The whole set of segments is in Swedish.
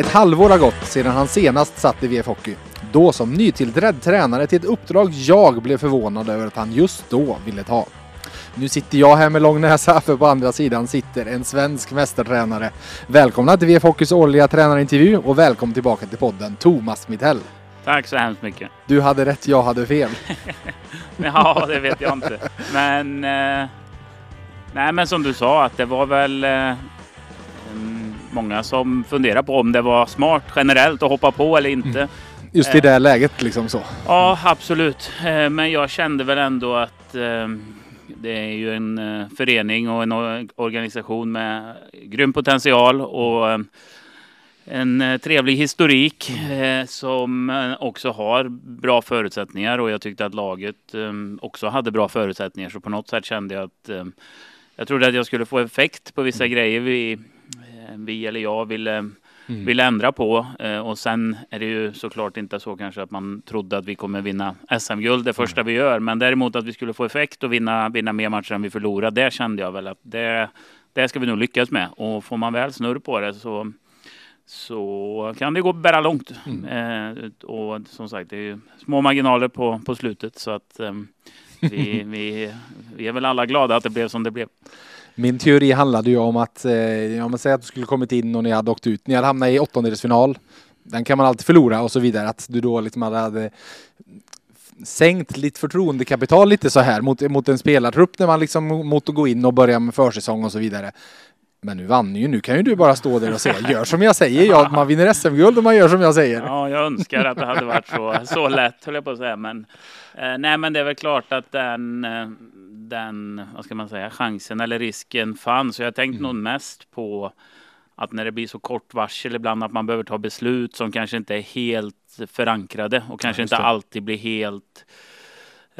Ett halvår har gått sedan han senast satt i VF Hockey. Då som nytillträdd tränare till ett uppdrag jag blev förvånad över att han just då ville ta. Nu sitter jag här med lång näsa för på andra sidan sitter en svensk mästertränare. Välkomna till VF Hockeys årliga tränarintervju och välkommen tillbaka till podden Thomas Mittell. Tack så hemskt mycket. Du hade rätt, jag hade fel. ja, det vet jag inte. Men, eh, nej, men som du sa att det var väl eh, många som funderar på om det var smart generellt att hoppa på eller inte. Mm. Just i det läget liksom så? Ja, absolut. Eh, men jag kände väl ändå att eh, det är ju en eh, förening och en organisation med grym potential och en trevlig historik som också har bra förutsättningar och jag tyckte att laget också hade bra förutsättningar så på något sätt kände jag att jag trodde att jag skulle få effekt på vissa mm. grejer vi, vi eller jag ville mm. vill ändra på. Eh, och sen är det ju såklart inte så kanske att man trodde att vi kommer vinna SM-guld det första mm. vi gör. Men däremot att vi skulle få effekt och vinna, vinna mer matcher än vi förlorade. Det kände jag väl att det, det ska vi nog lyckas med. Och får man väl snurr på det så så kan det gå bära långt. Mm. Eh, och som sagt, det är små marginaler på, på slutet så att eh, vi, vi, vi är väl alla glada att det blev som det blev. Min teori handlade ju om att, eh, om man säger att du skulle kommit in och ni hade åkt ut, ni hade hamnat i åttondelsfinal. Den kan man alltid förlora och så vidare. Att du då liksom hade sänkt lite förtroendekapital lite så här mot, mot en spelartrupp när man liksom mot att gå in och börja med försäsong och så vidare. Men nu vann ju, nu kan ju du bara stå där och säga gör som jag säger. Ja, man vinner SM-guld om man gör som jag säger. Ja, jag önskar att det hade varit så, så lätt höll jag på att säga. Men, eh, nej, men det är väl klart att den, eh, den, vad ska man säga, chansen eller risken fanns. Så jag tänkte mm. nog mest på att när det blir så kort varsel ibland att man behöver ta beslut som kanske inte är helt förankrade och kanske ja, inte alltid blir helt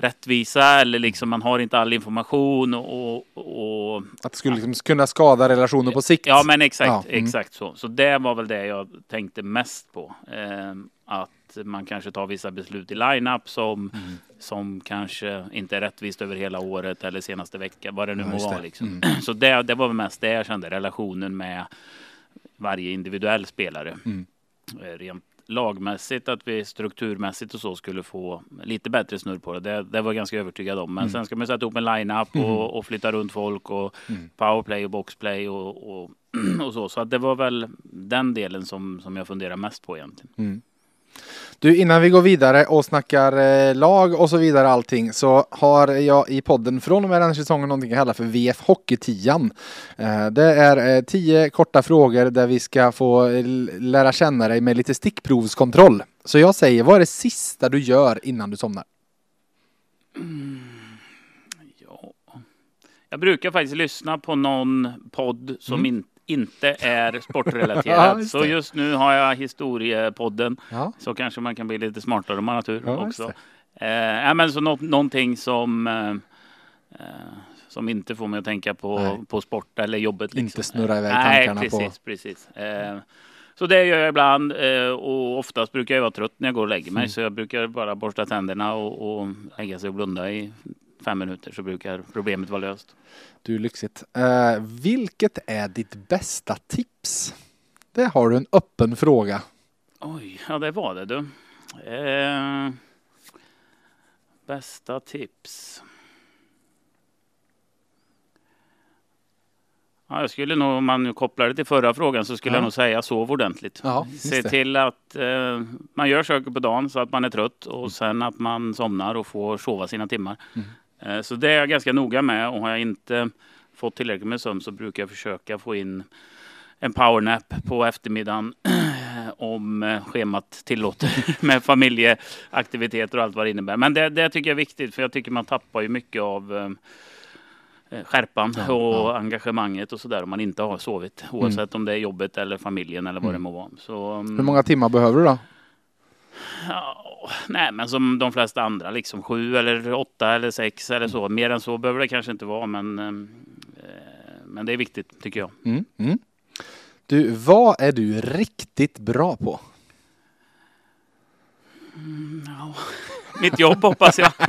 rättvisa eller liksom man har inte all information och... och att det skulle liksom kunna skada relationer på sikt? Ja, men exakt, ja. mm. exakt så. Så det var väl det jag tänkte mest på. Eh, att man kanske tar vissa beslut i line-up som, mm. som kanske inte är rättvist över hela året eller senaste veckan, vad det nu ja, må vara. Liksom. Mm. Så det, det var väl mest det jag kände, relationen med varje individuell spelare. Mm. Eh, rent lagmässigt, att vi strukturmässigt och så skulle få lite bättre snurr på det. Det, det var jag ganska övertygad om. Men mm. sen ska man sätta ihop en line-up och, mm. och, flytta runt folk och mm. powerplay och boxplay och, och, och, så. Så att det var väl den delen som, som jag funderar mest på egentligen. Mm. Du, innan vi går vidare och snackar eh, lag och så vidare allting så har jag i podden från och med den här säsongen någonting jag kallar för VF Hockey-tian. Eh, det är eh, tio korta frågor där vi ska få lära känna dig med lite stickprovskontroll. Så jag säger, vad är det sista du gör innan du somnar? Mm, ja. Jag brukar faktiskt lyssna på någon podd som mm. inte inte är sportrelaterad. så just nu har jag historiepodden. Ja. Så kanske man kan bli lite smartare om man har tur ja, också. Eh, ja, men så nå någonting som eh, eh, som inte får mig att tänka på, på sport eller jobbet. Liksom. Inte snurra iväg tankarna Nej, precis, på... precis. Eh, så det gör jag ibland eh, och oftast brukar jag vara trött när jag går och lägger mig. Mm. Så jag brukar bara borsta tänderna och, och lägga sig och blunda i fem minuter så brukar problemet vara löst. Du, lyxigt. Uh, vilket är ditt bästa tips? Det har du en öppen fråga. Oj, ja det var det du. Uh, bästa tips? Ja, jag skulle nog, om man kopplar det till förra frågan så skulle ja. jag nog säga sov ordentligt. Ja, Se till att eh, man gör saker på dagen så att man är trött och mm. sen att man somnar och får sova sina timmar. Mm. Eh, så det är jag ganska noga med och har jag inte fått tillräckligt med sömn så brukar jag försöka få in en powernap på eftermiddagen om eh, schemat tillåter med familjeaktiviteter och allt vad det innebär. Men det, det tycker jag är viktigt för jag tycker man tappar ju mycket av eh, skärpan ja, och ja. engagemanget och sådär om man inte har sovit. Oavsett mm. om det är jobbet eller familjen eller vad mm. det må vara. Så, um, Hur många timmar behöver du då? Ja, nej, men som de flesta andra, liksom sju eller åtta eller sex eller så. Mer än så behöver det kanske inte vara, men, eh, men det är viktigt tycker jag. Mm, mm. Du, vad är du riktigt bra på? Mm, ja. Mitt jobb hoppas jag. Ja,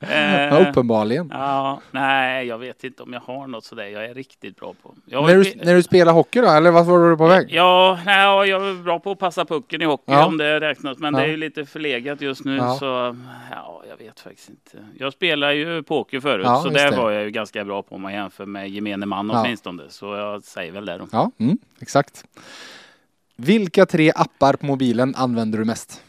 Eh, uppenbarligen. Ja, nej, jag vet inte om jag har något sådär jag är riktigt bra på. Jag, När du, när du spelar hockey då, eller vad var du på väg? Ja, nej, ja, jag är bra på att passa pucken i hockey Ja. om det räknas. Men Ja. det är ju lite förlegat just nu Ja. så ja, jag vet faktiskt inte. Jag spelar ju poker förut så där det. var jag ju ganska bra på om man jämför med gemene man åtminstone. Så jag säger väl det då. Ja, mm, exakt. Vilka tre appar på mobilen använder du mest?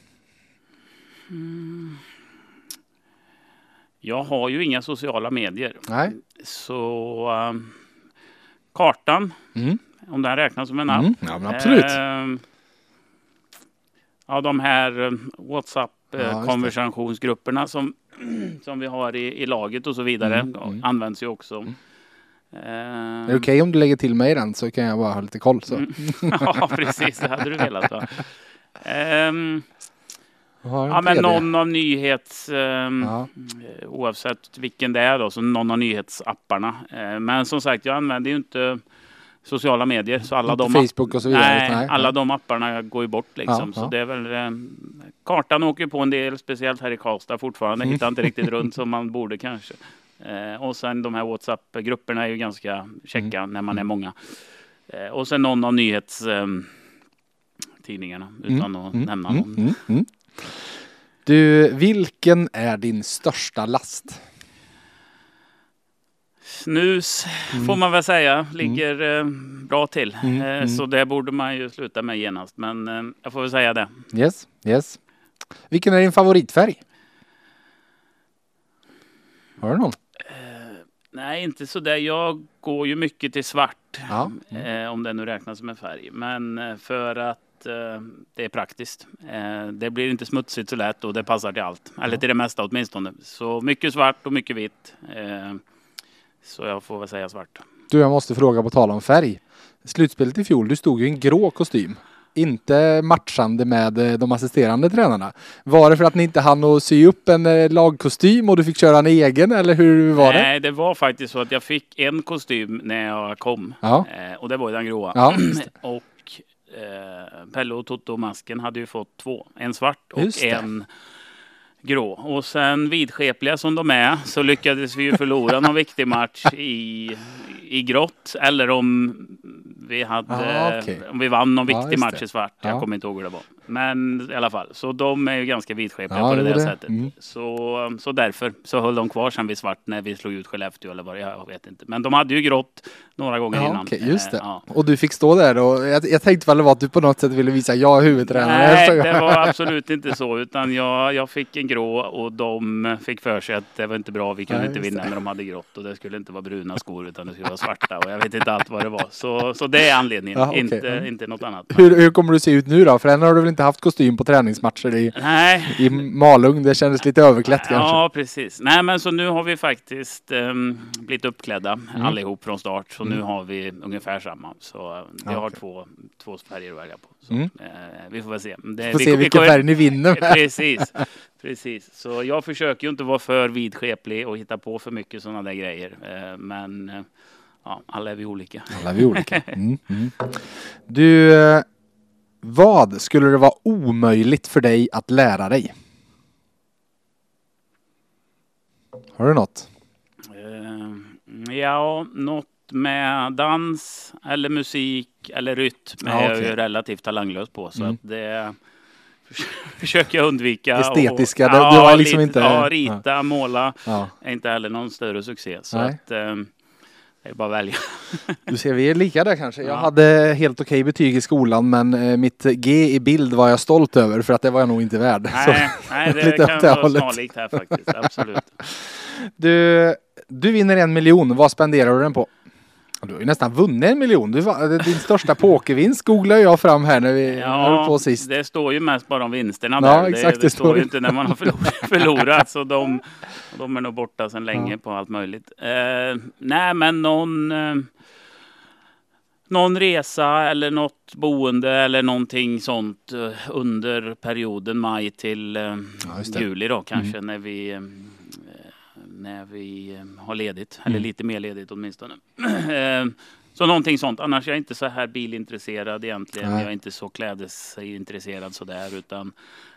Jag har ju inga sociala medier. Nej. Så um, kartan, Mm. om den räknas som en app. Mm. Ja, absolut. Ehm, ja, de här um, Ja, WhatsApp-konversationsgrupperna som, som vi har i, i laget och så vidare Mm, mm. används ju också. Ehm, Är det okej om du lägger till mig den så kan jag bara ha lite koll. Så. Mm. ja, precis. Det hade du velat? Ehm, Har en ja, men någon av nyhets... ehm, Ja. eh, Oavsett vilken det är då, så någon av nyhetsapparna. Eh, Men som sagt, jag använder ju inte sociala medier. Så alla de Facebook och så vidare, Nej, nej. alla de apparna går ju bort liksom. Ja, så ja. det är väl... eh, Kartan åker på en del, speciellt här i Karlstad fortfarande. Mm. Hittar inte riktigt runt som man borde kanske. Eh, och sen de här WhatsApp-grupperna är ju ganska checka Mm. när man är många. Eh, och sen någon av nyhets... ehm, tidningarna utan att Mm, nämna mm, någon. mm, mm. Du, vilken är din största last? Snus får man väl säga ligger eh, bra till. Mm, eh, mm. Så det borde man ju sluta med genast. Men eh, jag får väl säga det. Yes, yes. Vilken är din favoritfärg? Har du någon? Nej, inte så där. Jag går ju mycket till svart. Ja. Eh, om det nu räknas som en färg. Men eh, för att eh, det är praktiskt. Eh, det blir inte smutsigt så lätt och det passar till allt. Eller till det mesta åtminstone. Så mycket svart och mycket vitt. Eh, så jag får väl säga svart. Du, jag måste fråga på tal om färg. Slutspelet i fjol, du stod ju i en grå kostym. Inte matchande med de assisterande tränarna. Var det för att ni inte hann att sy upp en lagkostym och du fick köra en egen eller hur var det? Nej, det var faktiskt så att jag fick en kostym när jag kom. Ja. Och det var den gråa. Ja, och eh, Pelle och Toto Masken hade ju fått två. En svart och en grå. Och sen vidskepliga som de är så lyckades vi ju förlora någon viktig match i, i grått. Eller om vi, hade, Ah, okej. om vi vann någon viktig just match i svart. Ja. Jag kommer inte ihåg hur det var. Men i alla fall, så de är ju ganska vidskepliga Ja, på det jo, där det. sättet. Mm. Så, så därför så höll de kvar sen vid svart när vi slog ut Skellefteå eller vad det jag vet inte. Men de hade ju grått några gånger Ja, innan. okej, just det. Eh, ja. Och du fick stå där och jag, jag tänkte väl det var att du på något sätt ville visa jag är huvudtränare. Nej, det var absolut inte så. Utan jag, jag fick en grå och de fick för sig att det var inte bra. Vi kunde Nej, inte just vinna det. när de hade grått. Och det skulle inte vara bruna skor utan det skulle vara svarta. Och jag vet inte allt vad det var. Så, så det är anledningen. Ja, okej. inte, Mm. inte något annat. Hur, hur kommer du se ut nu då? För än har du väl inte haft kostym på träningsmatcher i, Nej, i Malung. Det kändes lite överklätt kanske. Ja, precis. Nej, men så nu har vi faktiskt um, blivit uppklädda Mm. allihop från start. Så nu har vi ungefär samma. Så eh, vi har okej. två, två färger att välja på. Så, Mm. eh, vi får väl se. Det, Får vi, se vi vilken kommer- färg ni vinner med. Precis, precis. Så jag försöker ju inte vara för vidskeplig och hitta på för mycket sådana där grejer. Eh, Men eh, ja, alla är vi olika. Alla är vi olika. Mm, mm. Du, vad skulle det vara omöjligt för dig att lära dig? Har du något? Eh, Ja, något med dans eller musik eller rytm Ja, är jag okej. ju relativt talanglös på. Så Mm. att det försöker jag undvika. Estetiska, Och, det- du har liksom lite- inte- Ja, rita, måla Ja. är inte heller någon större succé. Så Nej. att eh, det är bara att välja. Du ser, vi är lika där kanske. Jag Ja. hade helt okej betyg i skolan men eh, mitt G i bild var jag stolt över för att det var jag nog inte värd. Nej, nej det kan det vara hållet. snarlikt här faktiskt. Absolut. du, du vinner en miljon. Vad spenderar du den på? Du har ju nästan vunnit en miljon. Du, din största pokervinst googlade jag fram här när vi höll på sist. det står ju mest bara om vinsterna Ja, där. exakt, det, det står ju inte när man har förlorat. förlorat så de, de är nog borta sedan länge Ja. på allt möjligt. Eh, nej, men någon, eh, någon resa eller något boende eller någonting sånt eh, under perioden maj till eh, Ja. Mm. juli då kanske när vi eh, när vi eh, har ledigt, eller Mm. lite mer ledigt åtminstone. Eh, Så någonting sånt. Annars är jag inte så här bilintresserad egentligen. Nej. Jag är inte så klädesintresserad sådär. Utan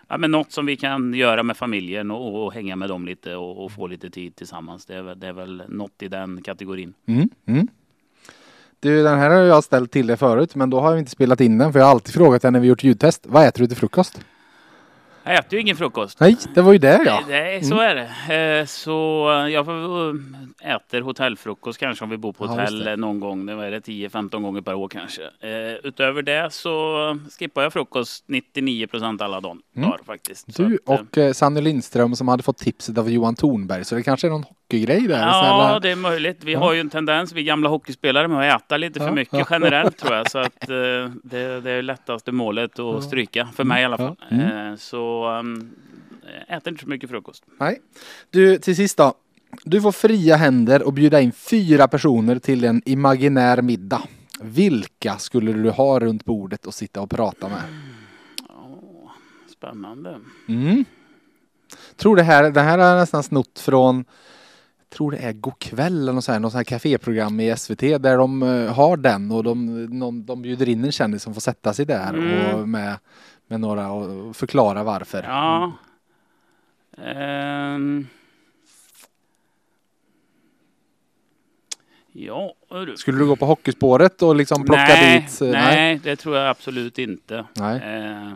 ja, men något som vi kan göra med familjen och, och hänga med dem lite och, och få lite tid tillsammans. Det är, väl- det är väl något i den kategorin. Mm. Mm. Du, den här har jag ställt till dig förut, men då har jag inte spelat in den för jag har alltid frågat dig när vi gjort ljudtest. Vad äter du till frukost? Jag äter ju ingen frukost. Nej, det var ju det ja. Nej, så är det. Eh, Så jag får, eh, äter hotellfrukost kanske om vi bor på Ja, hotell eh, någon gång. Det var det 10-15 gånger per år kanske. Eh, Utöver det så skippar jag frukost 99 procent alla dagar Mm. faktiskt. Du eh, och eh, Sanny Lindström som hade fått tipset av Johan Tornberg, så det kanske är någon hockeygrej där? Ja, Snälla. det är möjligt. Vi Ja. har ju en tendens, vi gamla hockeyspelare, med att äta lite för Ja. mycket Ja. generellt tror jag. Så att eh, det, det är lättaste målet att stryka, för mig i alla fall. Ja. Mm. Eh, Så um, äter inte så mycket frukost. Nej. Du, till sist då. Du får fria händer och bjuda in fyra personer till en imaginär middag. Vilka skulle du ha runt bordet och sitta och prata med? Åh, spännande. Mm. Tror det här, det här är nästan snott från tror det är Go'kväll eller något sånt här, något sånt här caféprogram i SVT där de eh, har den och de, någon, de bjuder in en kändis som får sätta sig där Mm. och med, med några och förklara varför. Ja. Ehm. Ja, du. Skulle du gå på hockeyspåret och liksom plocka nej, dit? eh, nej, det tror jag absolut inte. Nej. Eh,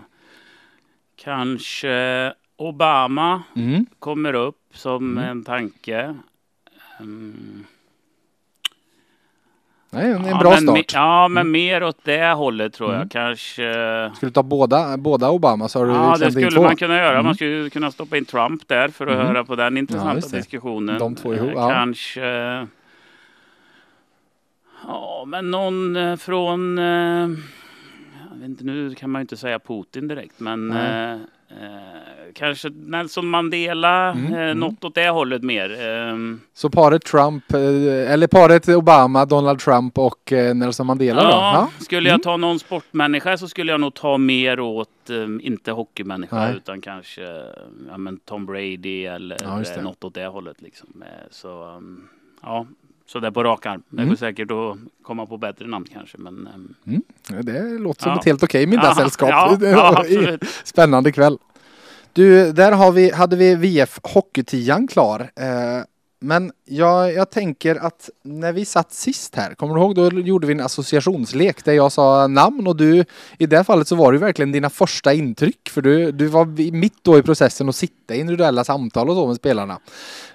kanske Obama Mm. kommer upp som Mm. en tanke. Mm. Nej, en, ja, bra men, start. Ja, men Mm. mer åt det hållet tror jag. Mm. Kanske... Skulle du ta båda, båda Obama så har du Ja, det sänt in skulle två. man kunna göra. Mm. Man skulle kunna stoppa in Trump där för att Mm. höra på den intressanta det. diskussionen. De två ihop, Eh, ja. Kanske... Ja, men någon eh, från... eh, Jag vet inte, nu kan man ju inte säga Putin direkt, men... Eh, eh, kanske Nelson Mandela, Mm, eh, mm. något åt det hållet mer. Ehm, Så paret Trump, eh, eller paret Obama, Donald Trump och eh, Nelson Mandela då? Ja, skulle jag Mm. ta någon sportmänniska så skulle jag nog ta mer åt, eh, inte hockeymänniska, Nej. utan kanske ja, men Tom Brady eller Ja, eh, något åt det hållet. Liksom. Eh, Så, um, ja, så där på rak arm. Det Mm. går säkert att komma på bättre namn kanske. Men, ehm, Det låter som Ja. ett helt okej middagssällskap. Ja, ja. Spännande kväll. Du, där har vi, hade vi VF Hockeytian klar. Eh, men jag, jag tänker att när vi satt sist här, kommer du ihåg då gjorde vi en associationslek där jag sa namn och du, i det fallet så var det verkligen dina första intryck för du, du var mitt då i processen att sitta i individuella samtal och så med spelarna.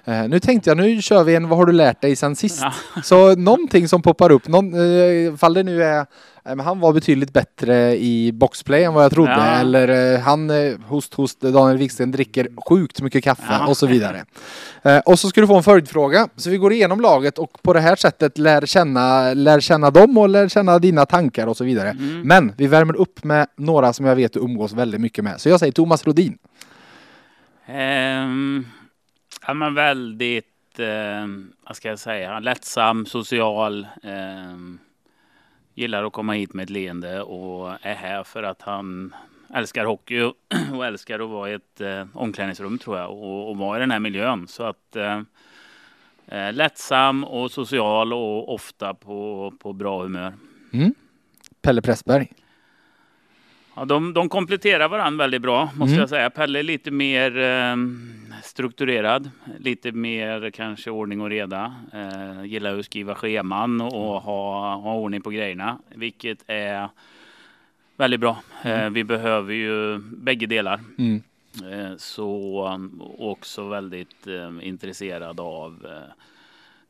Eh, nu tänkte jag, nu kör vi en vad har du lärt dig sen sist? Ja. Så någonting som poppar upp, någon, eh, fall det nu är men han var betydligt bättre i boxplay än vad jag trodde. Ja. Eller eh, han, eh, host, host, Daniel Wiksten dricker sjukt mycket kaffe Ja. och så vidare. Eh, och så ska du få en följdfråga. Så vi går igenom laget och på det här sättet lär känna, lär känna dem och lär känna dina tankar och så vidare. Mm. Men vi värmer upp med några som jag vet du umgås väldigt mycket med. Så jag säger Thomas Rodin. Ehm, ja, men väldigt, eh, vad ska jag säga, lättsam, social. ehm, gillar att komma hit med ett leende och är här för att han älskar hockey och, och älskar att vara i ett eh, omklädningsrum tror jag och, och vara i den här miljön. Så att eh, eh, lättsam och social och ofta på, på bra humör. Mm. Pelle Pressberg. Ja, de, de kompletterar varandra väldigt bra måste Mm. jag säga. Pelle är lite mer eh, strukturerad, lite mer kanske ordning och reda. Eh, gillar att skriva scheman och ha, ha ordning på grejerna, vilket är väldigt bra. Eh, vi behöver ju bägge delar. Mm. Eh, så också väldigt eh, intresserad av eh,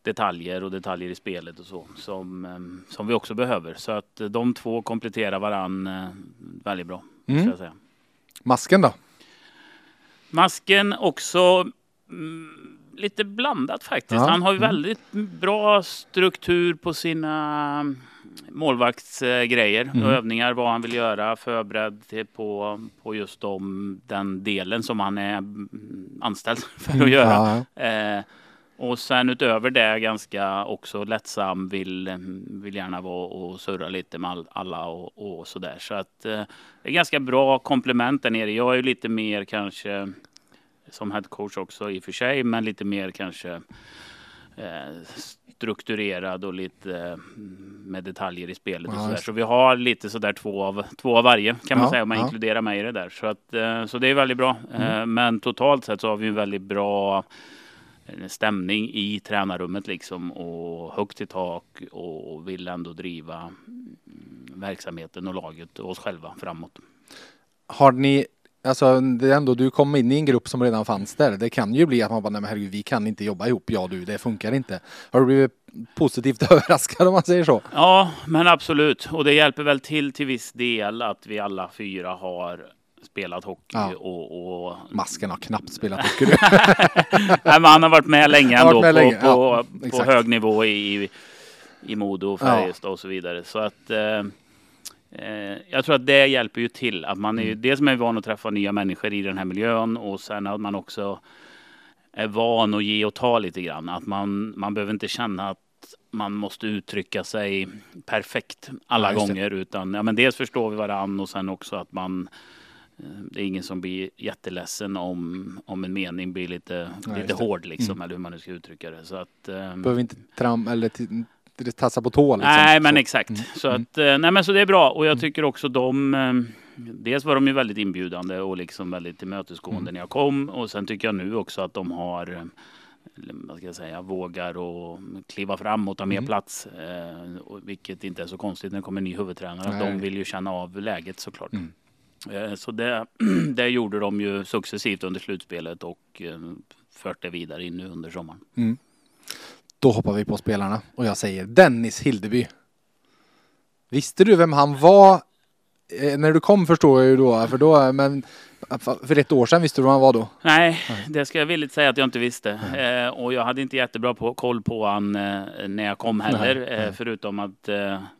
detaljer och detaljer i spelet och så som, eh, som vi också behöver. Så att eh, de två kompletterar varann eh, väldigt bra. Mm. Jag säga. Masken då? Masken också mm, lite blandat faktiskt. Ja. Han har ju Mm. väldigt bra struktur på sina målvaktsgrejer Mm. och övningar, vad han vill göra, förberedd på, på just de, den delen som han är mm, anställd för att göra. Mm. Ja, Eh, och sen utöver det ganska också lättsam, vill, vill gärna vara och surra lite med all, alla och, och sådär. Så att eh, det är ganska bra komplement där nere. Jag är ju lite mer kanske som head coach också i och för sig, men lite mer kanske eh, strukturerad och lite eh, med detaljer i spelet. Ja, och så, där. just så vi har lite sådär två av, två av varje kan man Ja, säga om man ja. inkluderar mig i det där. Så, att, eh, så det är väldigt bra. Mm. Eh, men totalt sett så har vi en väldigt bra stämning i tränarrummet liksom och högt i tak och vill ändå driva mm, verksamheten och laget och oss själva framåt. Har ni, alltså det är ändå, du kom in i en grupp som redan fanns där. Det kan ju bli att man bara, nej men herregud, vi kan inte jobba ihop, jag och du, det funkar inte. Har du blivit positivt överraskad om man säger så? Ja, men absolut. Och det hjälper väl till till viss del att vi alla fyra har spelat hockey Ja. och, och Masken har knappt spelat hockey. Nej, men han har varit med länge ändå med på, länge, ja, på hög nivå i, i Modo och Färjestad och så vidare. Så att eh, eh, jag tror att det hjälper ju till. Att man är Mm. ju dels är van att träffa nya människor i den här miljön och sen att man också är van att ge och ta lite grann. Att man, man behöver inte känna att man måste uttrycka sig perfekt alla Ja, gånger. Utan ja, men dels förstår vi varann och sen också att man det är ingen som blir jätteledsen om, om en mening blir lite, Ja, lite hård liksom, Mm. eller hur man nu ska uttrycka det. Så att, eh, Behöver inte tram eller tassa på tå liksom. nej, men Så. exakt. Mm. Så, Mm. att, eh, nej, men så det är bra och jag tycker också de eh, Dels var de ju väldigt inbjudande och liksom väldigt tillmötesgående Mm. när jag kom och sen tycker jag nu också att de har eh, vad ska jag säga, vågar och kliva fram och ta mer Mm. plats. Eh, vilket inte är så konstigt när det kommer en ny huvudtränare. Att Nej. de vill ju känna av läget såklart. Mm. Eh, Så det, det gjorde de ju successivt under slutspelet och eh, fört det vidare in nu under sommaren. Mm. Då hoppar vi på spelarna och jag säger Dennis Hildeby. Visste du vem han var? Eh, när du kom förstår jag ju då, för då, men för ett år sedan visste du vem han var då? Nej, det ska jag villigt säga att jag inte visste. Eh, och jag hade inte jättebra på, koll på han eh, när jag kom heller. Nej, nej. Förutom att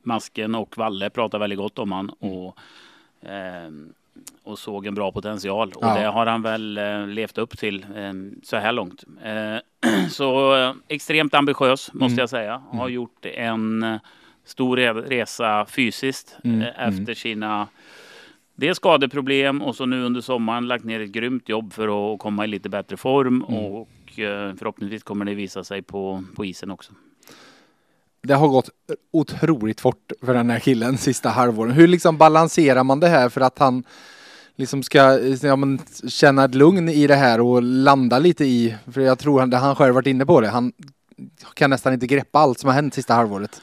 Masken och Valle pratade väldigt gott om han. Mm. Och, och såg en bra potential. Och Ja. det har han väl eh, levt upp till eh, så här långt. Eh, så eh, extremt ambitiös måste Mm. jag säga. Har gjort en stor re- resa fysiskt Mm, eh, efter sina det är skadeproblem och så nu under sommaren lagt ner ett grymt jobb för att komma i lite bättre form Mm. och förhoppningsvis kommer det visa sig på, på isen också. Det har gått otroligt fort för den här killen sista halvåren. Hur liksom balanserar man det här för att han liksom ska ja, men, känna ett lugn i det här och landa lite i, för jag tror han, det han själv varit inne på det, han kan nästan inte greppa allt som har hänt sista halvåret.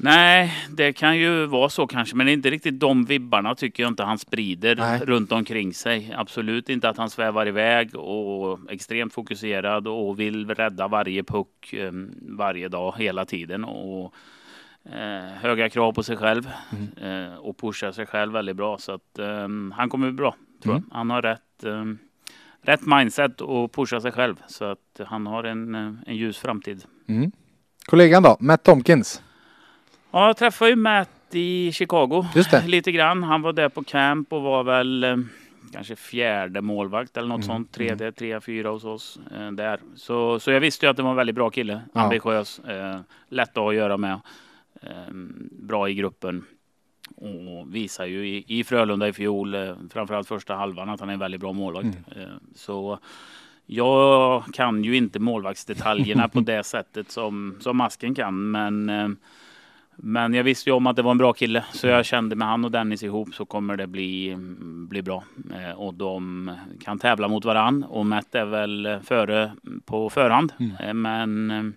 Nej, det kan ju vara så kanske, men det är inte riktigt de vibbarna tycker jag inte han sprider Nej. runt omkring sig. Absolut inte att han svävar iväg och extremt fokuserad och vill rädda varje puck eh, varje dag hela tiden. Och, eh, höga krav på sig själv eh, och pusha sig själv väldigt bra. Så att eh, han kommer bli bra, tror Mm. jag. Han har rätt, eh, rätt mindset och pusha sig själv. Så att han har en, eh, en ljus framtid. Mm. Kollegan då, Matt Tomkins. Ja, jag träffade ju Matt i Chicago lite grann. Han var där på camp och var väl eh, kanske fjärde målvakt eller något Mm, sånt. Tredje, tre, fyra hos oss eh, där. Så, så jag visste ju att det var en väldigt bra kille. Ja. Ambitiös, eh, lätt att ha att göra med. Eh, bra i gruppen. Och visar ju i, i Frölunda i fjol, eh, framförallt första halvan, att han är en väldigt bra målvakt. Mm. Eh, så jag kan ju inte målvaktsdetaljerna på det sättet som, som Masken kan. Men eh, men jag visste ju om att det var en bra kille så jag kände med han och Dennis ihop så kommer det bli, bli bra. Eh, och de kan tävla mot varann och Matt är väl före på förhand. Mm. Eh, men eh,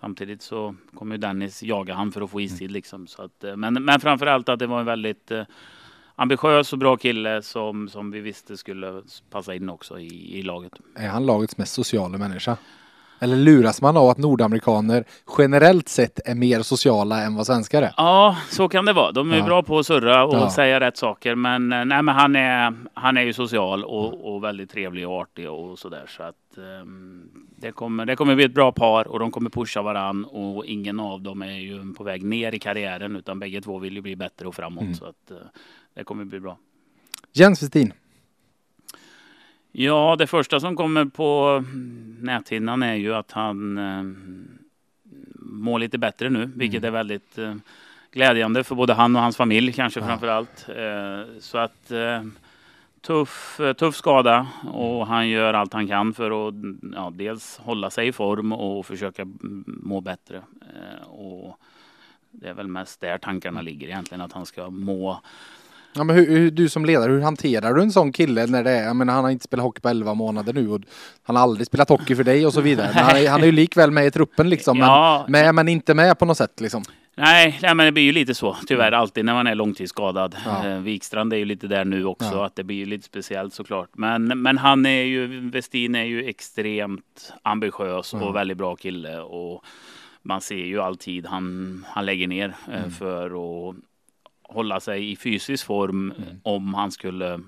samtidigt så kommer ju Dennis jaga han för att få istid liksom. Så att, men, men framförallt att det var en väldigt ambitiös och bra kille som, som vi visste skulle passa in också i, i laget. Är han lagets mest sociala människa? Eller luras man av att nordamerikaner generellt sett är mer sociala än vad svenskar är? Ja, så kan det vara. De är Ja. bra på att surra och Ja. säga rätt saker. Men, eh, nej, men han, är, han är ju social och, och väldigt trevlig och artig och sådär. Så att ehm, det, kommer, det kommer bli ett bra par och de kommer pusha varann. Och ingen av dem är ju på väg ner i karriären utan bägge två vill ju bli bättre och framåt. Mm. Så att eh, det kommer bli bra. Jens Westin. Ja, det första som kommer på näthinnan är ju att han eh, mår lite bättre nu, vilket är väldigt eh, glädjande för både han och hans familj kanske Ja. framför allt. Eh, så att eh, tuff, tuff skada och han gör allt han kan för att ja, dels hålla sig i form och försöka må bättre. Eh, och det är väl mest där tankarna ligger egentligen, att han ska må Ja, men hur, hur, du som ledare, hur hanterar du en sån kille när det är, jag menar, han har inte spelat hockey på 11 månader nu och han har aldrig spelat hockey för dig och så vidare. Men han, är, han är ju likväl med i truppen liksom, ja. men, med, men inte med på något sätt liksom. Nej, nej, men det blir ju lite så tyvärr alltid när man är långtidsskadad. Ja. Eh, Wikstrand är ju lite där nu också, ja. att det blir ju lite speciellt såklart. Men, men han är ju, Westin är ju extremt ambitiös och väldigt bra kille. Och man ser ju alltid han, han lägger ner eh, mm. för att hålla sig i fysisk form mm. om han skulle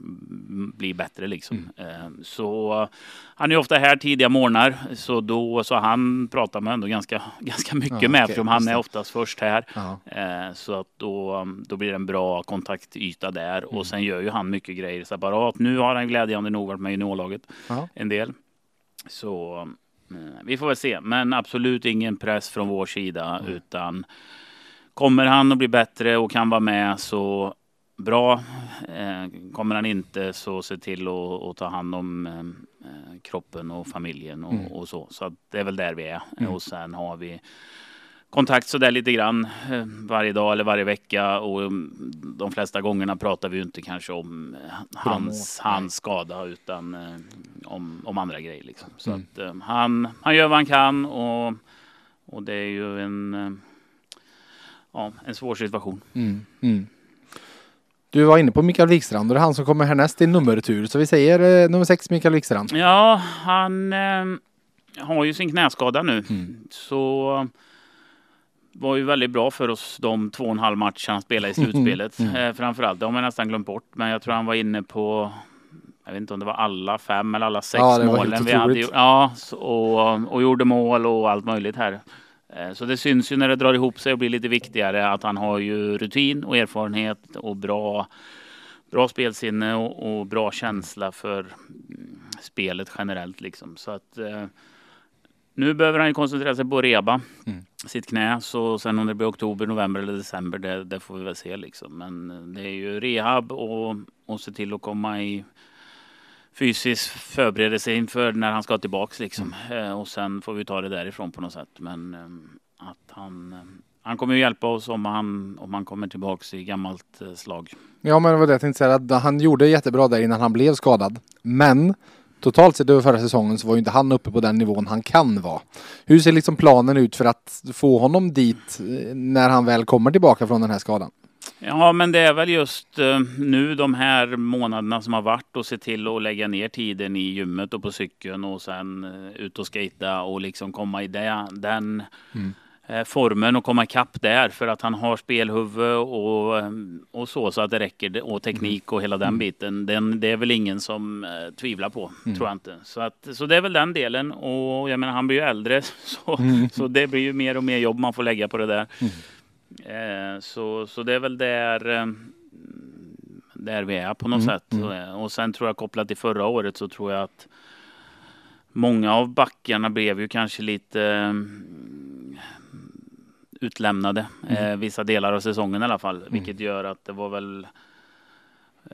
bli bättre liksom. Mm. Eh, så han är ofta här tidiga morgnar så då så han pratar man ändå ganska, ganska mycket ja, med okay, eftersom han är oftast först här. Ja. Eh, så att då, då blir det en bra kontaktyta där mm. och sen gör ju han mycket grejer separat. Nu har han glädjande nog varit med i juniorlaget ja. en del. Så eh, vi får väl se, men absolut ingen press från vår sida utan Kommer han att bli bättre och kan vara med så bra. Eh, kommer han inte så se till att ta hand om eh, kroppen och familjen och, mm. och, så. Så det är väl där vi är. Mm. Och sen har vi kontakt så där lite grann eh, varje dag eller varje vecka och mm, de flesta gångerna pratar vi ju inte kanske om hans, hans skada utan om, om andra grejer. Liksom. Så mm. att han, han gör vad han kan och, och det är ju en ja, en svår situation. Mm, mm. Du var inne på Mikael Wikstrand och det är han som kommer härnäst i nummertur. Så vi säger eh, nummer sex Mikael Wikstrand. Ja, han eh, har ju sin knäskada nu. Mm. Så var ju väldigt bra för oss de två och en halv matcher han spelade i slutspelet. Mm. Eh, framförallt, det har man nästan glömt bort. Men jag tror han var inne på jag vet inte om det var alla fem eller alla sex ja, målen vi hade. Ja, och, och gjorde mål och allt möjligt här. Eh, så det syns ju när det drar ihop sig och blir lite viktigare att han har ju rutin och erfarenhet och bra, bra spelsinne och, och bra känsla för mm, spelet generellt liksom. Så att eh, nu behöver han ju koncentrera sig på att reba mm. sitt knä. Så sen om det blir oktober, november eller december, det, det, får vi väl se liksom. Men det är ju rehab och, och se till att komma i fysisk förberedelse inför när han ska tillbaks liksom. Mm. Och sen får vi ta det därifrån på något sätt. Men eh, att han, eh, han kommer ju hjälpa oss om han, om han kommer tillbaks i gammalt slag. Ja, men det var det jag tänkte säga. Att han gjorde jättebra där innan han blev skadad. Men totalt sett över förra säsongen så var ju inte han uppe på den nivån han kan vara. Hur ser liksom planen ut för att få honom dit när han väl kommer tillbaka från den här skadan? Ja, men det är väl just uh, nu de här månaderna som har varit och se till att lägga ner tiden i gymmet och på cykeln och sen uh, ut och skata och liksom komma i det, den mm. uh, formen och komma ikapp där för att han har spelhuvud och, och så så att det räcker och teknik mm. och hela den mm. biten. Den, det är väl ingen som tvivlar på, mm. tror jag inte. Så, att, så det är väl den delen och jag menar han blir ju äldre så, mm. så det blir ju mer och mer jobb man får lägga på det där. Eh, så, så det är väl där, eh, där vi är på något mm, sätt. Mm. Och sen tror jag kopplat till förra året så tror jag att många av backarna blev ju kanske lite eh, utlämnade mm. vissa delar av säsongen i alla fall. Mm. Vilket gör att det var väl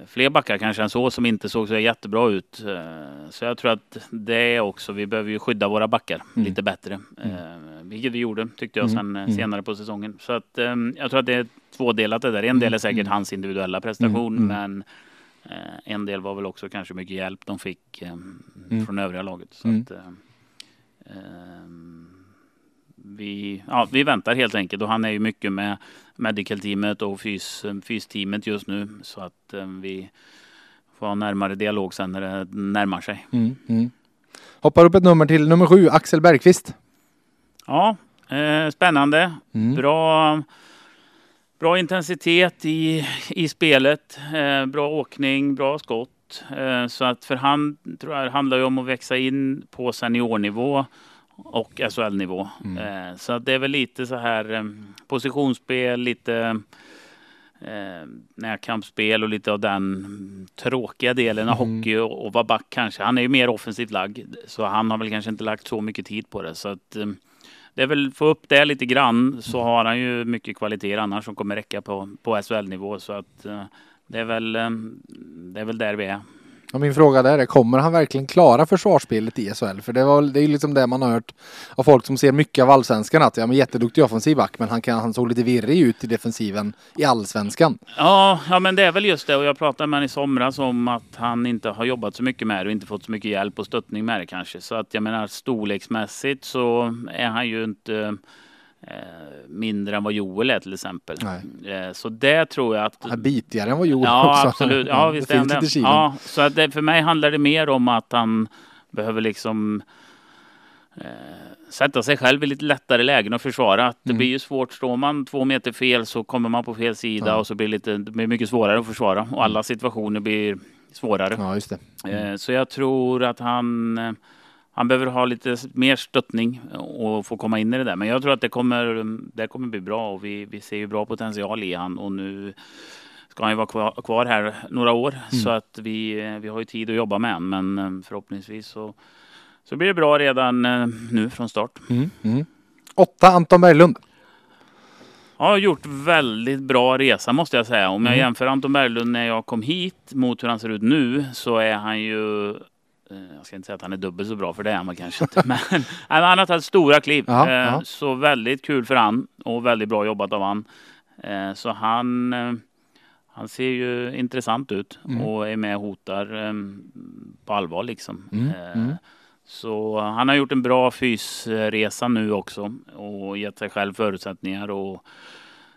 fler backar kanske än så som inte såg så jättebra ut. Eh, så jag tror att det är också, vi behöver ju skydda våra backar mm. lite bättre. Mm. Eh, vilket vi gjorde tyckte jag mm. sen mm. senare på säsongen. Så att jag tror att det är tvådelat det där. En del är mm. säkert mm. hans individuella prestation men en del var väl också kanske mycket hjälp de fick från övriga laget. Så att, vi, ja, vi väntar helt enkelt och han är ju mycket med medical-teamet och fys, fys-teamet just nu så att eh, vi får ha närmare dialog sen när det närmar sig. Mm, mm. Hoppar upp ett nummer till nummer sju, Axel Bergqvist. Ja, eh, spännande. Mm. Bra, bra intensitet i, i spelet. Eh, bra åkning, bra skott. Eh, så att för han tror jag handlar ju om att växa in på seniornivå och SHL-nivå. Mm. Eh, så det är väl lite så här eh, positionsspel, lite eh, närkampsspel och lite av den tråkiga delen av mm. hockey och, och vara back kanske. Han är ju mer offensivt lagd så han har väl kanske inte lagt så mycket tid på det. Så att, eh, det är väl få upp det lite grann så har han ju mycket kvaliteter annars som kommer räcka på, på SHL-nivå. Så att eh, det är väl, eh, det är väl där vi är. Och min fråga där är, kommer han verkligen klara försvarsspelet i SHL? För det, var, det är ju liksom det man har hört av folk som ser mycket av allsvenskan att ja, men jätteduktig offensiv back men han, kan, han såg lite virrig ut i defensiven i allsvenskan. Ja, ja, men det är väl just det och jag pratade med honom i somras om att han inte har jobbat så mycket med det och inte fått så mycket hjälp och stöttning med det kanske. Så att jag menar storleksmässigt så är han ju inte mindre än vad Joel är till exempel. Eh, så det tror jag att... Han är bitigare än vad Joel ja, också. Absolut. Ja, visst det finns lite kilen. Ja, så att det, för mig handlar det mer om att han behöver liksom eh, sätta sig själv i lite lättare lägen och försvara. Att det Mm. blir ju svårt. Står man två meter fel så kommer man på fel sida Ja. och så blir det, lite, det blir mycket svårare att försvara. Och alla situationer blir svårare. Ja, just det. Eh, Så jag tror att han, eh, han behöver ha lite mer stöttning och få komma in i det där. Men jag tror att det kommer, det kommer bli bra och vi, vi ser ju bra potential i han och nu ska han ju vara kvar, kvar här några år så att vi, eh, vi har ju tid att jobba med han. Men eh, förhoppningsvis så, så blir det bra redan eh, nu från start. Mm. Mm. Åtta, Anton Berglund. har gjort väldigt bra resa måste jag säga. Om jag Mm. jämför Anton Berglund när jag kom hit mot hur han ser ut nu så är han ju jag ska inte säga att han är dubbelt så bra för det är han kanske inte. Men han har tagit stora kliv. Ja, Eh, ja. Så väldigt kul för han och väldigt bra jobbat av han. Eh, Så han, eh, han ser ju intressant ut Mm. och är med och hotar eh, på allvar liksom. Mm, Eh, mm. Så han har gjort en bra fysresa nu också och gett sig själv förutsättningar och,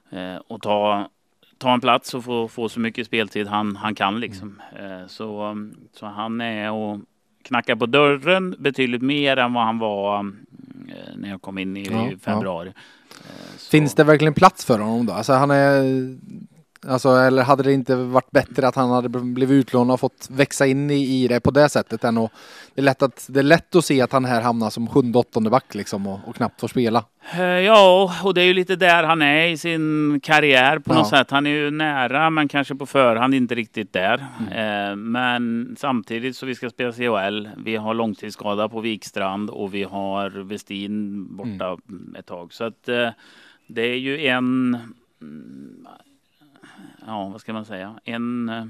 eh, och ta, ta en plats och få, få så mycket speltid han, han kan liksom. Eh, Så, um, så han är och knackar på dörren betydligt mer än vad han var eh, när jag kom in i, Ja, februari. Eh, så- Finns det verkligen plats för honom då? Alltså han är... Alltså, eller hade det inte varit bättre att han hade blivit utlånad och fått växa in i, i det på det sättet än att det är, lätt att, det är lätt att se att han här hamnar som sjunde, åttonde back liksom och, och knappt får spela. Eh, Ja, och det är ju lite där han är i sin karriär på Ja. något sätt. Han är ju nära, men kanske på förhand inte riktigt där. Mm. Eh, Men samtidigt så vi ska spela CHL. Vi har långtidsskada på Vikstrand och vi har Westin borta Mm. ett tag. Så att eh, det är ju en... mm, Ja, vad ska man säga? En... eh,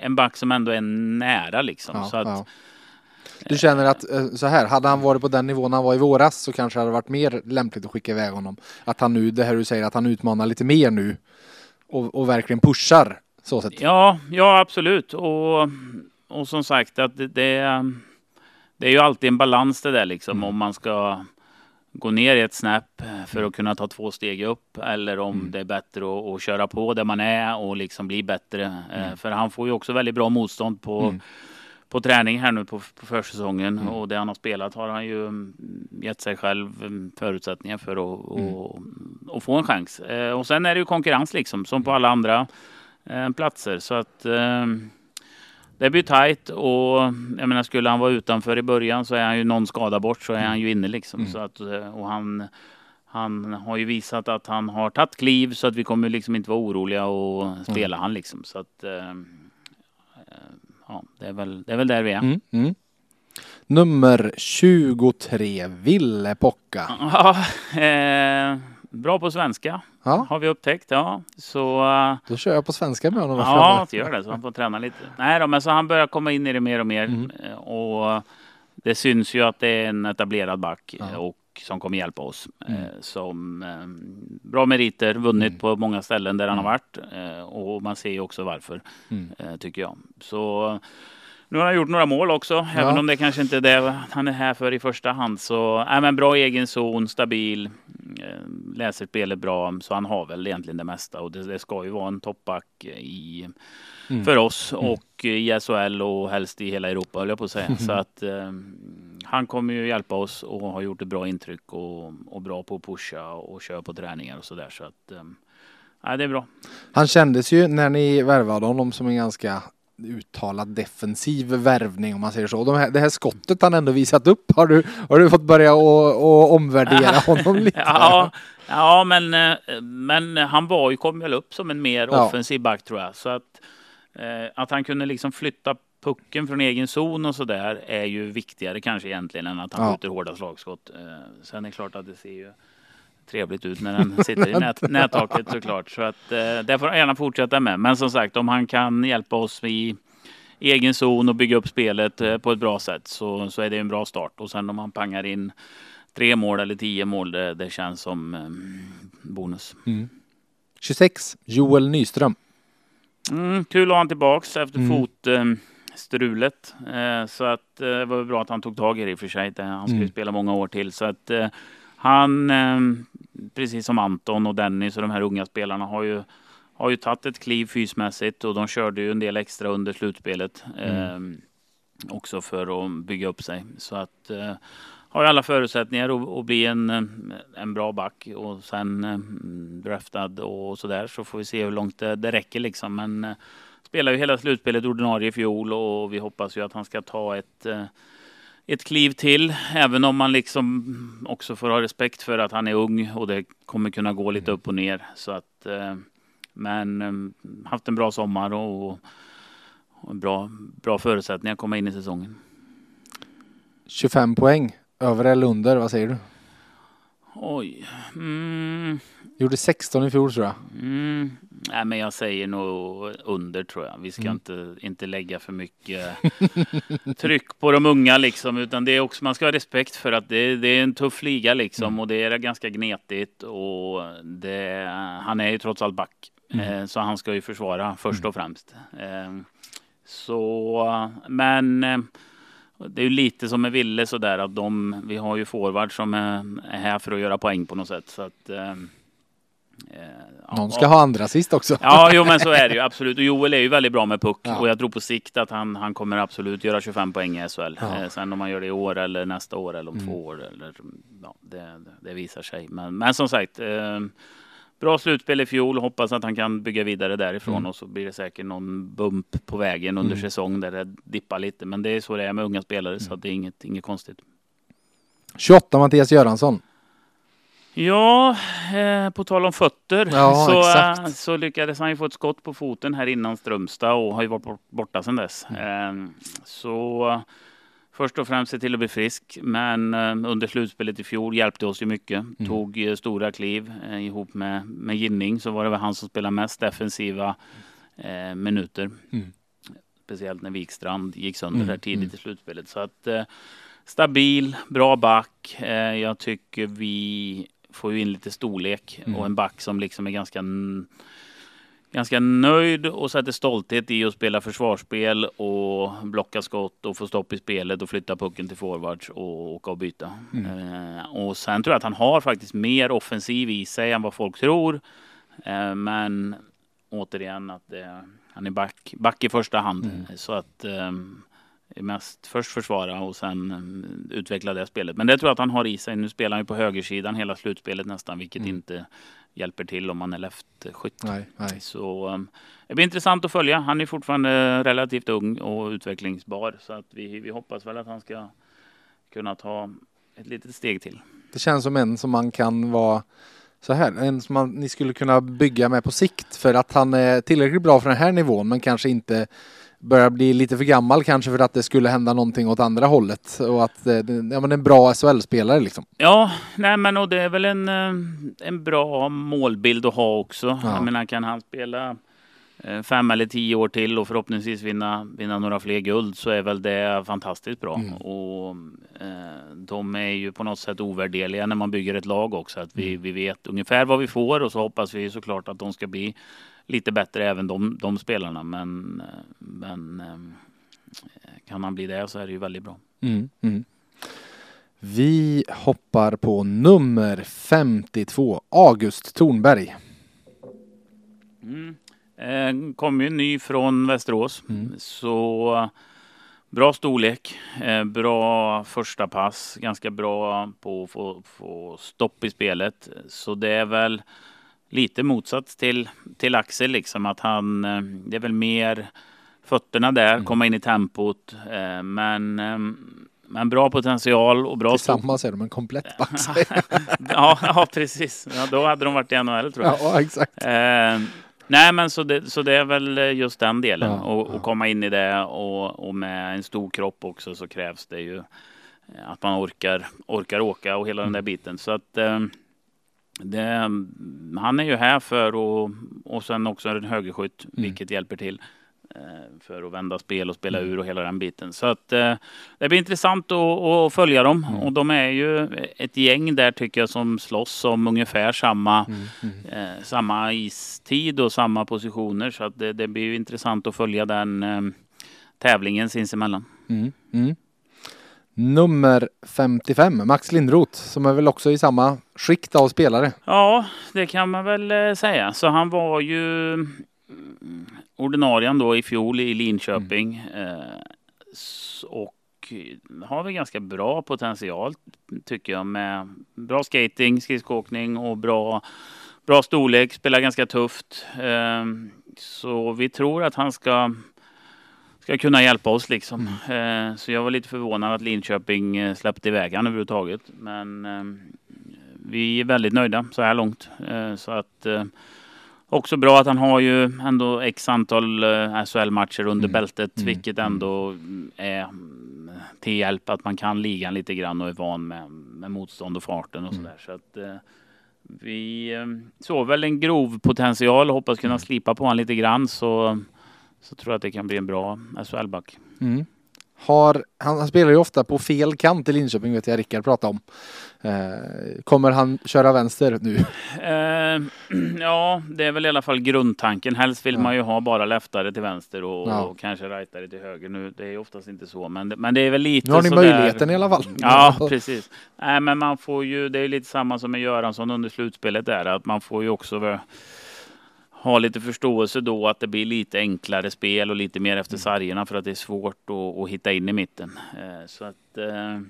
En back som ändå är nära liksom. Ja, så att, ja. Du känner att eh, så här, hade han varit på den nivån han var i våras så kanske det hade varit mer lämpligt att skicka iväg honom. Att han nu, det här du säger, att han utmanar lite mer nu och, och verkligen pushar så sett. Ja, ja absolut. Och, och som sagt, att det, det, det är ju alltid en balans det där liksom. Om man ska gå ner ett snäpp för att kunna ta två steg upp eller om det är bättre att, att köra på där man är och liksom bli bättre. Eh, För han får ju också väldigt bra motstånd på, på träning här nu på, på försäsongen. Och det han har spelat har han ju mm, gett sig själv mm, förutsättningar för att, att, att få en chans. Eh, Och sen är det ju konkurrens liksom som på alla andra eh, platser. Så att eh, det blir tajt och jag menar skulle han vara utanför i början så är han ju någon skada bort så är han ju inne liksom. Så att, eh, och han, han har ju visat att han har tagit kliv så att vi kommer liksom inte vara oroliga och spela han liksom. Så att eh, eh, ja, det är väl, det är väl där vi är. Mm, mm. Nummer 23, Ville Pocka. Ja, eh, bra på svenska Ja, har vi upptäckt. Ja, så eh, då kör jag på svenska med honom. Ja, gör det så han får träna lite. Nej då, men så han börjar komma in i det mer och mer. Mm. Eh, Och det syns ju att det är en etablerad back Ja. eh, och som kommer hjälpa oss. Mm. Som bra meriter, vunnit på många ställen där han har varit. Eh, Och man ser ju också varför, Mm. tycker jag. Så nu har han gjort några mål också, Ja. även om det kanske inte är det han är här för i första hand. Så äh, men bra egen zon, stabil, eh, läser spelet bra. Så han har väl egentligen det mesta och det, det ska ju vara en toppback i, Mm. för oss och i SHL och helst i hela Europa höll jag på att säga. Så att eh, han kommer ju hjälpa oss och har gjort ett bra intryck och, och bra på att pusha och köra på träningar och sådär. Så att ja, det är bra. Han kändes ju när ni värvade honom som en ganska uttalad defensiv värvning om man säger så. De här, det här skottet han ändå visat upp, har du, har du fått börja och, omvärdera honom lite? Ja, ja men, eh, men han var ju, kom väl upp som en mer Ja. offensiv back tror jag. Så att, eh, att han kunde liksom flytta pucken från egen zon och så där är ju viktigare kanske egentligen än att han Ja. skjuter hårda slagskott. Eh, sen är det klart att det ser ju trevligt ut när den sitter i nät, nättaket såklart. Så att eh, det får han gärna fortsätta med. Men som sagt, om han kan hjälpa oss i egen zon och bygga upp spelet eh, på ett bra sätt så, så är det en bra start. Och sen om han pangar in tre mål eller tio mål, det, det känns som eh, bonus. Mm. 26, Joel Nyström. Mm, kul att ha han tillbaks efter mm. fotstrulet. Eh, så att eh, det var bra att han tog tag i det i och för sig. Han ska ju mm. spela många år till. Så att eh, han, precis som Anton och Dennis och de här unga spelarna har ju har ju tagit ett kliv fysmässigt och de körde ju en del extra under slutspelet. Mm. Eh, också för att bygga upp sig. Så att eh, har ju alla förutsättningar att, att, bli en, en bra back och sen eh, draftad och sådär så får vi se hur långt det, det räcker liksom. Men eh, spelar ju hela slutspelet ordinarie i fjol och vi hoppas ju att han ska ta ett eh, ett kliv till, även om man liksom också får ha respekt för att han är ung och det kommer kunna gå lite upp och ner. Så att, eh, men eh, haft en bra sommar och, och bra, bra förutsättningar att komma in i säsongen. 25 poäng, över eller under, vad säger du? Oj. Mm. Gjorde 16 i fjol tror jag. Mm. Nej, men jag säger nog under tror jag. Vi ska mm. inte, inte lägga för mycket tryck på de unga liksom, utan det är också, man ska ha respekt för att det, det är en tuff liga liksom mm. och det är ganska gnetigt och det, han är ju trots allt back. Mm. Eh, så han ska ju försvara först och främst. Eh, så, men eh, det är ju lite som med Ville sådär att de, vi har ju forward som är, är här för att göra poäng på något sätt. Så att, eh, eh Någon ska ja. ha andra sist också. Ja, jo, men så är det ju absolut. Och Joel är ju väldigt bra med puck ja. och jag tror på sikt att han, han kommer absolut göra 25 poäng i SHL. Ja. Eh, sen om man gör det i år eller nästa år eller om mm. två år eller ja, det, det visar sig. Men, men som sagt, eh, bra slutspel i fjol. Hoppas att han kan bygga vidare därifrån mm. och så blir det säkert någon bump på vägen under mm. säsong där det dippar lite. Men det är så det är med unga spelare mm. så det är inget, inget konstigt. 28 Mattias Göransson. Ja, eh, på tal om fötter ja, så, eh, så, lyckades han ju få ett skott på foten här innan Strömstad och har ju varit borta sedan dess. Eh, så först och främst se till att bli frisk. Men eh, under slutspelet i fjol hjälpte oss ju mycket. Mm. Tog eh, stora kliv eh, ihop med, med Ginning så var det väl han som spelade mest defensiva eh, minuter. Mm. Speciellt när Wikstrand gick sönder mm. här tidigt mm. i slutspelet. Så att eh, stabil, bra back. Jag tycker vi får ju in lite storlek och mm. en back som liksom är ganska ganska nöjd och sätter stolthet i att spela försvarsspel och blocka skott och få stopp i spelet och flytta pucken till forwards och åka och byta. Mm. Eh, och sen tror jag att han har faktiskt mer offensiv i sig än vad folk tror. Eh, men återigen att eh, han är back, back i första hand. Mm. Så att eh, mest först försvara och sen eh, utveckla det spelet. Men det tror jag att han har i sig. Nu spelar han ju på högersidan hela slutspelet nästan, vilket mm. inte hjälper till om man är leftskytt. Så um, det blir intressant att följa. Han är fortfarande relativt ung och utvecklingsbar så att vi, vi hoppas väl att han ska kunna ta ett litet steg till. Det känns som en som man kan vara så här, en som man, ni skulle kunna bygga med på sikt för att han är tillräckligt bra för den här nivån men kanske inte börjar bli lite för gammal kanske för att det skulle hända någonting åt andra hållet och att eh, ja, men en bra SHL-spelare liksom. Ja, nej men och det är väl en, eh, en bra målbild att ha också. Ja. Jag menar kan han spela eh, fem eller tio år till och förhoppningsvis vinna, vinna några fler guld så är väl det fantastiskt bra. Mm. Och eh, de är ju på något sätt ovärdeliga när man bygger ett lag också. Att vi, mm. vi vet ungefär vad vi får och så hoppas vi såklart att de ska bli lite bättre även de, de spelarna. Men, men eh, kan han bli det så är det ju väldigt bra. Mm, mm. Vi hoppar på nummer 52, August Thornberg. Mm. Eh, kom ju ny från Västerås. Mm. Så bra storlek, eh, bra första pass, ganska bra på att få, få stopp i spelet. Så det är väl lite motsats till, till Axel, liksom att han, eh, det är väl mer fötterna där, mm. komma in i tempot. Eh, men, eh, men bra potential och bra... Tillsammans är de en komplett back. ja, ja, precis. Ja, då hade de varit i NHL tror jag. Ja, exakt. Eh, nej, men så det, så det är väl just den delen. Ja, och, och, komma in i det och, och med en stor kropp också så krävs det ju att man orkar, orkar åka och hela mm. den där biten. Så att det, han är ju här för att, och sen också en högerskytt, mm. vilket hjälper till eh, för att vända spel och spela mm. ur och hela den biten. Så att eh, det blir intressant att, att följa dem mm. och de är ju ett gäng där tycker jag som slåss om ungefär samma, mm. mm. Eh, samma istid och samma positioner så att det, det blir intressant att följa den eh, tävlingen sinsemellan. Mm. Mm nummer 55, Max Lindroth, som är väl också i samma skikt av spelare. Ja, det kan man väl eh, säga. Så han var ju mm, ordinarien då i fjol i Linköping. Mm. och har väl ganska bra potential tycker jag med bra skating, skridskoåkning och bra, bra storlek, spelar ganska tufft. Eh, så vi tror att han ska ska kunna hjälpa oss liksom. Mm. Eh, så jag var lite förvånad att Linköping eh, släppte iväg han överhuvudtaget. Men eh, vi är väldigt nöjda så här långt. Så att också bra att han har ju ändå x antal SHL-matcher under mm. bältet, mm. vilket mm. ändå är till hjälp att man kan ligan lite grann och är van med, med motstånd och farten och mm. sådär. Så att vi såg väl en grov potential och hoppas kunna mm. slipa på honom lite grann så så tror jag att det kan bli en bra SHL-back. Mm. Har, han, han, spelar ju ofta på fel kant i Linköping vet jag Rickard pratade om. Eh, kommer han köra vänster nu? Eh, ja, det är väl i alla fall grundtanken. Helst vill ja. man ju ha bara leftare till vänster och, ja. och kanske rightare till höger. Nu, det är oftast inte så, men, men det är väl lite Nu har ni möjligheten i alla fall. Ja, precis. Nej, men man får ju, det är lite samma som med Göransson under slutspelet där, att man får ju också ha lite förståelse då att det blir lite enklare spel och lite mer efter mm. sargerna för att det är svårt att, att hitta in i mitten. Eh, så att eh,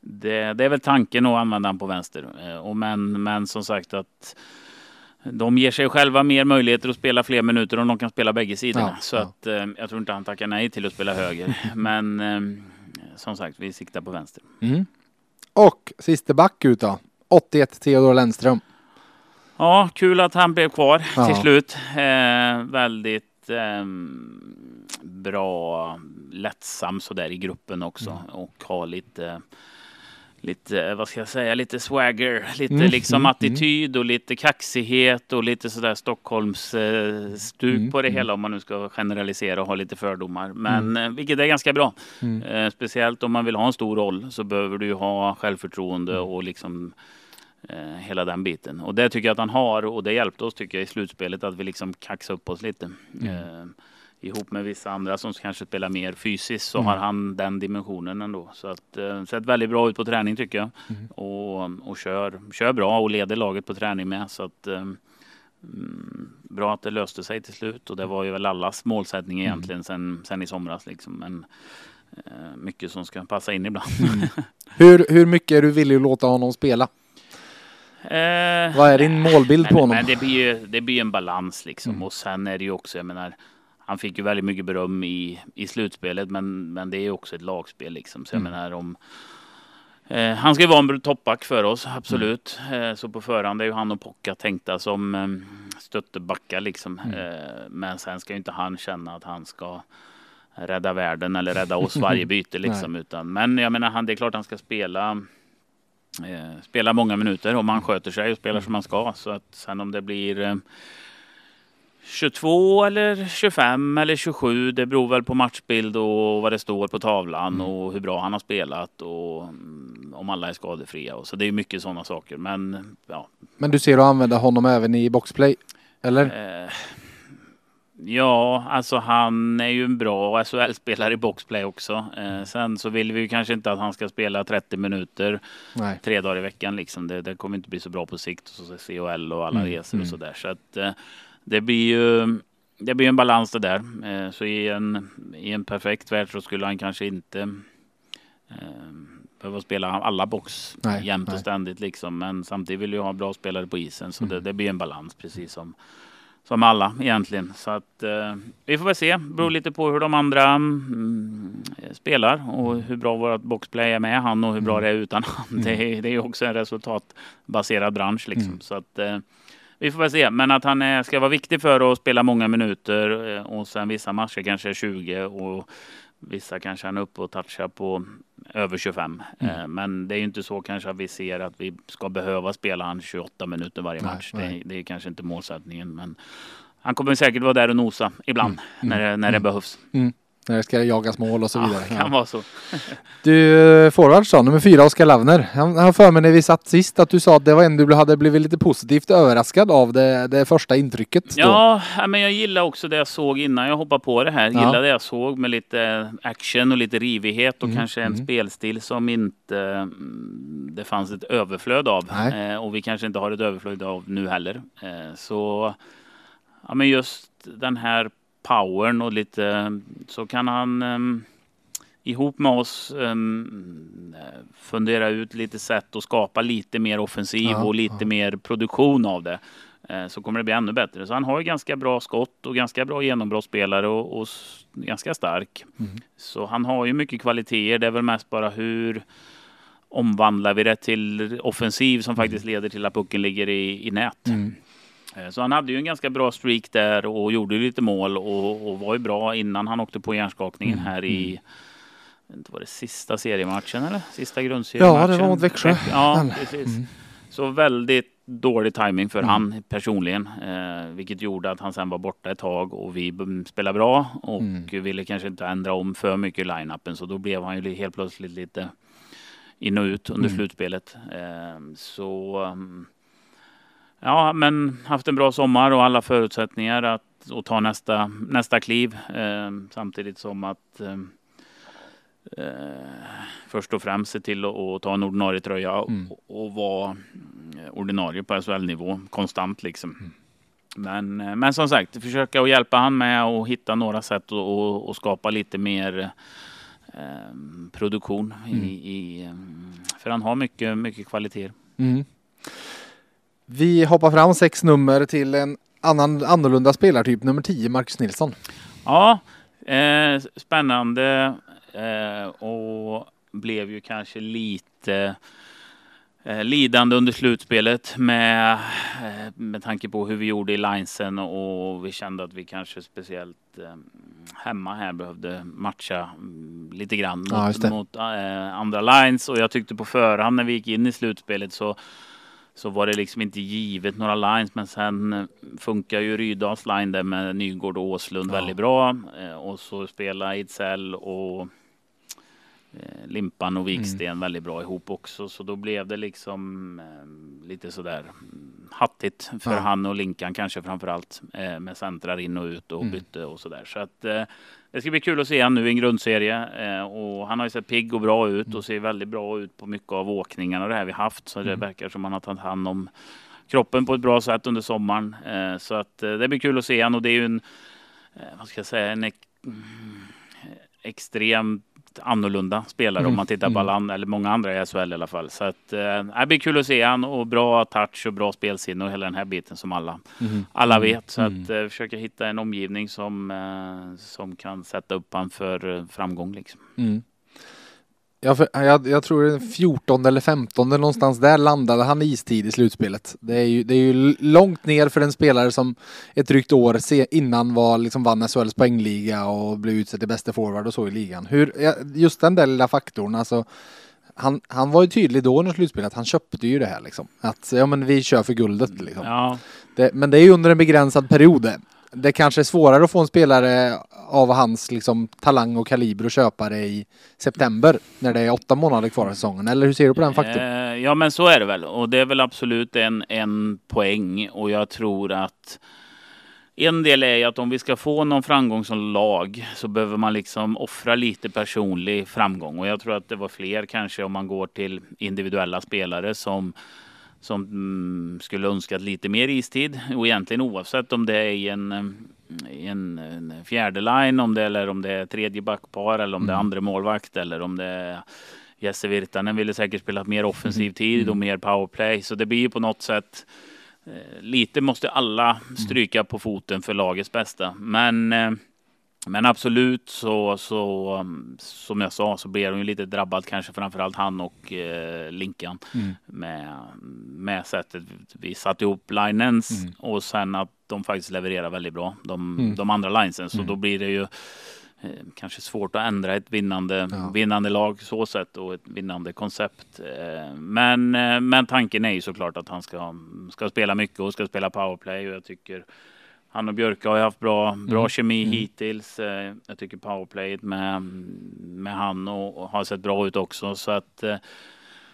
det, det är väl tanken att använda den på vänster. Eh, och men, men som sagt att de ger sig själva mer möjligheter att spela fler minuter om de kan spela bägge sidorna. Ja, så ja. att jag tror inte han tackar nej till att spela höger. men som sagt, vi siktar på vänster. Mm. Och sista back ut då. 81 Theodor Lennström. Ja, kul att han blev kvar ja. till slut. Eh, väldigt eh, bra, lättsam sådär i gruppen också mm. och har lite lite, vad ska jag säga, lite swagger, lite mm, liksom mm, attityd och lite kaxighet och lite sådär Stockholms eh, stuk mm, på det mm. hela om man nu ska generalisera och ha lite fördomar. Men mm. eh, vilket är ganska bra. Eh, speciellt om man vill ha en stor roll så behöver du ju ha självförtroende och liksom Eh, hela den biten. Och det tycker jag att han har och det hjälpte oss tycker jag i slutspelet att vi liksom kaxade upp oss lite. Mm. Eh, ihop med vissa andra som kanske spelar mer fysiskt så mm. har han den dimensionen ändå. Så att eh, sett väldigt bra ut på träning tycker jag. Mm. Och, och kör, kör bra och leder laget på träning med. Så att, eh, mm, bra att det löste sig till slut och det var ju väl allas målsättning mm. egentligen sen, sen i somras. Liksom. Men, eh, mycket som ska passa in ibland. Mm. hur, hur mycket är du villig att låta honom spela? Eh, Vad är din målbild på honom? Men det blir ju det blir en balans liksom. Mm. Och sen är det ju också, jag menar, han fick ju väldigt mycket beröm i, i slutspelet, men, men det är ju också ett lagspel liksom. Så jag mm. menar om eh, han ska ju vara en toppback för oss, absolut. Mm. Eh, så på förhand är ju han och Pocka tänkta som eh, stöttebackar liksom. Mm. Eh, men sen ska ju inte han känna att han ska rädda världen eller rädda oss varje byte liksom. Utan, men jag menar, han, det är klart han ska spela eh, spelar många minuter om man sköter sig och spelar som man ska. Så att sen om det blir eh, 22 eller 25 eller 27. Det beror väl på matchbild och vad det står på tavlan mm. och hur bra han har spelat och mm, om alla är skadefria. Och så det är mycket sådana saker. Men ja. Men du ser att använda honom även i boxplay? Eller? Eh, Ja, alltså han är ju en bra SHL-spelare i boxplay också. Eh, sen så vill vi ju kanske inte att han ska spela 30 minuter Nej. tre dagar i veckan liksom. Det, det, kommer inte bli så bra på sikt. Och så CHL och alla mm, resor och mm. sådär. Så att eh, det blir ju det blir en balans det där. Eh, så i en, i en perfekt värld så skulle han kanske inte eh, behöva spela alla box nej, jämt och ständigt liksom. Men samtidigt vill jag ha bra spelare på isen. Så mm. det, det blir en balans precis som som alla egentligen. Så att eh, vi får väl se. Beror lite på hur de andra mm, spelar och hur bra vårt boxplay är med han och hur bra mm. det är utan han. Mm. Det, är, det är också en resultatbaserad bransch liksom. Mm. Så att eh, vi får väl se. Men att han är, ska vara viktig för att spela många minuter eh, och sen vissa matcher kanske 20 och vissa kanske han är uppe och touchar på över 25. Mm. Eh, men det är ju inte så kanske att vi ser att vi ska behöva spela han 28 minuter varje match. Nej, nej. Det, det, är kanske inte målsättningen. Men han kommer säkert vara där och nosa ibland mm. när, det, när det mm. behövs. När det ska jagas mål och så vidare. Ja, kan vara så. du, forwards då, nummer fyra, Oskar Lavner. Jag har för mig när vi satt sist att du sa att det var en du hade blivit lite positivt överraskad av det, det första intrycket. Då. Ja, men jag gillar också det jag såg innan jag hoppade på det här. Jag gillar det jag såg med lite action och lite rivighet och mm. kanske en mm. spelstil som inte mm, det fanns ett överflöd av. Eh, och vi kanske inte har ett överflöd av nu heller. Eh, så ja, men just den här powern och lite så kan han um, ihop med oss um, fundera ut lite sätt att skapa lite mer offensiv ja, och lite ja. mer produktion av det. Uh, så kommer det bli ännu bättre. Så han har ju ganska bra skott och ganska bra genombrottsspelare och, och ganska stark. Mm. Så han har ju mycket kvaliteter. Det är väl mest bara hur omvandlar vi det till offensiv som mm. faktiskt leder till att pucken ligger i, i nät. Mm. Eh, så han hade ju en ganska bra streak där och gjorde lite mål och, och var ju bra innan han åkte på hjärnskakningen mm. här i mm. inte var det sista seriematchen eller? Sista grundseriematchen? Ja, det var mot Växjö. Ja, precis. Mm. Så väldigt dålig timing för mm. han personligen, eh, vilket gjorde att han sen var borta ett tag och vi spelade bra och mm. ville kanske inte ändra om för mycket i line-upen så då blev han ju helt plötsligt lite in och ut under mm. slutspelet. Eh, så Ja, men haft en bra sommar och alla förutsättningar att och ta nästa, nästa kliv. Eh, samtidigt som att eh, eh först och främst se till att ta en ordinarie tröja mm. och, och vara ordinarie på SHL-nivå konstant liksom. Mm. Men, eh, men som sagt, försöka att hjälpa han med och hitta några sätt och, och skapa lite mer eh, produktion. Mm. I, i, eh, för han har mycket, mycket kvaliteter. Vi hoppar fram sex nummer till en annan, annorlunda spelartyp, nummer 10, Marcus Nilsson. Ja, eh, spännande. Eh, och blev ju kanske lite eh, lidande under slutspelet med, eh, med tanke på hur vi gjorde i linesen och vi kände att vi kanske speciellt eh, hemma här behövde matcha mm, lite grann mot, ja, mot eh, andra lines. Och jag tyckte på förhand när vi gick in i slutspelet så så var det liksom inte givet några lines. Men sen eh, funkar ju Rydals line där med Nygård och Åslund ja. väldigt bra. Eh, och så spelar Idsell och eh, Limpan och Viksten mm. väldigt bra ihop också. Så då blev det liksom lite sådär mm, hattigt för ja. han och Linkan kanske framförallt med centrar in och ut och mm. bytte och sådär. Så att det ska bli kul att se honom nu i en grundserie eh, och han har ju sett pigg och bra ut och ser väldigt bra ut på mycket av åkningarna det här vi haft. Så det mm. verkar som han har tagit hand om kroppen på ett bra sätt under sommaren. Eh, så att eh, det blir kul att se honom och det är ju en, vad ska jag säga, en mm, extremt annorlunda spelare mm. om man tittar på mm. alla eller många andra i SHL i alla fall. Så att, eh, det blir kul att se han och bra touch och bra spelsinne och hela den här biten som alla, mm. alla mm. vet. Så mm. att eh, försöka hitta en omgivning som, eh, som kan sätta upp han för eh, framgång liksom. Ja, för, jag, jag tror 14 eller 15 någonstans där landade han istid i slutspelet. Det är, ju, det är ju långt ner för en spelare som ett drygt år innan var, liksom vann SHLs poängliga och blev utsedd till bästa forward och så i ligan. Hur, just den där lilla faktorn, alltså han, han var ju tydlig då under slutspelet, han köpte ju det här liksom. Att ja men vi kör för guldet liksom. Ja. Det, men det är ju under en begränsad period det kanske är svårare att få en spelare av hans liksom, talang och kaliber och köpa det i september när det är åtta månader kvar av säsongen. Eller hur ser du på den faktorn? Eh, ja, men så är det väl. Och det är väl absolut en, en poäng. Och jag tror att en del är att om vi ska få någon framgång som lag så behöver man liksom offra lite personlig framgång. Och jag tror att det var fler kanske om man går till individuella spelare som som mm, skulle önskat lite mer istid och egentligen oavsett om det är i en, eh, i en, en fjärde line om det, eller om det är tredje backpar eller om mm. det är mm. andra målvakt eller om det är Jesse Virtanen ville säkert spela mer offensiv mm. tid och mer powerplay så det blir ju på något sätt eh, lite måste alla stryka på foten för lagets bästa men eh, men absolut så, så som jag sa så blev de ju lite drabbad kanske framförallt han och eh, Linkan mm. med, med sättet vi satte ihop linens mm. och sen att de faktiskt levererar väldigt bra de, mm. de andra linesen så mm. då blir det ju eh, kanske svårt att ändra ett vinnande, ja. vinnande lag så sätt och ett vinnande koncept. Eh, men, eh, men tanken är ju såklart att han ska, ska spela mycket och ska spela powerplay och jag tycker han och Björka har ju haft bra, bra mm. kemi mm. hittills. Eh, jag tycker powerplayet med, med han och, och, har sett bra ut också. Så att eh,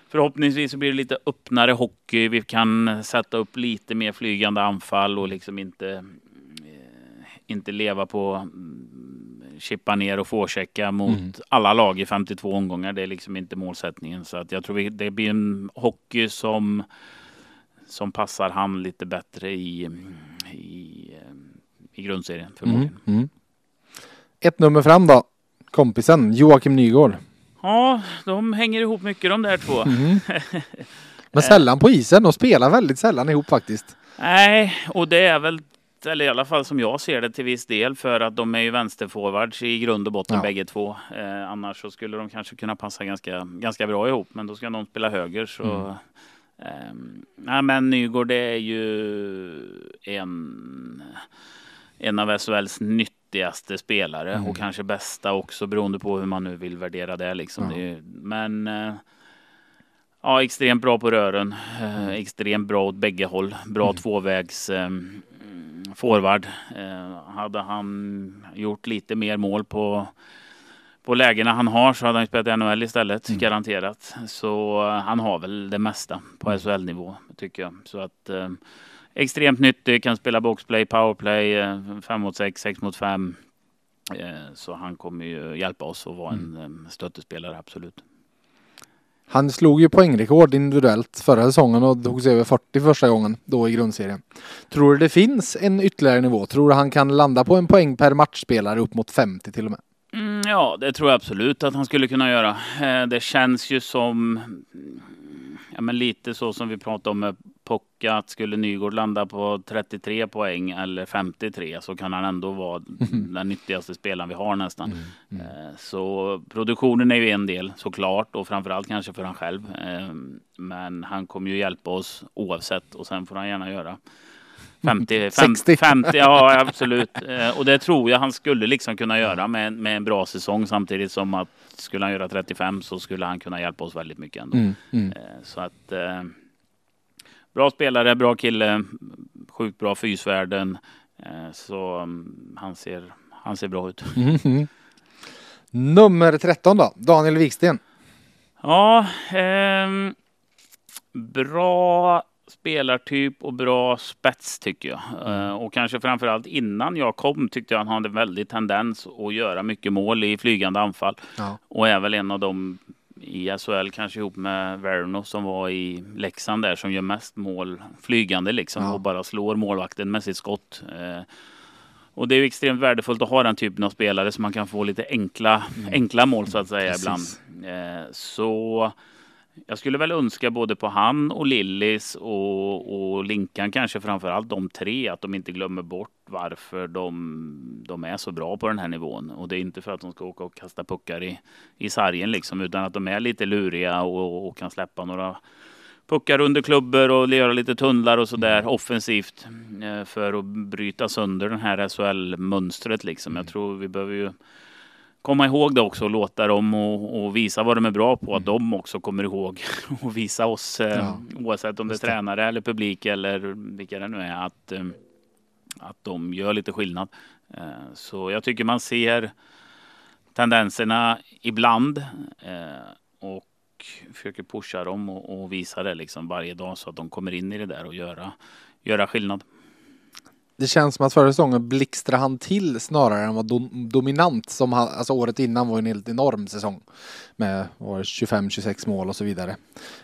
förhoppningsvis så blir det lite öppnare hockey. Vi kan sätta upp lite mer flygande anfall och liksom inte, eh, inte leva på mm, chippa ner och fourchecka mot mm. alla lag i 52 omgångar. Det är liksom inte målsättningen. Så att jag tror det blir en hockey som som passar han lite bättre i, i, i grundserien förmodligen. Mm, mm. Ett nummer fram då. Kompisen Joakim Nygård. Ja, de hänger ihop mycket de där två. Mm. Men sällan på isen. De spelar väldigt sällan ihop faktiskt. Nej, och det är väl eller i alla fall som jag ser det till viss del för att de är ju vänsterforwards i grund och botten ja. bägge två. Eh, annars så skulle de kanske kunna passa ganska, ganska bra ihop. Men då ska någon spela höger så mm. Um, ja, men Nygård är ju en, en av SHLs nyttigaste spelare mm. och kanske bästa också beroende på hur man nu vill värdera det. Liksom. Ja. det men uh, ja, extremt bra på rören, uh, extremt bra åt bägge håll, bra mm. tvåvägs um, forward. Uh, hade han gjort lite mer mål på på lägena han har så hade han spelat i NHL istället, mm. garanterat. Så uh, han har väl det mesta på mm. SHL-nivå, tycker jag. Så att uh, extremt nyttig, kan spela boxplay, powerplay, 5 uh, mot 6, 6 mot 5. så han kommer ju hjälpa oss att vara mm. en stöttespelare, absolut. Han slog ju poängrekord individuellt förra säsongen och tog sig över 40 första gången då i grundserien. Tror du det finns en ytterligare nivå? Tror du han kan landa på en poäng per matchspelare upp mot 50 till och med? Mm, ja, det tror jag absolut att han skulle kunna göra. Eh, det känns ju som ja, men lite så som vi pratade om med Pocka, att skulle Nygård landa på 33 poäng eller 53 så kan han ändå vara den nyttigaste spelaren vi har nästan. Mm, mm. Eh, så produktionen är ju en del såklart och framförallt kanske för han själv. Eh, men han kommer ju hjälpa oss oavsett och sen får han gärna göra 50, 50, 50 ja absolut. Eh, och det tror jag han skulle liksom kunna göra med, med en bra säsong samtidigt som att skulle han göra 35 så skulle han kunna hjälpa oss väldigt mycket ändå. Mm, mm. Så att bra spelare, bra kille, sjukt bra fysvärden. Så mm, han ser, han ser bra ut. Mm, mm. Nummer 13 då, Daniel Wiksten. Ja, eh, bra spelartyp och bra spets tycker jag. Mm. och kanske framförallt innan jag kom tyckte jag han hade väldigt tendens att göra mycket mål i flygande anfall. Ja. Och är väl en av dem i SHL, kanske ihop med Verno som var i Leksand där som gör mest mål flygande liksom ja. och bara slår målvakten med sitt skott. Eh, och det är ju extremt värdefullt att ha den typen av spelare så man kan få lite enkla, mm. enkla mål så att säga Precis. ibland. så jag skulle väl önska både på han och Lillis och, och Linkan kanske framför allt de tre att de inte glömmer bort varför de, de är så bra på den här nivån. Och det är inte för att de ska åka och kasta puckar i, i sargen liksom utan att de är lite luriga och, och kan släppa några puckar under klubbor och göra lite tunnlar och sådär mm. offensivt eh, för att bryta sönder den här SHL-mönstret liksom. Jag mm. tror vi behöver ju komma ihåg det också och låta dem och, och, visa vad de är bra på. Att mm. de också kommer ihåg och visa oss, eh, ja, oavsett om det är tränare eller publik eller vilka det nu är, att, eh, att de gör lite skillnad. Eh, så jag tycker man ser tendenserna ibland och försöker pusha dem och, och, visa det liksom varje dag så att de kommer in i det där och göra, göra skillnad det känns som att förra säsongen blixtrade han till snarare än var dom, dominant. Som han, alltså året innan var en helt enorm säsong. Med 25-26 mål och så vidare.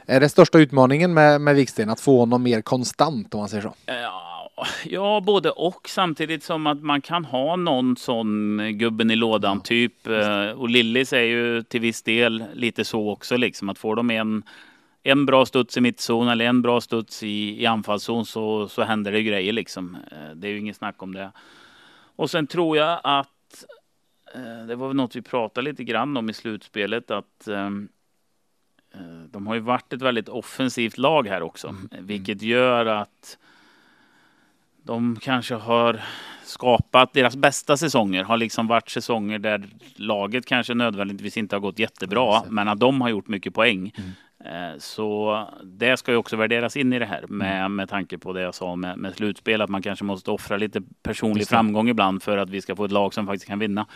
Är det största utmaningen med, med Wiksten att få honom mer konstant om man säger så? Ja, ja, både och. Samtidigt som att man kan ha någon sån gubben i lådan ja. typ. Eh, och Lillis är ju till viss del lite så också liksom. Att få dem en en bra studs i mittzon eller en bra studs i, i anfallszon så, så händer det grejer liksom. Eh, det är ju inget snack om det. Och sen tror jag att eh, det var väl något vi pratade lite grann om i slutspelet att ehm, eh, de har ju varit ett väldigt offensivt lag här också, mm. vilket gör att de kanske har skapat deras bästa säsonger har liksom varit säsonger där laget kanske nödvändigtvis inte har gått jättebra, men att de har gjort mycket poäng. Eh, så det ska ju också värderas in i det här med, mm. med tanke på det jag sa med, med slutspel, att man kanske måste offra lite personlig framgång ibland för att vi ska få ett lag som faktiskt kan vinna.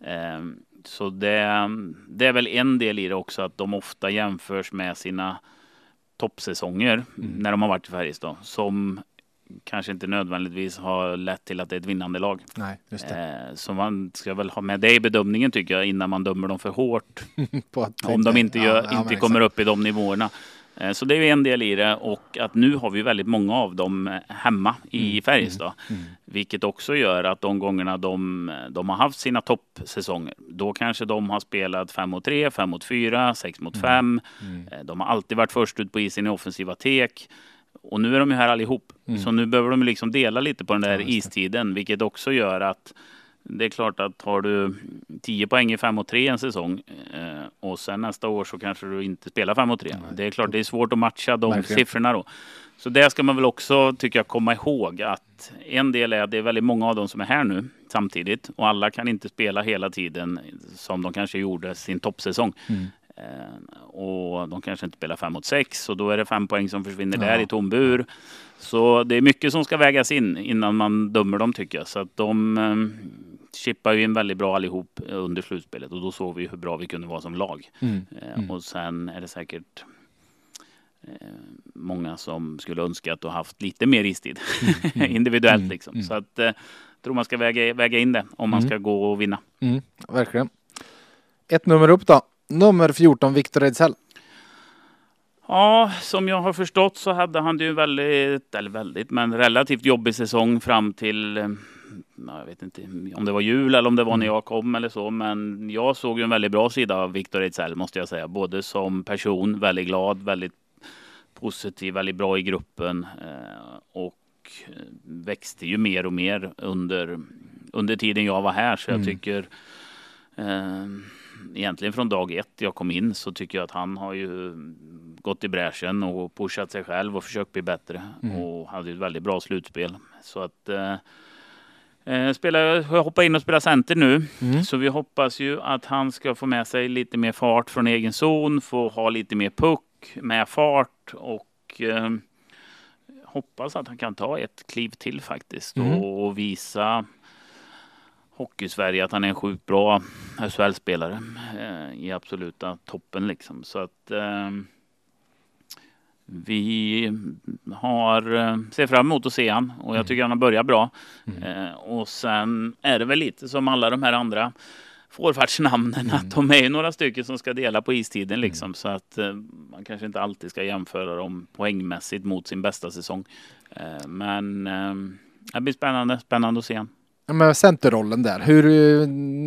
Mm. Eh, så det, det är väl en del i det också, att de ofta jämförs med sina toppsäsonger mm. när de har varit i Färjestad som kanske inte nödvändigtvis har lett till att det är ett vinnande lag. Nej, just det. Eh, så man ska väl ha med det i bedömningen tycker jag innan man dömer dem för hårt. om de inte, gör, ja, inte ja, kommer upp i de nivåerna. Eh, så det är en del i det och att nu har vi väldigt många av dem hemma i mm, Färjestad. Mm, mm. Vilket också gör att de gångerna de, de har haft sina toppsäsonger, då kanske de har spelat 5 mot 3, 5 mot 4, 6 mot 5. Mm, mm. Eh, de har alltid varit först ut på isen i offensiva tek. Och nu är de ju här allihop. Mm. Så nu behöver de liksom dela lite på den där ja, istiden, vilket också gör att det är klart att har du 10 poäng i 5 och 3 en säsong eh, och sen nästa år så kanske du inte spelar 5 och 3. Nej. Det är klart det är svårt att matcha de Verkligen. siffrorna då. Så det ska man väl också tycker jag komma ihåg att en del är att det är väldigt många av dem som är här nu samtidigt och alla kan inte spela hela tiden som de kanske gjorde sin toppsäsong. Mm. Eh, och de kanske inte spelar fem mot sex och då är det fem poäng som försvinner ja. där i tom bur. Så det är mycket som ska vägas in innan man dömer dem tycker jag. Så att de eh, chippar ju in väldigt bra allihop under slutspelet och då såg vi hur bra vi kunde vara som lag. Mm. Eh, mm. Och sen är det säkert många som skulle önska att du haft lite mer istid mm. mm. individuellt mm. liksom. Mm. Så att eh, tror man ska väga, väga in det om man ska gå och vinna. verkligen. Ett nummer upp då. Nummer 14, Viktor Ejdsell. Ja, som jag har förstått så hade han det ju väldigt, eller väldigt, men relativt jobbig säsong fram till eh, jag vet inte om det var jul eller om det var när mm. jag kom eller så, men jag såg ju en väldigt bra sida av Viktor Ejdsell måste jag säga. Både som person, väldigt glad, väldigt positiv, väldigt bra i gruppen eh, och växte ju mer och mer under, under tiden jag var här. Så jag mm. tycker eh, egentligen från dag ett jag kom in så tycker jag att han har ju gått i bräschen och pushat sig själv och försökt bli bättre mm. och hade ett väldigt bra slutspel. Så att eh, eh spela, hoppa in och spela center nu. Mm. Så vi hoppas ju att han ska få med sig lite mer fart från egen zon, få ha lite mer puck med fart och eh, hoppas att han kan ta ett kliv till faktiskt mm. och visa Hockeysverige att han är en sjukt bra SHL-spelare eh, i absoluta toppen liksom. Så att eh, vi har, eh, ser fram emot att se han och jag mm. tycker han har börjat bra. Mm. Eh, och sen är det väl lite som alla de här andra forwardsnamnen mm. att de är några stycken som ska dela på istiden mm. liksom så att eh, man kanske inte alltid ska jämföra dem poängmässigt mot sin bästa säsong. Eh, men eh, det blir spännande, spännande att se han med centerrollen där. Hur,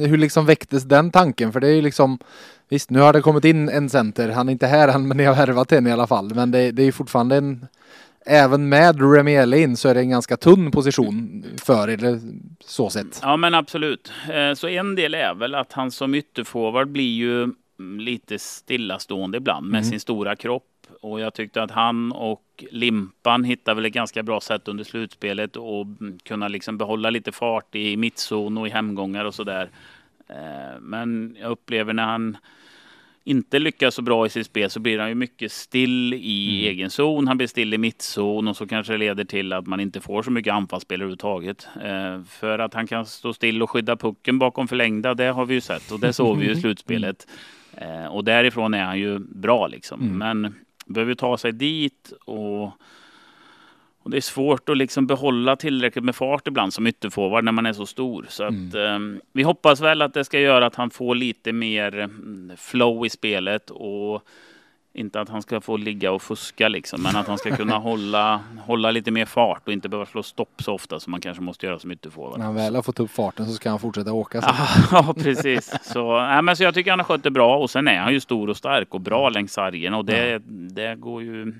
hur liksom väcktes den tanken? För det är ju liksom Visst, nu har det kommit in en center. Han är inte här än, men ni har värvat en i alla fall. Men det, det är fortfarande en Även med Remiele in så är det en ganska tunn position för er, så sett. Ja, men absolut. Eh, så en del är väl att han som ytterforward blir ju lite stillastående ibland med mm. sin stora kropp och jag tyckte att han och Limpan hittade väl ett ganska bra sätt under slutspelet och kunna liksom behålla lite fart i mittzon och i hemgångar och sådär. Eh, men jag upplever när han inte lyckas så bra i sitt spel så blir han ju mycket still i mm. egen zon. Han blir still i mittzon och så kanske det leder till att man inte får så mycket anfallsspel överhuvudtaget. Eh, för att han kan stå still och skydda pucken bakom förlängda, det har vi ju sett och det såg vi ju i slutspelet. Eh, och därifrån är han ju bra liksom. Mm. Men behöver ta sig dit och, och det är svårt att liksom behålla tillräckligt med fart ibland som ytterforward när man är så stor. Så mm. att, um, vi hoppas väl att det ska göra att han får lite mer mm, flow i spelet och inte att han ska få ligga och fuska liksom, men att han ska kunna hålla, hålla lite mer fart och inte behöva slå stopp så ofta som man kanske måste göra som ytterforward. När han väl har fått upp farten så ska han fortsätta åka. ja, precis. Så, äh, men så jag tycker han har skött det bra och sen är han ju stor och stark och bra längs sargen och det, ja. det går ju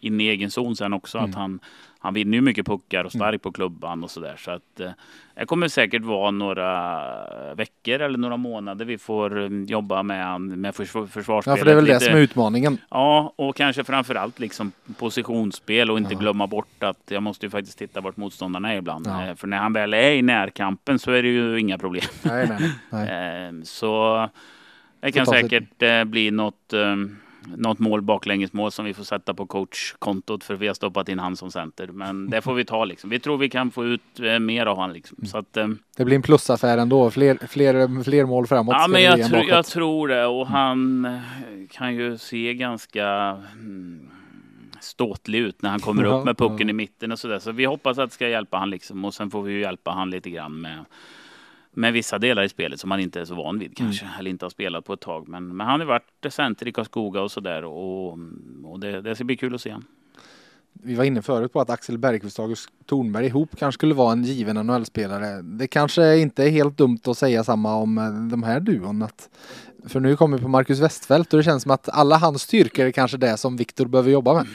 in i egen zon sen också mm. att han, han vinner ju mycket puckar och stark på klubban och sådär. Så att eh, det kommer säkert vara några veckor eller några månader vi får eh, jobba med, med försvar, försvarsspelet. Ja, för det är väl lite. det som är utmaningen. Ja, och kanske framför allt liksom positionsspel och inte Ja. glömma bort att jag måste ju faktiskt titta vart motståndarna är ibland. Ja. Eh, För när han väl är i närkampen så är det ju inga problem. Nej, nej, nej. Eh, Så det kan säkert bli något, eh, något mål baklängesmål som vi får sätta på coachkontot för vi har stoppat in han som center. Men det får vi ta liksom. Vi tror vi kan få ut eh, mer av han liksom. Så att, eh, Det blir en plusaffär ändå. Fler, fler, fler mål framåt. Ja, men jag, tro, jag tror det. Och han eh, kan ju se ganska mm, ståtlig ut när han kommer upp med pucken i mitten och sådär. Så vi hoppas att det ska hjälpa han liksom. Och sen får vi ju hjälpa han lite grann med, med vissa delar i spelet som han inte är så van vid kanske. Mm. Eller inte har spelat på ett tag. Men, men han har varit center i Karlskoga och sådär. Och, och det, det ska bli kul att se. Vi var inne förut på att Axel Bergqvist och August Thornberg ihop kanske skulle vara en given NHL-spelare. Det kanske inte är helt dumt att säga samma om eh, de här duon. Att, för nu kommer vi på Marcus Westfält och det känns som att alla hans styrkor är kanske det som Viktor behöver jobba med.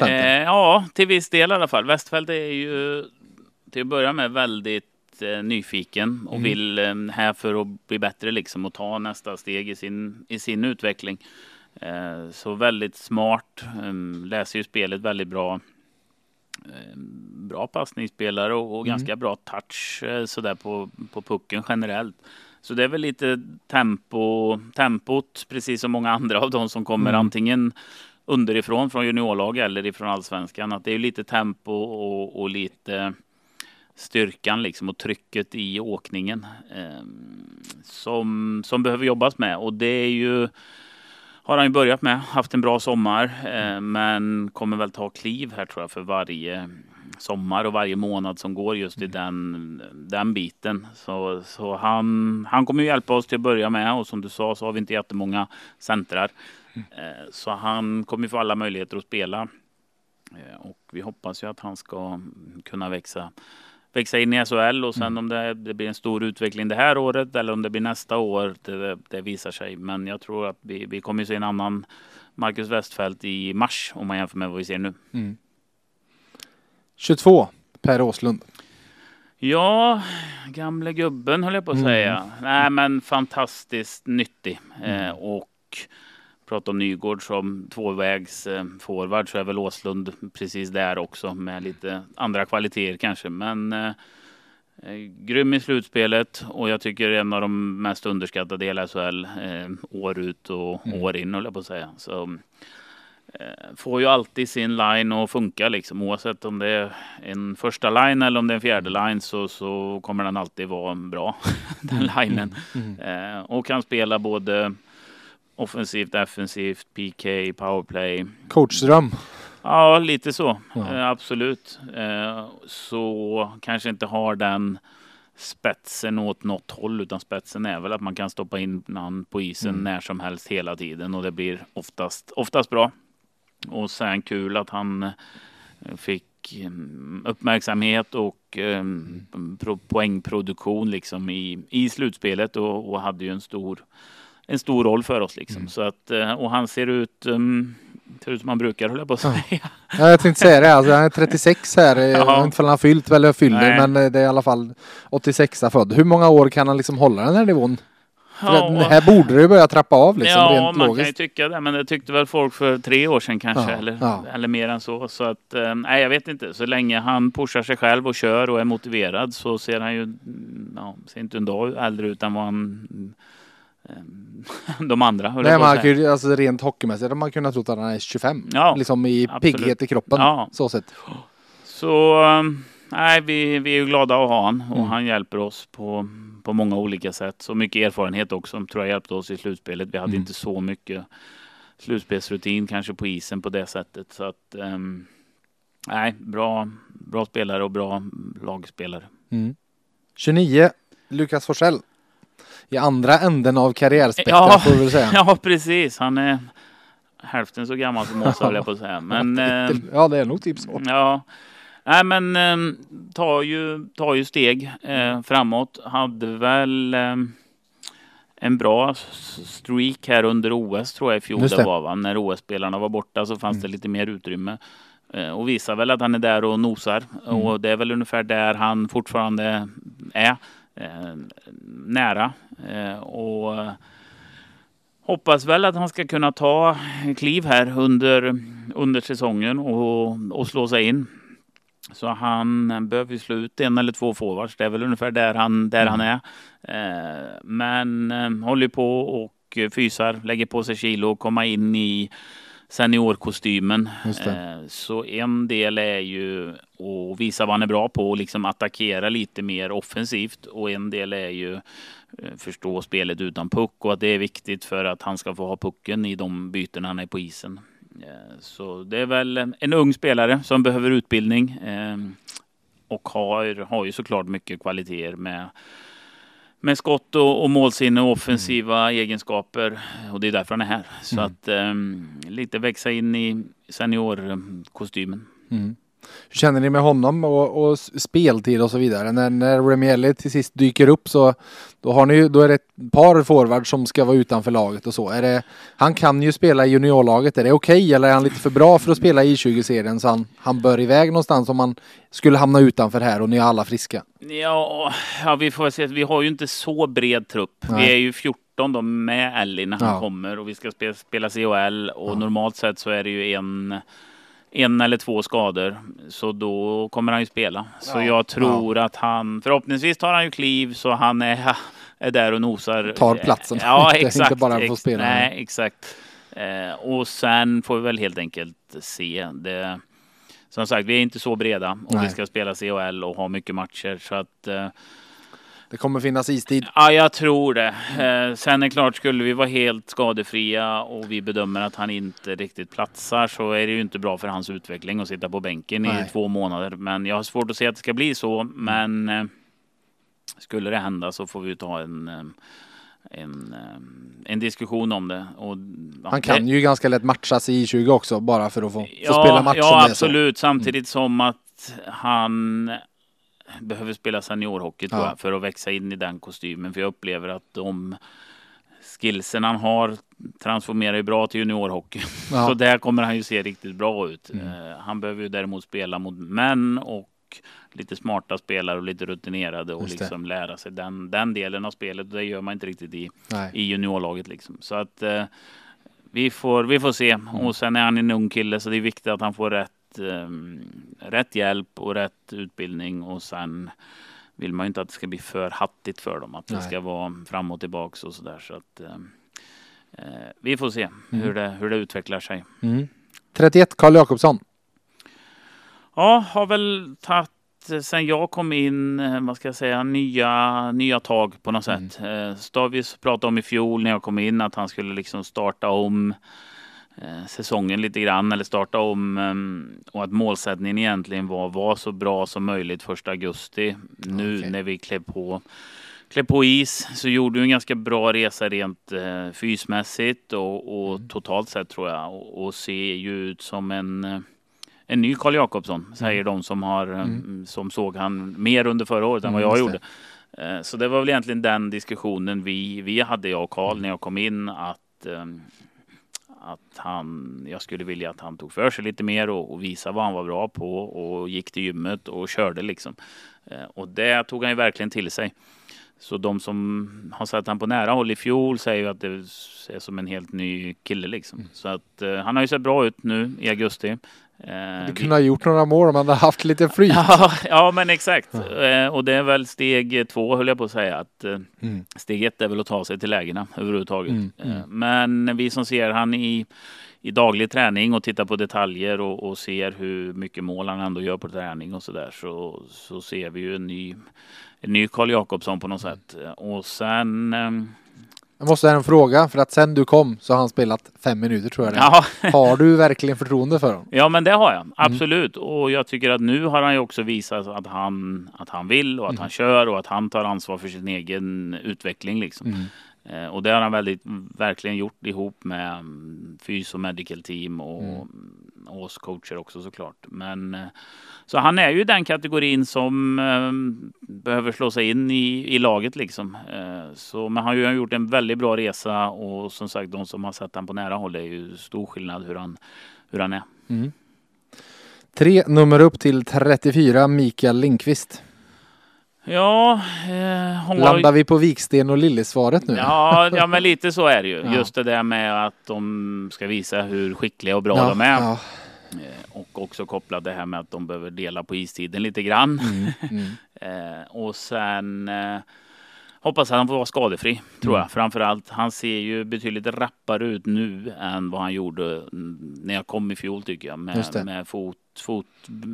Eh, ja, till viss del i alla fall. Westfeldt är ju till att börja med väldigt eh, nyfiken och Mm. vill eh, här för att bli bättre liksom och ta nästa steg i sin, i sin utveckling. Eh, så väldigt smart, eh, läser ju spelet väldigt bra. Eh, bra passningsspelare och, och Mm. ganska bra touch eh, sådär på, på pucken generellt. Så det är väl lite tempo, tempot, precis som många andra av de som kommer Mm. antingen underifrån från juniorlag eller ifrån allsvenskan. Att det är lite tempo och, och lite styrkan liksom och trycket i åkningen eh, som, som behöver jobbas med. Och det är ju har han ju börjat med, haft en bra sommar, eh, men kommer väl ta kliv här tror jag för varje sommar och varje månad som går just i den, den biten. Så, så han, han kommer ju hjälpa oss till att börja med och som du sa så har vi inte jättemånga centrar. Eh, Så han kommer få alla möjligheter att spela. Eh, Och vi hoppas ju att han ska kunna växa, växa in i SHL och sen om det, det blir en stor utveckling det här året eller om det blir nästa år, det, det visar sig. Men jag tror att vi, vi kommer se en annan Marcus Westfält i mars om man jämför med vad vi ser nu. 22, Per Åslund. Ja, gamle gubben höll jag på att Mm. säga. Nej, men fantastiskt nyttig. Eh, och prata om Nygård som tvåvägs eh, forward så är väl Åslund precis där också med lite andra kvaliteter kanske. Men eh, eh, grym i slutspelet och jag tycker en av de mest underskattade i hela SHL eh, år ut och Mm. år in höll jag på att säga. Så, eh, får ju alltid sin line att funka liksom oavsett om det är en första line eller om det är en fjärde line så, så kommer den alltid vara bra den linen. Eh, och kan spela både offensivt, defensivt, PK, powerplay. Coachdröm. Ja, lite så. Ja. Eh, absolut. Eh, så kanske inte har den spetsen åt något håll utan spetsen är väl att man kan stoppa in någon på isen Mm. när som helst hela tiden och det blir oftast, oftast bra. Och sen kul att han eh, fick mm, uppmärksamhet och pro- poängproduktion liksom i, i slutspelet och, och hade ju en stor en stor roll för oss liksom. Så att, eh, och han ser ut, um, ser ut som han brukar höll jag på att säga. Ja, jag tänkte säga det, alltså, han är 36 här. Jag Ja. vet inte om han har fyllt eller fyller, Nej. men eh, det är i alla fall 86 född. Hur många år kan han liksom hålla den här nivån? För att här borde det börja trappa av liksom, ja, rent man kan ju logiskt. tycka det, men det tyckte väl folk för tre år sedan kanske, Ja, eller, ja. eller mer än så. Så att, eh, nej, jag vet inte. Så länge han pushar sig själv och kör och är motiverad så ser han ju, mm, ja, ser inte en dag äldre ut än vad han, mm, de andra, Nej, man ju, alltså rent hockeymässigt hade man kunnat tro att han är 25. Ja, liksom i absolut. pigghet i kroppen. Ja. Så sett. Så eh, nej, vi, vi är ju glada att ha han och Mm. han hjälper oss på, på många olika sätt. Så mycket erfarenhet också tror jag hjälpte oss i slutspelet. Vi hade Mm. inte så mycket slutspelsrutin kanske på isen på det sättet. Så att ehm, nej, bra, bra spelare och bra lagspelare. Mm. 29, Lukas Forsell. I andra änden av karriärspektrat Ja. får vi säga. Ja, precis. Han är hälften så gammal som oss höll jag på att säga. Men ehm, ja, det är nog typ så. Ja, nej men eh, tar, ju, tar ju steg eh, framåt. Hade väl eh, en bra streak här under OS tror jag i fjol Just det det. var va? När OS-spelarna var borta så fanns det lite mer utrymme. eh, och visar väl att han är där och nosar. Mm. Och det är väl ungefär där han fortfarande är. Eh, nära. Eh, och hoppas väl att han ska kunna ta kliv här under, under säsongen och, och slå sig in. Så han behöver slå ut en eller två forwards. Det är väl ungefär där han, där mm. han är. Eh, men håller på och fysar, lägger på sig kilo och komma in i seniorkostymen. Eh, så en del är ju att visa vad han är bra på och liksom attackera lite mer offensivt. Och en del är ju eh, förstå spelet utan puck och att det är viktigt för att han ska få ha pucken i de byten han är på isen. Eh, så det är väl en ung spelare som behöver utbildning och har, har ju såklart mycket kvaliteter med med skott och, och målsinne och offensiva mm. egenskaper. Och det är därför han är här. Så mm. att um, lite växa in i seniorkostymen. Mm. Hur känner ni med honom och, och speltid och så vidare? När, när Remielli till sist dyker upp så då, har ni, då är det ett par forwards som ska vara utanför laget och så. Är det, han kan ju spela i juniorlaget. Är det okej okay, eller är han lite för bra för att spela i 20-serien så han, han bör iväg någonstans om han skulle hamna utanför här och ni är alla friska? Ja, ja vi får se. Vi har ju inte så bred trupp. Nej. Vi är ju 14 då med Ellie när han ja. kommer och vi ska spela, spela CHL och ja. normalt sett så är det ju en en eller två skador. Så då kommer han ju spela. Så ja, jag tror ja. att han, förhoppningsvis tar han ju kliv så han är, är där och nosar. Tar platsen. Ja, exakt. inte bara får spela. Nej, exakt. Eh, och sen får vi väl helt enkelt se. Det, som sagt, vi är inte så breda och Nej. vi ska spela CHL och ha mycket matcher. Så att eh, det kommer finnas istid. Ja, jag tror det. Eh, sen är klart, skulle vi vara helt skadefria och vi bedömer att han inte riktigt platsar så är det ju inte bra för hans utveckling att sitta på bänken Nej. i två månader. Men jag har svårt att se att det ska bli så. Men eh, skulle det hända så får vi ta en eh, en, en diskussion om det. Och, ja, han kan det... ju ganska lätt matchas i 20 också bara för att få, ja, få spela match. Ja, absolut. Samtidigt mm. som att han behöver spela seniorhockey tror ja. jag, för att växa in i den kostymen. För jag upplever att de skillsen han har transformerar ju bra till juniorhockey. Ja. Så där kommer han ju se riktigt bra ut. Mm. Uh, han behöver ju däremot spela mot män och lite smarta spelare och lite rutinerade och liksom lära sig den, den delen av spelet. Det gör man inte riktigt i, i juniorlaget liksom. Så att uh, vi får, vi får se. Mm. Och sen är han en ung kille så det är viktigt att han får rätt um, rätt hjälp och rätt utbildning och sen vill man ju inte att det ska bli för hattigt för dem. Att Nej. det ska vara fram och tillbaks och sådär. Så att um, uh, vi får se mm. hur, det, hur det utvecklar sig. Mm. 31 Karl Jakobsson. Ja, har väl tagit sen jag kom in, eh, vad ska jag säga, nya, nya tag på något mm. sätt. Eh, Stavis pratade om i fjol när jag kom in att han skulle liksom starta om Eh, säsongen lite grann eller starta om ehm, och att målsättningen egentligen var vara så bra som möjligt första augusti. Nu okay. när vi klev på, klev på is så gjorde vi en ganska bra resa rent eh, fysmässigt och, och mm. totalt sett tror jag och, och ser ju ut som en eh, en ny Karl Jakobsson säger mm. de som har mm. som såg han mer under förra året än vad mm, jag gjorde. Så det var väl egentligen den diskussionen vi, vi hade jag och Karl när jag kom in att ehm, att han, jag skulle vilja att han tog för sig lite mer och, och visade vad han var bra på och gick till gymmet och körde liksom. Eh, och det tog han ju verkligen till sig. Så de som har sett han på nära håll i fjol säger ju att det är som en helt ny kille liksom. Mm. Så att uh, han har ju sett bra ut nu i augusti. Uh, du kunde ha gjort några mål om han hade haft lite flyt. ja, ja, men exakt. Uh, och det är väl steg två höll jag på att säga. Att, uh, mm. Steg ett är väl att ta sig till lägena överhuvudtaget. Mm. Mm. Men vi som ser han i, i daglig träning och tittar på detaljer och, och ser hur mycket mål han ändå gör på träning och så där så, så ser vi ju en ny en ny Karl Jakobsson på något sätt. Och sen... Jag måste ha en fråga för att sen du kom så har han spelat fem minuter tror jag. Ja. Har du verkligen förtroende för honom? Ja, men det har jag mm. absolut. Mm. Och jag tycker att nu har han ju också visat att han, att han vill och att mm. han kör och att han tar ansvar för sin egen utveckling liksom. Mm. Eh, och det har han väldigt, verkligen gjort ihop med mm, fys och medical team och, mm och oss coacher också såklart. Men eh, så han är ju den kategorin som eh, behöver slå sig in i, i laget liksom. Eh, så, men han har ju gjort en väldigt bra resa och som sagt de som har sett han på nära håll det är ju stor skillnad hur han, hur han är. Mm. Tre nummer upp till 34, Mikael Lindqvist. Ja, eh, Landar vi på Viksten och Lillis-svaret nu? Ja, ja, men lite så är det ju. Ja. Just det där med att de ska visa hur skickliga och bra Ja, de är. ja. Eh, Och också kopplat det här med att de behöver dela på istiden lite grann. Mm, mm. Eh, och sen eh, hoppas att han får vara skadefri, tror Mm. jag. Framförallt, han ser ju betydligt rappare ut nu än vad han gjorde mm, när jag kom i fjol tycker jag. Med, med fot, fot,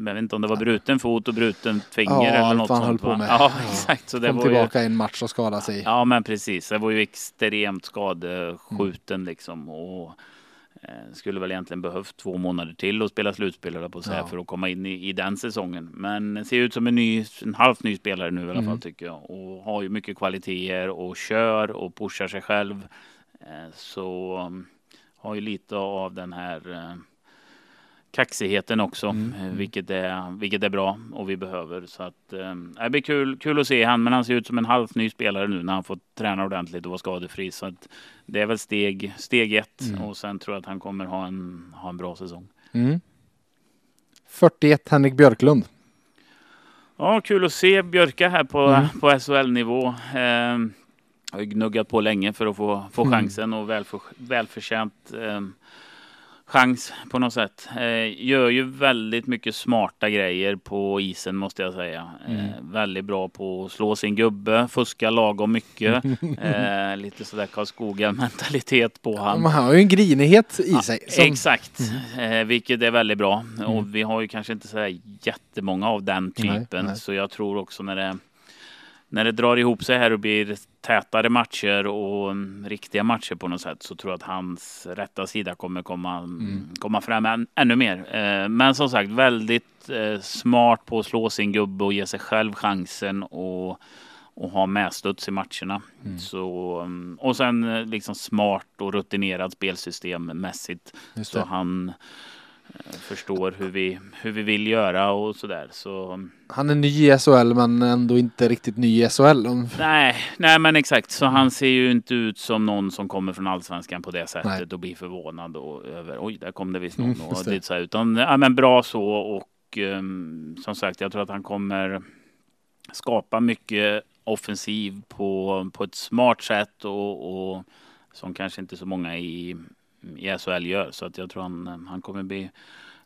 jag vet inte om det var bruten fot och bruten finger Ja, eller något sånt. höll på med. Ja, exakt. Så det Kom var ju, tillbaka i en match och skadade sig. Ja, men precis. Det var ju extremt skadeskjuten liksom. Och eh, skulle väl egentligen behövt två månader till att spela slutspel på att säga, Ja. för att komma in i, i den säsongen. Men ser ut som en, ny, en halvt ny spelare nu i alla Mm. fall tycker jag. Och har ju mycket kvaliteter och kör och pushar sig själv. Eh, så um, har ju lite av den här eh, kaxigheten också, Mm, eh, mm. vilket, är, vilket är bra och vi behöver. Så att, eh, det blir kul, kul att se han, men han ser ut som en halvt ny spelare nu när han får träna ordentligt och vara skadefri. Så att det är väl steg, steg ett Mm. och sen tror jag att han kommer ha en, ha en bra säsong. Mm. 41, Henrik Björklund. Ja, kul att se Björka här på, Mm. på SHL-nivå. Eh, har gnuggat på länge för att få, få Mm. chansen och välför, välförtjänt eh, chans på något sätt. Eh, gör ju väldigt mycket smarta grejer på isen måste jag säga. Eh, Mm. väldigt bra på att slå sin gubbe, fuska lagom mycket. eh, lite sådär Karlskoga-mentalitet på han. Men Han har ju en grinighet i Ja, sig. som- Exakt, eh, vilket är väldigt bra. Mm. Och vi har ju kanske inte så jättemånga av den Nej, typen. nej. Så jag tror också när det, när det drar ihop sig här och blir tätare matcher och mm, riktiga matcher på något sätt så tror jag att hans rätta sida kommer komma, Mm. komma fram än, ännu mer. Eh, men som sagt väldigt eh, smart på att slå sin gubbe och ge sig själv chansen och och ha medstuds i matcherna. Mm. Så, mm, och sen eh, liksom smart och rutinerad spelsystemmässigt. Just Så han förstår hur vi, hur vi vill göra och sådär. Så Han är ny i SHL men ändå inte riktigt ny i SHL. Nej, nej men exakt. Så han ser ju inte ut som någon som kommer från allsvenskan på det sättet Nej. och blir förvånad och över oj, där kom det visst någon. Mm, och det. Så här, utan ja, men bra så och um, som sagt, jag tror att han kommer skapa mycket offensiv på, på ett smart sätt och, och som kanske inte så många i, i SHL gör. Så att jag tror han, han kommer bli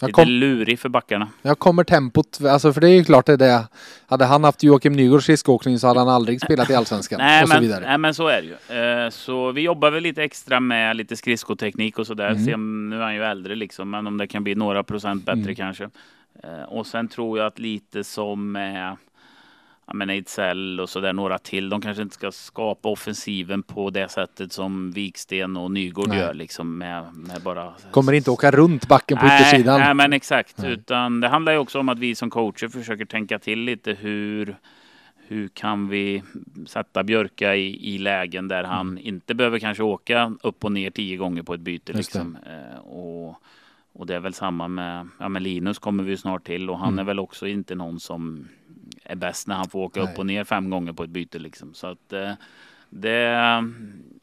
Jag, lite kom, lurig för backarna. jag kommer tempot, alltså för det är ju klart det är det. Hade han haft Joakim Nygårds skridskoåkning så hade han aldrig spelat i Allsvenskan. Nej och så men, vidare. nej men så är det ju. Eh, så vi jobbar väl lite extra med lite skridskoteknik och sådär. Mm. Nu är han ju äldre liksom, men om det kan bli några procent bättre Mm. kanske. Eh, och sen tror jag att lite som ja, men Ejdsell och sådär, några till. De kanske inte ska skapa offensiven på det sättet som Viksten och Nygård Nej. gör liksom med, med bara Kommer inte åka runt backen på Nej, yttersidan. nej, men exakt. Nej. Utan det handlar ju också om att vi som coacher försöker tänka till lite hur hur kan vi sätta Björka i, i lägen där han Mm. inte behöver kanske åka upp och ner tio gånger på ett byte. Liksom. Eh, och, och det är väl samma med, ja, med Linus kommer vi snart till och han Mm. är väl också inte någon som är bäst när han får åka Nej. upp och ner fem gånger på ett byte. Liksom. Så att, eh, det,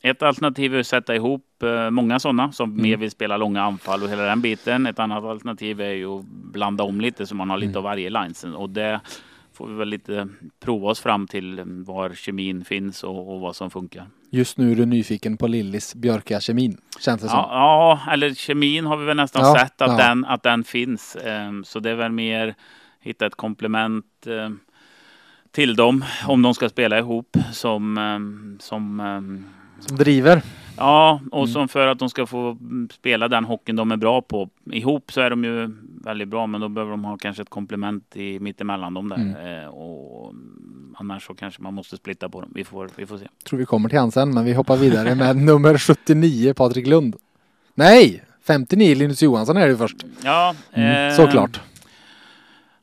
ett alternativ är att sätta ihop eh, många sådana som Mm. mer vill spela långa anfall och hela den biten. Ett annat alternativ är ju att blanda om lite så man har lite Mm. av varje linesen. Och det får vi väl lite prova oss fram till mm, var kemin finns och, och vad som funkar. Just nu är du nyfiken på Lillis Björka-kemin. Känns det som. Ja, ja, eller kemin har vi väl nästan Ja, sett att, ja. den, att den finns. Ehm, Så det är väl mer hitta ett komplement ehm, till dem om de ska spela ihop som, ehm, som ehm, Som driver. Ja, och Mm. som för att de ska få spela den hockeyn de är bra på. Ihop så är de ju väldigt bra, men då behöver de ha kanske ett komplement i mittemellan dem där. Mm. Eh, och annars så kanske man måste splitta på dem. Vi får, vi får se. Tror vi kommer till han sen, men vi hoppar vidare med nummer 79, Patrik Lund. Nej! 59, Linus Johansson är det först. Ja, Mm, eh, såklart.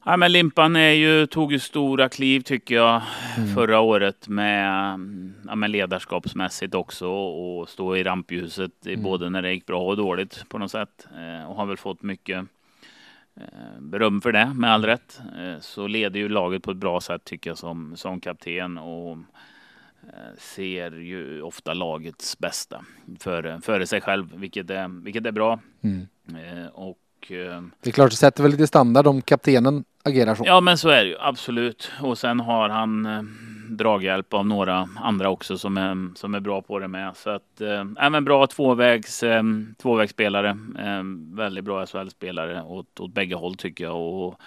Ja, men Limpan är ju, tog ju stora kliv tycker jag Mm. förra året med, ja, med ledarskapsmässigt också och stå i rampljuset Mm. både när det gick bra och dåligt på något sätt. Eh, och har väl fått mycket eh, beröm för det med all rätt. Eh, så leder ju laget på ett bra sätt tycker jag som, som kapten och eh, ser ju ofta lagets bästa före, före sig själv, vilket är, vilket är bra. Mm. Eh, och Det är klart, det sätter väl lite standard om kaptenen agerar så. Ja, men så är det ju absolut. Och sen har han eh, draghjälp av några andra också som är, som är bra på det med. Så att eh, även bra tvåvägs, eh, tvåvägsspelare. Eh, väldigt bra SHL-spelare åt, åt bägge håll tycker jag. Och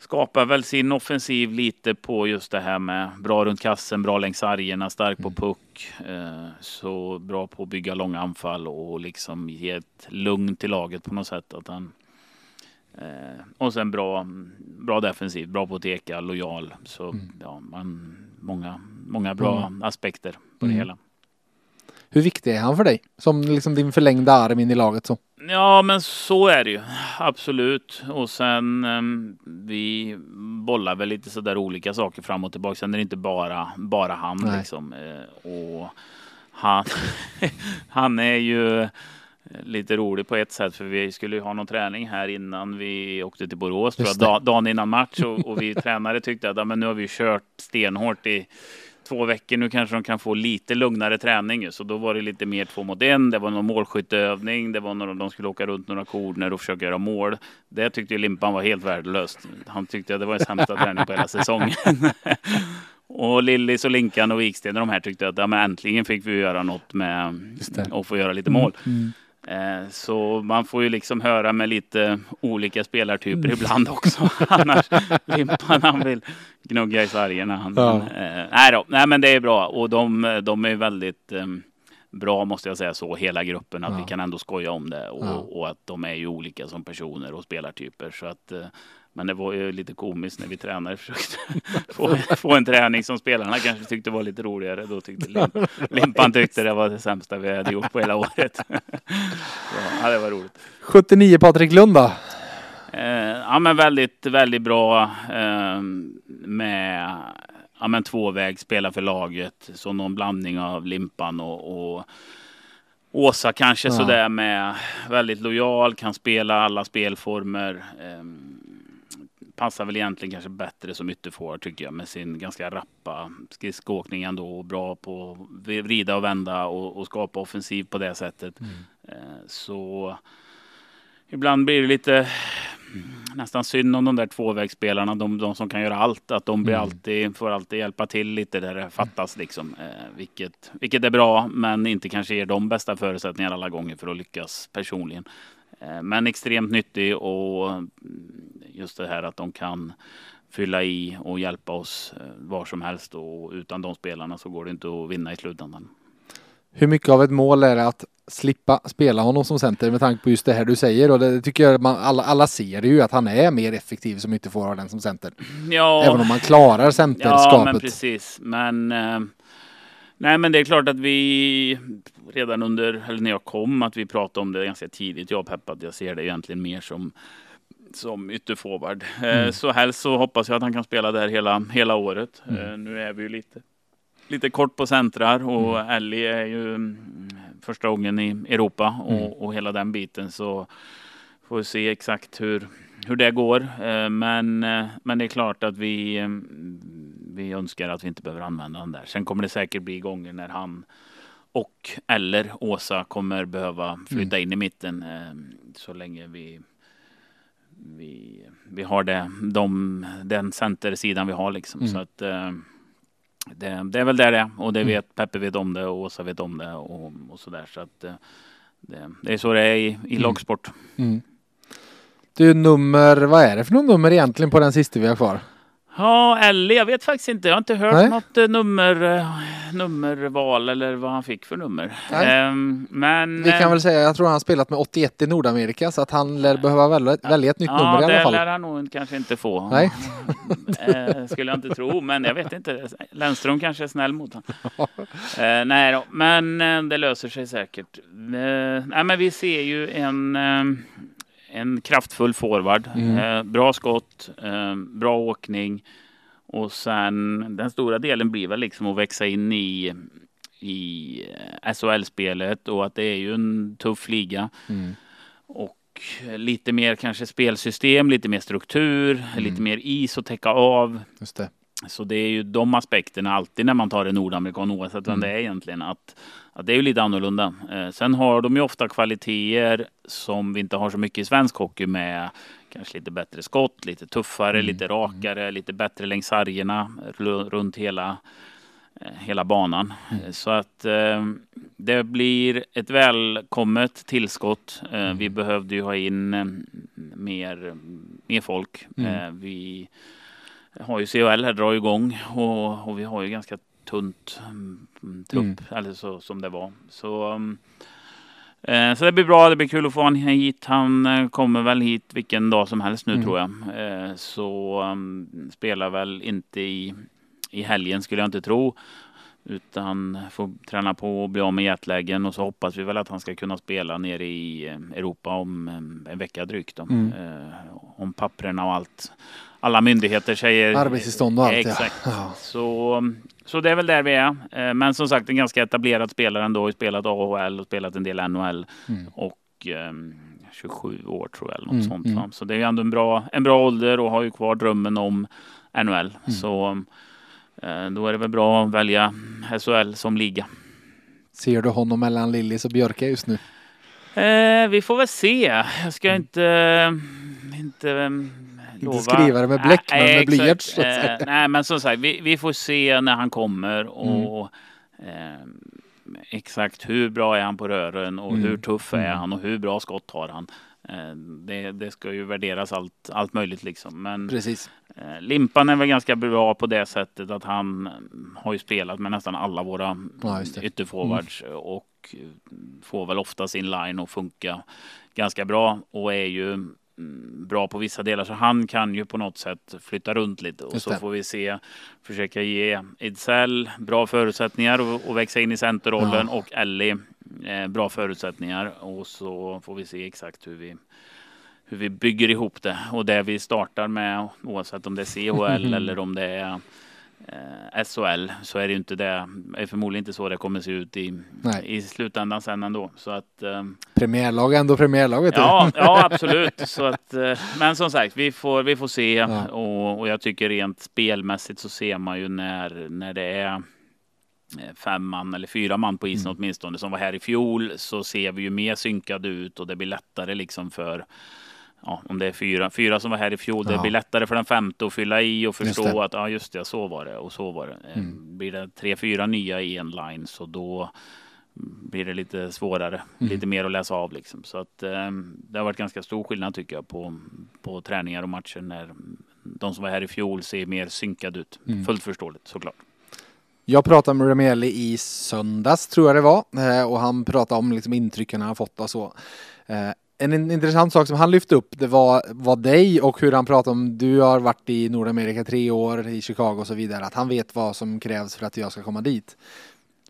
skapar väl sin offensiv lite på just det här med bra runt kassen, bra längs sargerna, stark på puck. Eh, så bra på att bygga långa anfall och liksom ge ett lugn till laget på något sätt. Att han, eh, och sen bra, bra defensiv, bra på att teka, lojal. Så Mm. ja, man, många, många bra aspekter på det Mm. hela. Hur viktig är han för dig? Som liksom din förlängda arm in i laget så. Ja, men så är det ju. Absolut. Och sen ehm, vi bollar väl lite sådär olika saker fram och tillbaka. Sen är det inte bara, bara han Nej. liksom. Eh, och han, han är ju lite rolig på ett sätt för vi skulle ju ha någon träning här innan vi åkte till Borås tror jag, dagen innan match och, och vi tränare tyckte att ja, men nu har vi kört stenhårt i två veckor. Nu kanske de kan få lite lugnare träning. Så då var det lite mer två mot en. Det var någon målskytteövning. Det var några, de skulle åka runt några korner och försöka göra mål. Det tyckte ju Limpan var helt värdelöst. Han tyckte att det var den sämsta träningen på hela säsongen. och Lillis och Linkan och Viksten och de här tyckte att ja, men äntligen fick vi göra något med och få göra lite mål. Mm. Eh, Så man får ju liksom höra med lite olika spelartyper ibland också. Annars Limpan han vill gnugga i sargerna. Han, Ja. eh, nej, då, nej men det är bra och de, de är väldigt eh, bra måste jag säga så, hela gruppen. Att Ja. vi kan ändå skoja om det och, Ja. och att de är ju olika som personer och spelartyper. Så att, eh, men det var ju lite komiskt när vi tränare försökte få, få en träning som spelarna kanske tyckte var lite roligare. Då tyckte Lim, Limpan tyckte det var det sämsta vi hade gjort på hela året. Ja, det var roligt. 79 Patrik Lund då? Eh, ja, men väldigt, väldigt bra eh, med ja, men tvåväg, spela för laget. Så någon blandning av Limpan och, och Åsa kanske Ja. sådär med väldigt lojal, kan spela alla spelformer. Eh, passar väl egentligen kanske bättre som ytterforward tycker jag med sin ganska rappa skridskoåkning ändå och bra på att vrida och vända och, och skapa offensiv på det sättet. Eh, så ibland blir det lite nästan synd om de där tvåvägsspelarna, de, de som kan göra allt, att de blir Mm. alltid, får alltid hjälpa till lite där det fattas liksom. Eh, vilket, vilket är bra, men inte kanske ger de bästa förutsättningar alla gånger för att lyckas personligen. Eh, men extremt nyttig och mm, just det här att de kan fylla i och hjälpa oss eh, var som helst och utan de spelarna så går det inte att vinna i slutändan. Hur mycket av ett mål är det att slippa spela honom som center med tanke på just det här du säger och det tycker jag man, alla, alla ser ju att han är mer effektiv som ytterforward än som center. Ja, Även om man klarar Ja, men centerskapet. precis. Men, eh, nej, men det är klart att vi redan under, eller när jag kom, att vi pratade om det ganska tidigt. Jag och Peppa, att jag ser det egentligen mer som som ytterforward. Mm. Eh, så helst så hoppas jag att han kan spela där hela, hela året. Mm. Eh, nu är vi ju lite, lite kort på centrar och Mm. Ellie är ju mm, första gången i Europa och, Mm. och hela den biten så får vi se exakt hur, hur det går. Eh, Men, men det är klart att vi, eh, vi önskar att vi inte behöver använda den där. Sen kommer det säkert bli gånger när han och eller Åsa kommer behöva flytta in i mitten så länge vi vi, vi har det, de, den centersidan vi har liksom. Mm. Så att eh, det, det är väl där det är. Och det Mm. vet Peppe vet om det och Åsa vet om det och, och sådär. Så att eh, det, det är så det är i, i Mm. lagsport. Mm. Du nummer, vad är det för nummer egentligen på den sista vi har kvar? Ja, Ellie, jag vet faktiskt inte. Jag har inte hört Nej. något eh, nummer, eh, nummerval eller vad han fick för nummer. Ehm, men... Vi kan eh, väl säga, jag tror han har spelat med 81 i Nordamerika så att han lär behöva välja, välja ett nytt ja, nummer i alla det fall. lär han nog kanske inte få. Nej. eh, skulle jag inte tro, men jag vet inte. Lennström kanske är snäll mot honom. eh, nej då, men det löser sig säkert. Nej, men vi ser ju en, en kraftfull forward. Mm. Eh, bra skott, eh, bra åkning. Och sen den stora delen blir väl liksom att växa in i i eh, SHL-spelet och att det är ju en tuff liga. Mm. Och lite mer kanske spelsystem, lite mer struktur, Mm. lite mer is att täcka av. Just det. Så det är ju de aspekterna alltid när man tar en nordamerikan oavsett vem Mm. det är egentligen. Att, att det är ju lite annorlunda. Eh, sen har de ju ofta kvaliteter som vi inte har så mycket i svensk hockey med kanske lite bättre skott, lite tuffare, Mm. lite rakare, lite bättre längs sargerna ru- runt hela, eh, hela banan. Mm. Eh, Så att eh, det blir ett välkommet tillskott. Eh, Mm. Vi behövde ju ha in eh, mer, mer folk. Mm. Vi har ju CHL här drar igång och, och vi har ju ganska tunt mm, trupp, Mm. eller så som det var. Så, um, eh, så det blir bra, det blir kul att få honom hit. Han eh, kommer väl hit vilken dag som helst nu Mm. tror jag. Eh, så um, spelar väl inte i, i helgen skulle jag inte tro. Utan får träna på och bli av med jetlägen och så hoppas vi väl att han ska kunna spela nere i eh, Europa om eh, en vecka drygt. Då. Mm. Eh, om papperna och allt. Alla myndigheter säger... Arbetstillstånd och allt. Exakt. Ja. Så, så det är väl där vi är. Eh, Men som sagt en ganska etablerad spelare ändå. Har spelat AHL och spelat en del NHL. Mm. Och ehm, 27 år tror jag. Eller något Mm, sånt, mm. Så det är ju ändå en bra, en bra ålder och har ju kvar drömmen om NHL. Mm. Så eh, då är det väl bra att välja SHL som liga. Ser du honom mellan Lillis och Björka just nu? Eh, vi får väl se. Jag ska inte... Inte, lova. skriva det med bläck, men med blyerts. Eh, nej, men som sagt, vi, vi får se när han kommer och ehm, exakt hur bra är han på rören och Mm. hur tuff är Mm. han och hur bra skott har han. Eh, det, det ska ju värderas allt, allt möjligt liksom. Men Precis. eh, Limpan är väl ganska bra på det sättet att han eh, har ju spelat med nästan alla våra Ja, ytterforwards och eh, får väl ofta sin line att funka ganska bra och är ju mm, bra på vissa delar så han kan ju på något sätt flytta runt lite och Just så det. får vi se försöka ge Ejdsell bra förutsättningar och, och växa in i centerrollen Ja. och Ellie eh, bra förutsättningar och så får vi se exakt hur vi hur vi bygger ihop det och det vi startar med oavsett om det är CHL eller om det är eh, SHL så är det ju inte det är förmodligen inte så det kommer se ut i, Nej. i slutändan sen ändå. Så att, eh, Premiärlag är ändå premiärlag vet du. ja, ja, absolut. Så att, eh, men som sagt, vi får, vi får se Ja. och, och jag tycker rent spelmässigt så ser man ju när, när det är eh, fem man eller fyra man på isen Mm. åtminstone som var här i fjol så ser vi ju mer synkade ut och det blir lättare liksom för Ja, om det är fyra, fyra som var här i fjol, det Ja. blir lättare för den femte att fylla i och förstå det. att ja, just det, så var det och så var det. Eh, Mm. Blir det tre, fyra nya i en line så då blir det lite svårare, Mm. lite mer att läsa av liksom. Så att eh, det har varit ganska stor skillnad tycker jag på, på träningar och matcher när de som var här i fjol ser mer synkade ut. Mm. Fullt förståeligt såklart. Jag pratade med Remieli i söndags tror jag det var eh, och han pratade om liksom intrycken han fått och så. En intressant sak som han lyfte upp det var, var dig och hur han pratade om du har varit i Nordamerika tre år i Chicago och så vidare att han vet vad som krävs för att jag ska komma dit.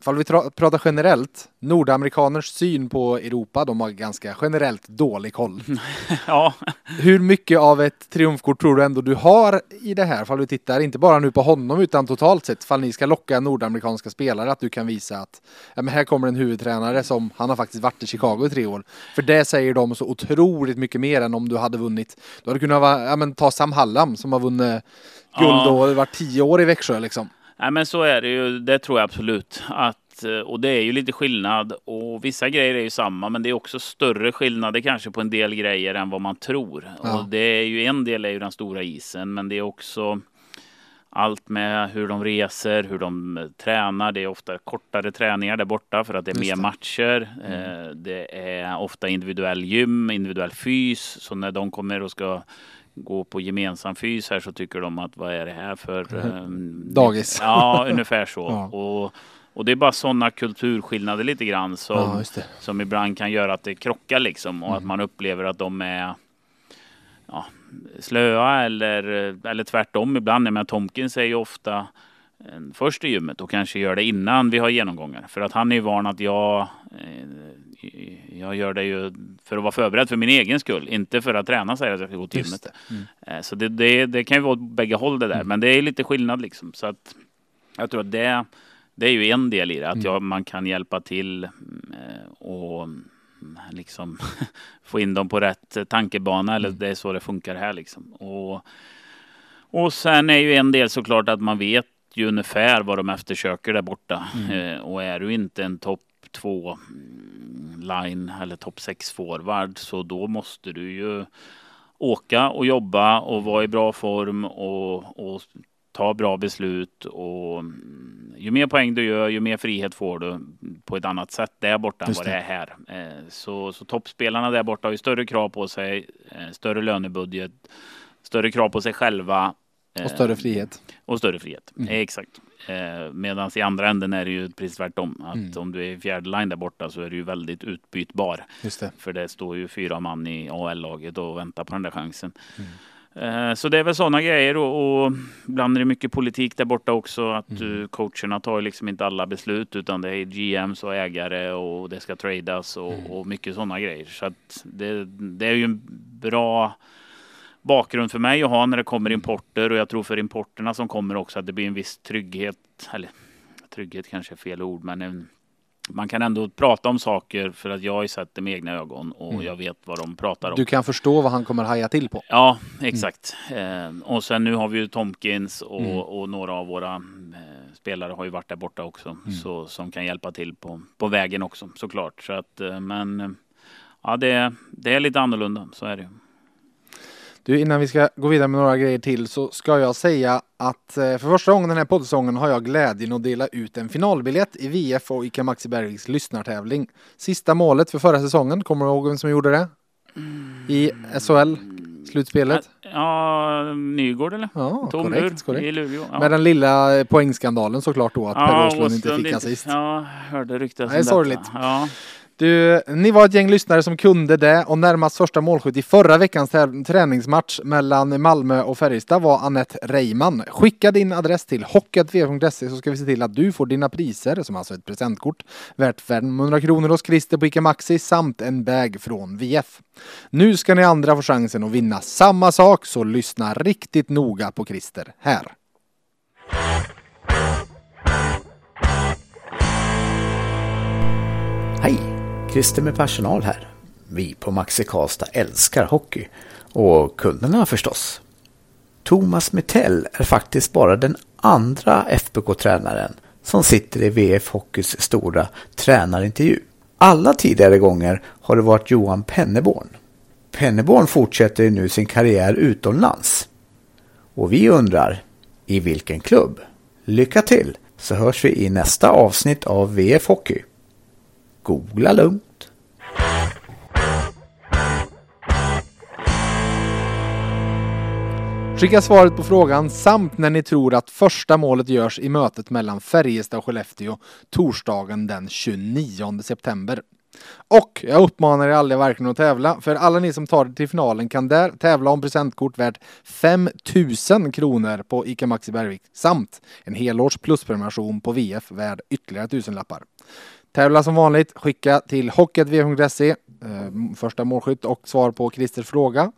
Ifall vi pratar generellt, nordamerikaners syn på Europa, de har ganska generellt dålig koll. ja, Hur mycket av ett triumfkort tror du ändå du har i det här? Fall du tittar inte bara nu på honom utan totalt sett. Fall ni ska locka nordamerikanska spelare att du kan visa att ja, men här kommer en huvudtränare som han har faktiskt varit i Chicago i tre år. För det säger de så otroligt mycket mer än om du hade vunnit. Du hade kunnat ja, men, ta Sam Hallam som har vunnit guld Ja. och varit tio år i Växjö liksom. Nej, men så är det ju. Det tror jag absolut. Att, eh, och det är ju lite skillnad. Och vissa grejer är ju samma, men det är också större skillnader kanske på en del grejer än vad man tror. Ja. Och det är ju en del är ju den stora isen, men det är också allt med hur de reser, hur de eh, tränar. Det är ofta kortare träningar där borta för att det är Just mer det. matcher. Mm. Eh, Det är ofta individuell gym, individuell fys. Så när de kommer och ska gå på gemensam fys här så tycker de att vad är det här för ehm, Dagis. Ja, ungefär så. Ja. Och, och det är bara sådana kulturskillnader lite grann som, Ja, som ibland kan göra att det krockar liksom och att Mm. man upplever att de är ja, slöa eller, eller tvärtom ibland. Jag menar, Tomkins är ju ofta först i gymmet och kanske gör det innan vi har genomgångar. För att han är ju van att jag, eh, jag gör det ju för att vara förberedd för min egen skull. Inte för att träna säger att jag ska gå till gymmet. Mm. Eh, Så det, det, det kan ju vara åt bägge håll det där. Mm. Men det är lite skillnad liksom. Så att jag tror att det, det är ju en del i det. Att Mm. jag, man kan hjälpa till eh, och mm, liksom få in dem på rätt tankebana. Eller Mm. det är så det funkar här liksom. Och, Och sen är ju en del såklart att man vet ju ungefär vad de eftersöker där borta. Mm. Eh, och är du inte en topp två mm, line eller topp sex forward så då måste du ju åka och jobba och vara i bra form och, och ta bra beslut och mm, ju mer poäng du gör, ju mer frihet får du på ett annat sätt där borta än vad det är här. Eh, Så, så toppspelarna där borta har ju större krav på sig, eh, större lönebudget, större krav på sig själva. eh, Och större frihet. och större frihet. Mm. Eh. Medan i andra änden är det ju precis tvärtom. Att Mm. om du är i fjärde line där borta så är du ju väldigt utbytbar. Det. För det står ju fyra man i AL-laget och väntar på den där chansen. Mm. Eh, Så det är väl sådana grejer och, och ibland är det mycket politik där borta också. Att Mm. du, coacherna tar liksom inte alla beslut utan det är GMs och ägare och det ska tradas och, Mm. och mycket sådana grejer. Så att det, det är ju en bra bakgrund för mig att ha när det kommer importer och jag tror för importerna som kommer också att det blir en viss trygghet. Eller trygghet kanske är fel ord men en, man kan ändå prata om saker för att jag har sett det med egna ögon och Mm. jag vet vad de pratar om. Du kan förstå vad han kommer haja till på. Ja, exakt. Eh, och sen nu har vi ju Tomkins och, Mm. och några av våra eh, spelare har ju varit där borta också. Mm. Så, som kan hjälpa till på, på vägen också såklart. Så att, eh, men eh, ja, det, det är lite annorlunda. Så är det. Du, innan vi ska gå vidare med några grejer till så ska jag säga att eh, för första gången den här poddsäsongen har jag glädjen att dela ut en finalbiljett i VF och ICA Maxi Bergviks lyssnartävling. Sista målet för förra säsongen, kommer du ihåg vem som gjorde det? I SHL, slutspelet? Ja, Nygård eller? Ja, Tom korrekt. Korrekt. i Luleå. Ja. Med den lilla eh, poängskandalen såklart då att Per Åslund inte fick assist. Ja, hörde ryktas Det är om sorgligt. Ja. Du, ni var ett gäng lyssnare som kunde det och närmast första målskytt i förra veckans träningsmatch mellan Malmö och Färjestad var Annette Reimann. Skicka din adress till hockeyatv.se så ska vi se till att du får dina priser, som alltså ett presentkort värt 500 kronor hos Christer på Ica Maxi samt en bag från VF. Nu ska ni andra få chansen att vinna samma sak så lyssna riktigt noga på Christer här. Hej! Christer med personal här. Vi på Maxi Karlstad älskar hockey. Och kunderna förstås. Thomas Metell är faktiskt bara den andra FBK-tränaren som sitter i VF Hockeys stora tränarintervju. Alla tidigare gånger har det varit Johan Penneborn. Penneborn fortsätter nu sin karriär utomlands. Och vi undrar, i vilken klubb? Lycka till, så hörs vi i nästa avsnitt av VF Hockey. Googla lugnt. Skicka svaret på frågan samt när ni tror att första målet görs i mötet mellan Färjestad och Skellefteå torsdagen den 29 september. Och jag uppmanar er alla verkligen att tävla, för alla ni som tar det till finalen kan där tävla om presentkort värt 5000 kronor på ICA Maxi Bergvik samt en helårs plusprenumeration på VF värd ytterligare tusenlappar. Tävla som vanligt, skicka till hockeyatv.se, eh, första målskytt och svar på Christers fråga.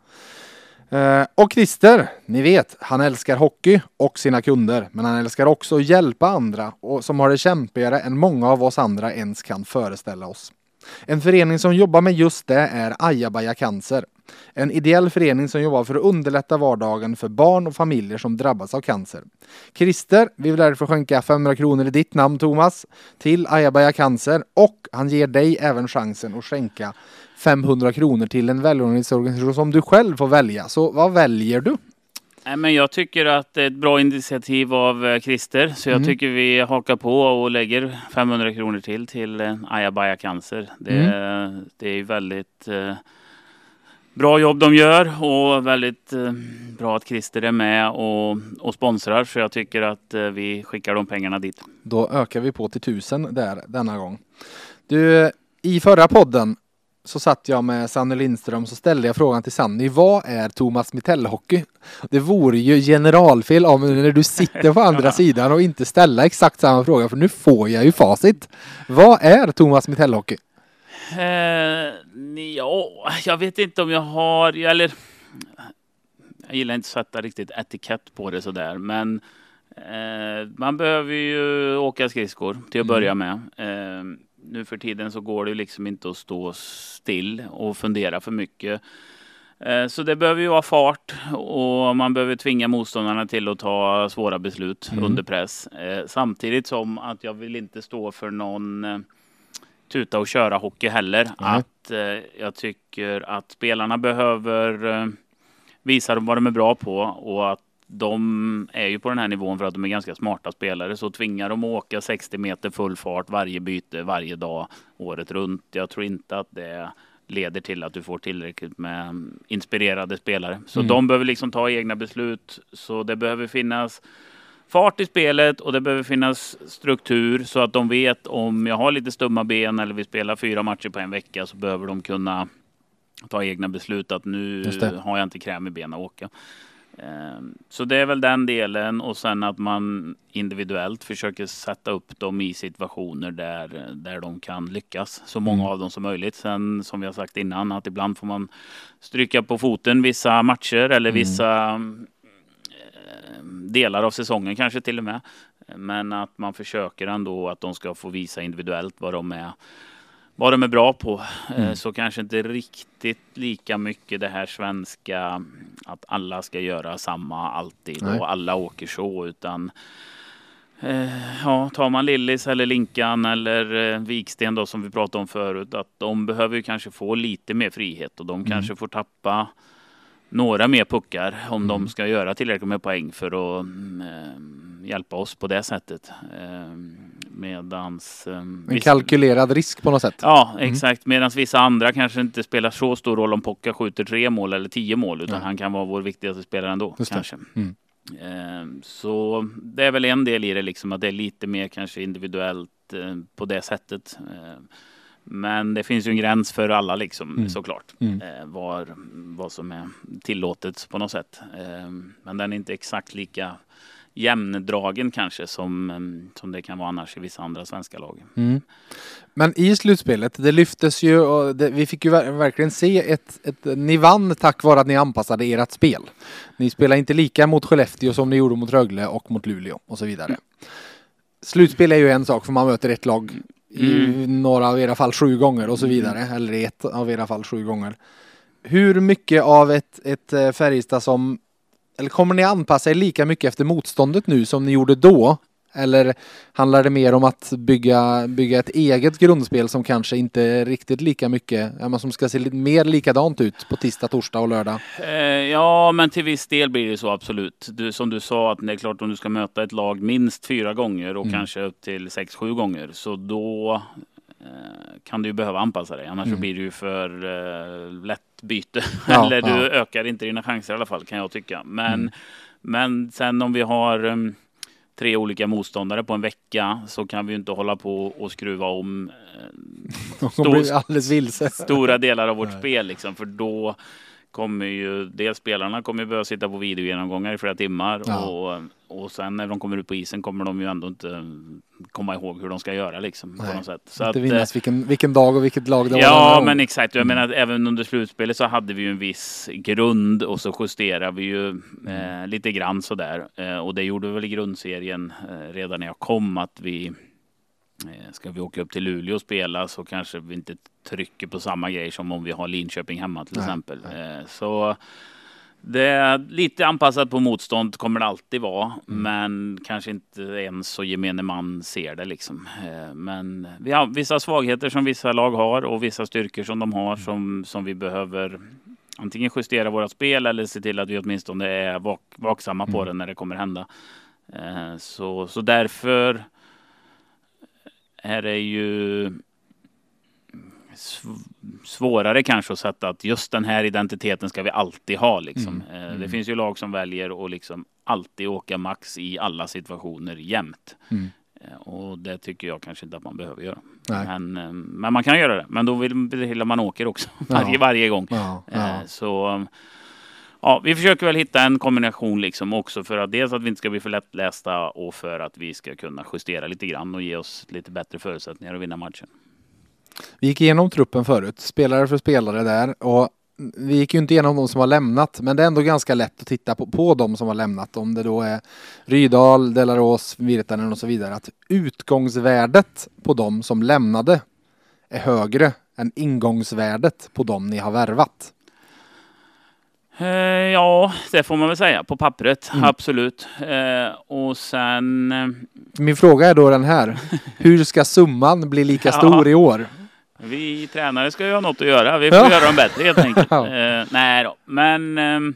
Eh, och Christer, ni vet, han älskar hockey och sina kunder, men han älskar också att hjälpa andra och som har det kämpigare än många av oss andra ens kan föreställa oss. En förening som jobbar med just det är Ajabaja Cancer. En ideell förening som jobbar för att underlätta vardagen för barn och familjer som drabbas av cancer. Christer vill därför skänka 500 kronor i ditt namn Thomas till Ajabaja Cancer och han ger dig även chansen att skänka 500 kronor till en välgörenhetsorganisation som du själv får välja. Så vad väljer du? Nej, men jag tycker att det är ett bra initiativ av eh, Christer. Så jag Mm. tycker vi hakar på och lägger 500 kronor till till eh, Ajabaja Cancer. Det, Mm. det är väldigt eh, bra jobb de gör och väldigt eh, bra att Christer är med och, och sponsrar. Så jag tycker att eh, vi skickar de pengarna dit. Då ökar vi på till 1000 där denna gång. Du, i förra podden så satt jag med Sanny Lindström så ställde jag frågan till Sanny. Vad är Thomas Mittell Hockey? Det vore ju generalfel mig när du sitter på andra sidan och inte ställa exakt samma fråga för nu får jag ju facit. Vad är Thomas Mittell Hockey? Eh, ja, jag vet inte om jag har, eller jag gillar inte att sätta riktigt etikett på det sådär, men eh, man behöver ju åka skridskor till att Mm. börja med. Eh, nu för tiden så går det liksom inte att stå still och fundera för mycket. Eh, så det behöver ju vara fart och man behöver tvinga motståndarna till att ta svåra beslut mm. under press. Eh, samtidigt som att jag vill inte stå för någon eh, tuta och köra hockey heller. Mm. Att jag tycker att spelarna behöver visa vad de är bra på och att de är ju på den här nivån för att de är ganska smarta spelare. Så tvingar de att åka 60 meter full fart varje byte varje dag året runt. Jag tror inte att det leder till att du får tillräckligt med inspirerade spelare. Så mm. de behöver liksom ta egna beslut. Så det behöver finnas fart i spelet och det behöver finnas struktur så att de vet om jag har lite stumma ben eller vi spelar fyra matcher på en vecka så behöver de kunna ta egna beslut att nu har jag inte kräm i benen att åka. Ehm, så det är väl den delen och sen att man individuellt försöker sätta upp dem i situationer där, där de kan lyckas. Så många mm. av dem som möjligt. Sen som vi har sagt innan att ibland får man stryka på foten vissa matcher eller mm. vissa eh, delar av säsongen kanske till och med. Men att man försöker ändå att de ska få visa individuellt vad de är vad de är bra på. Eh, mm. Så kanske inte riktigt lika mycket det här svenska att alla ska göra samma alltid Nej. och alla åker så utan eh, Ja, tar man Lillis eller Linkan eller eh, Viksten då som vi pratade om förut att de behöver ju kanske få lite mer frihet och de mm. kanske får tappa några mer puckar om mm. de ska göra tillräckligt med poäng för att äh, hjälpa oss på det sättet. Äh, medans... Äh, en viss... kalkylerad risk på något sätt? Ja, mm. exakt. Medan vissa andra kanske inte spelar så stor roll om Pocka skjuter tre mål eller tio mål utan ja. han kan vara vår viktigaste spelare ändå. kanske. Mm. Så det är väl en del i det, liksom att det är lite mer kanske individuellt på det sättet. Men det finns ju en gräns för alla liksom mm. såklart. Mm. Eh, var, vad som är tillåtet på något sätt. Eh, men den är inte exakt lika jämndragen kanske som, eh, som det kan vara annars i vissa andra svenska lag. Mm. Men i slutspelet, det lyftes ju och det, vi fick ju verkligen se ett, ett, ni vann tack vare att ni anpassade ert spel. Ni spelar inte lika mot Skellefteå som ni gjorde mot Rögle och mot Luleå och så vidare. Slutspel är ju en sak för man möter ett lag i mm. några av era fall sju gånger och så mm. vidare. Eller i ett av era fall sju gånger. Hur mycket av ett, ett eh, Färjestad som... Eller kommer ni anpassa er lika mycket efter motståndet nu som ni gjorde då? Eller handlar det mer om att bygga, bygga ett eget grundspel som kanske inte är riktigt lika mycket, men som ska se lite mer likadant ut på tisdag, torsdag och lördag? Eh, ja, men till viss del blir det så absolut. Du, som du sa, att det är klart om du ska möta ett lag minst fyra gånger och mm. kanske upp till sex, sju gånger, så då eh, kan du ju behöva anpassa dig. Annars mm. blir ju för eh, lätt byte. Ja, Eller du ja. ökar inte dina chanser i alla fall, kan jag tycka. Men, mm. men sen om vi har um, tre olika motståndare på en vecka så kan vi inte hålla på och skruva om eh, stor, stora delar av vårt Nej. spel liksom, för då kommer ju dels spelarna kommer behöva sitta på videogenomgångar i flera timmar ja. och, och sen när de kommer ut på isen kommer de ju ändå inte komma ihåg hur de ska göra liksom. Nej, på något sätt. Så inte att, minnas vilken, vilken dag och vilket lag det ja, var. Ja, men exakt. Jag mm. menar även under slutspelet så hade vi ju en viss grund och så justerade vi ju mm. eh, lite grann sådär. Eh, och det gjorde vi väl i grundserien eh, redan när jag kom att vi eh, Ska vi åka upp till Luleå och spela så kanske vi inte trycker på samma grej som om vi har Linköping hemma till nej, exempel. Nej. Eh, så det är lite anpassat på motstånd kommer det alltid vara, mm. men kanske inte ens så gemene man ser det liksom. Eh, men vi har vissa svagheter som vissa lag har och vissa styrkor som de har som, som vi behöver antingen justera våra spel eller se till att vi åtminstone är vak vaksamma på mm. det när det kommer hända. Eh, så, så därför är det ju svårare kanske att sätta att just den här identiteten ska vi alltid ha. Liksom. Mm. Mm. Det finns ju lag som väljer att liksom alltid åka max i alla situationer jämt. Mm. Eh, och det tycker jag kanske inte att man behöver göra. Men, eh, men, man kan göra det. Men då vill man åker också varje, varje gång. Ja, ja. Så ja, vi försöker väl hitta en kombination liksom också för att dels att vi inte ska bli för lättlästa och för att vi ska kunna justera lite grann och ge oss lite bättre förutsättningar att vinna matchen. Vi gick igenom truppen förut, spelare för spelare där och vi gick ju inte igenom de som har lämnat, men det är ändå ganska lätt att titta på, på de som har lämnat. Om det då är Rydal, Delaros, Virtanen och så vidare. Att utgångsvärdet på de som lämnade är högre än ingångsvärdet på de ni har värvat. Eh, ja, det får man väl säga på pappret, Mm. absolut. Eh, och sen, eh, Min fråga är då den här. Hur ska summan bli lika Ja. stor i år? vi tränare ska ju ha något att göra. Vi får Ja. göra dem bättre helt enkelt. Nej då, men ehm,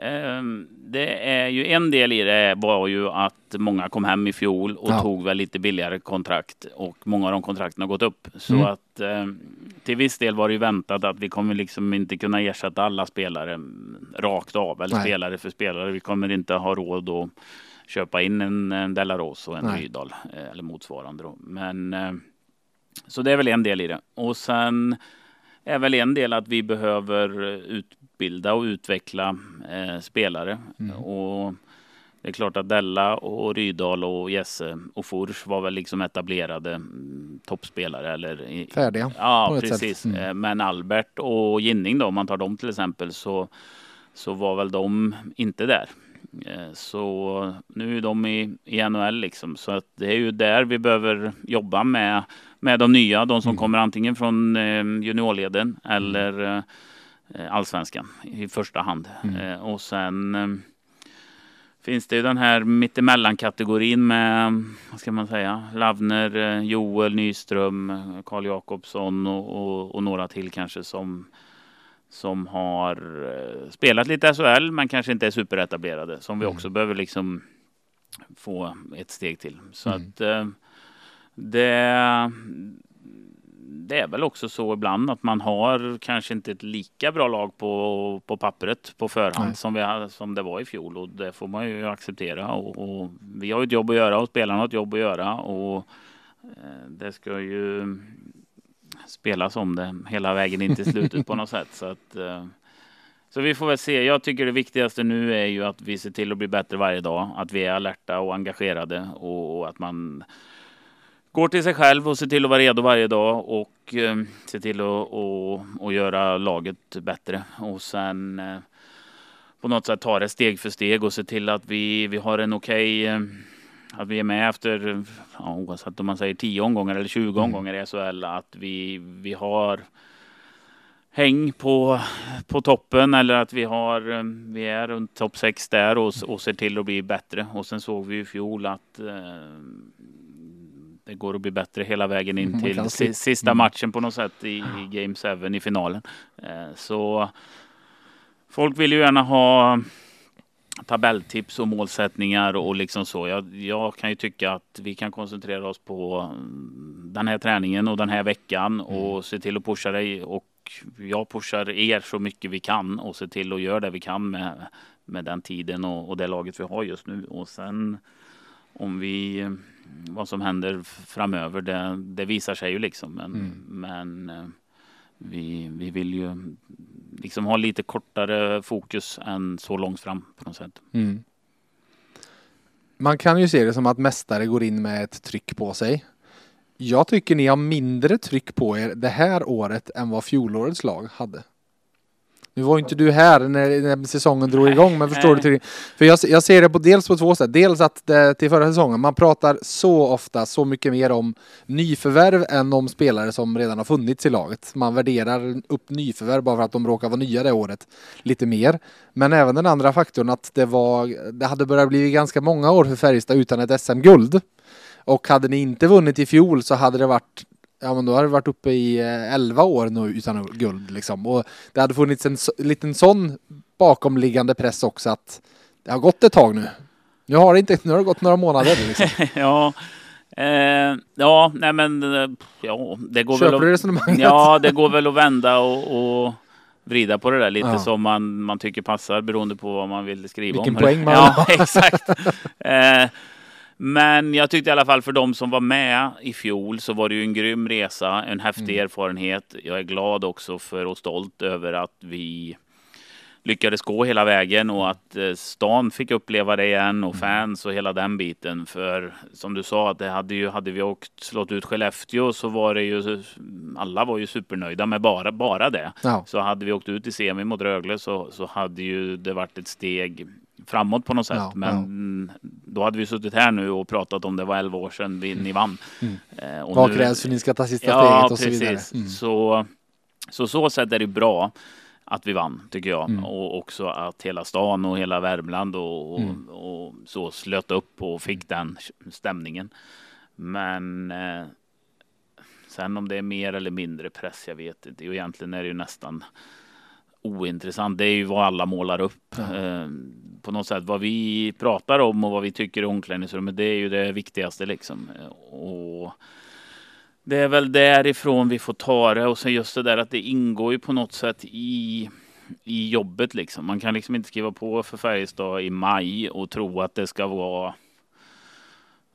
ehm, det är ju en del i det var ju att många kom hem i fjol och Ja. tog väl lite billigare kontrakt och många av de kontrakten har gått upp. Så Mm. att ehm, till viss del var det ju väntat att vi kommer liksom inte kunna ersätta alla spelare rakt av eller Nej. spelare för spelare. Vi kommer inte ha råd att köpa in en, en Delaros och en Nej. Rydahl eh, eller motsvarande. Då. Men eh, så det är väl en del i det. Och sen är väl en del att vi behöver utbilda och utveckla eh, spelare. Mm. Och det är klart att Della och Rydahl och Jesse och Furs var väl liksom etablerade mm, toppspelare. Eller Färdiga. Ja, precis. Mm. Eh, Men Albert och Ginning då, om man tar dem till exempel, så, så var väl de inte där. Eh, Så nu är de i, i NHL liksom. Så att det är ju där vi behöver jobba med, med de nya, de som Mm. kommer antingen från eh, juniorleden eller eh, allsvenskan i första hand. Mm. Eh, Och sen eh, finns det ju den här mittemellan-kategorin med, vad ska man säga, Lavner, eh, Joel Nyström, eh, Karl Jakobsson och, och, och några till kanske som, som har eh, spelat lite SHL men kanske inte är superetablerade. Som vi Mm. också behöver liksom få ett steg till. Så Mm. att eh, det, det är väl också så ibland att man har kanske inte ett lika bra lag på, på pappret på förhand Nej. som, vi, som det var i fjol och det får man ju acceptera. Och, och vi har ett jobb att göra och spelarna har ett jobb att göra och eh, det ska ju spelas om det hela vägen in till slutet på något sätt. Så, att, eh, så vi får väl se. Jag tycker det viktigaste nu är ju att vi ser till att bli bättre varje dag. Att vi är alerta och engagerade och, och att man går till sig själv och ser till att vara redo varje dag och eh, ser till att och, och göra laget bättre. Och sen eh, på något sätt ta det steg för steg och se till att vi, vi har en okej eh, att vi är med efter, ja, oavsett om man säger 10 omgångar eller 20 Mm. omgångar i SHL, att vi, vi har häng på, på toppen eller att vi, har, eh, vi är runt topp 6 där och, och ser till att bli bättre. Och sen såg vi i fjol att eh, det går att bli bättre hela vägen in Man till si, sista Mm. matchen på något sätt i, i Game 7 i finalen. Eh, så folk vill ju gärna ha tabelltips och målsättningar och liksom så. Jag, jag kan ju tycka att vi kan koncentrera oss på mm, den här träningen och den här veckan och se till att pusha dig och jag pushar er så mycket vi kan och se till att göra det vi kan med, med den tiden och, och det laget vi har just nu. Och sen om vi, vad som händer framöver, det, det visar sig ju liksom. Men, Mm. men eh, vi, vi vill ju liksom ha lite kortare fokus än så långt fram på något sätt. Mm. Man kan ju se det som att mästare går in med ett tryck på sig. Jag tycker ni har mindre tryck på er det här året än vad fjolårets lag hade. Nu var inte du här när, när säsongen drog igång, men förstår du? Till, för jag, jag ser det på dels på två sätt. Dels att det, till förra säsongen, man pratar så ofta så mycket mer om nyförvärv än om spelare som redan har funnits i laget. Man värderar upp nyförvärv bara för att de råkar vara nya det året lite mer. Men även den andra faktorn att det var, det hade börjat bli ganska många år för Färjestad utan ett SM-guld. Och hade ni inte vunnit i fjol så hade det varit Ja men då hade det varit uppe i eh, 11 år nu utan guld liksom. Och det hade funnits en liten sån bakomliggande press också att det har gått ett tag nu. Nu har det inte, nu har det gått några månader liksom. ja, eh, ja, nej men eh, ja, det går Köper väl du att, resonemanget? ja, det går väl att vända och, och vrida på det där lite Ja. som man, man tycker passar beroende på vad man vill skriva Vilken om. poäng man Ja, exakt. Eh, men jag tyckte i alla fall för de som var med i fjol så var det ju en grym resa, en häftig Mm. erfarenhet. Jag är glad också för och stolt över att vi lyckades gå hela vägen och att eh, stan fick uppleva det igen Mm. och fans och hela den biten. För som du sa, att det hade, ju, hade vi åkt slått ut Skellefteå så var det ju alla var ju supernöjda med bara, bara det. Ja. Så hade vi åkt ut i semi mot Rögle så, så hade ju det varit ett steg framåt på något sätt. Ja, Men då hade vi suttit här nu och pratat om det var 11 år sedan vi, ni vann. Mm. Eh, och Vad nu- krävs för att ni ska ta sista Ja, steget och så precis. vidare? Mm. Så, så så sätt är det bra. att vi vann tycker jag. Mm. Och också att hela stan och hela Värmland och, och, Mm. och så slöt upp och fick den stämningen. Men eh, sen om det är mer eller mindre press, jag vet inte. Och egentligen är det ju nästan ointressant. Det är ju vad alla målar upp. Ja. Eh, på något sätt vad vi pratar om och vad vi tycker i omklädningsrummet. Det är ju det viktigaste liksom. Och det är väl därifrån vi får ta det och sen just det där att det ingår ju på något sätt i i jobbet liksom. Man kan liksom inte skriva på för Färjestad i maj och tro att det ska vara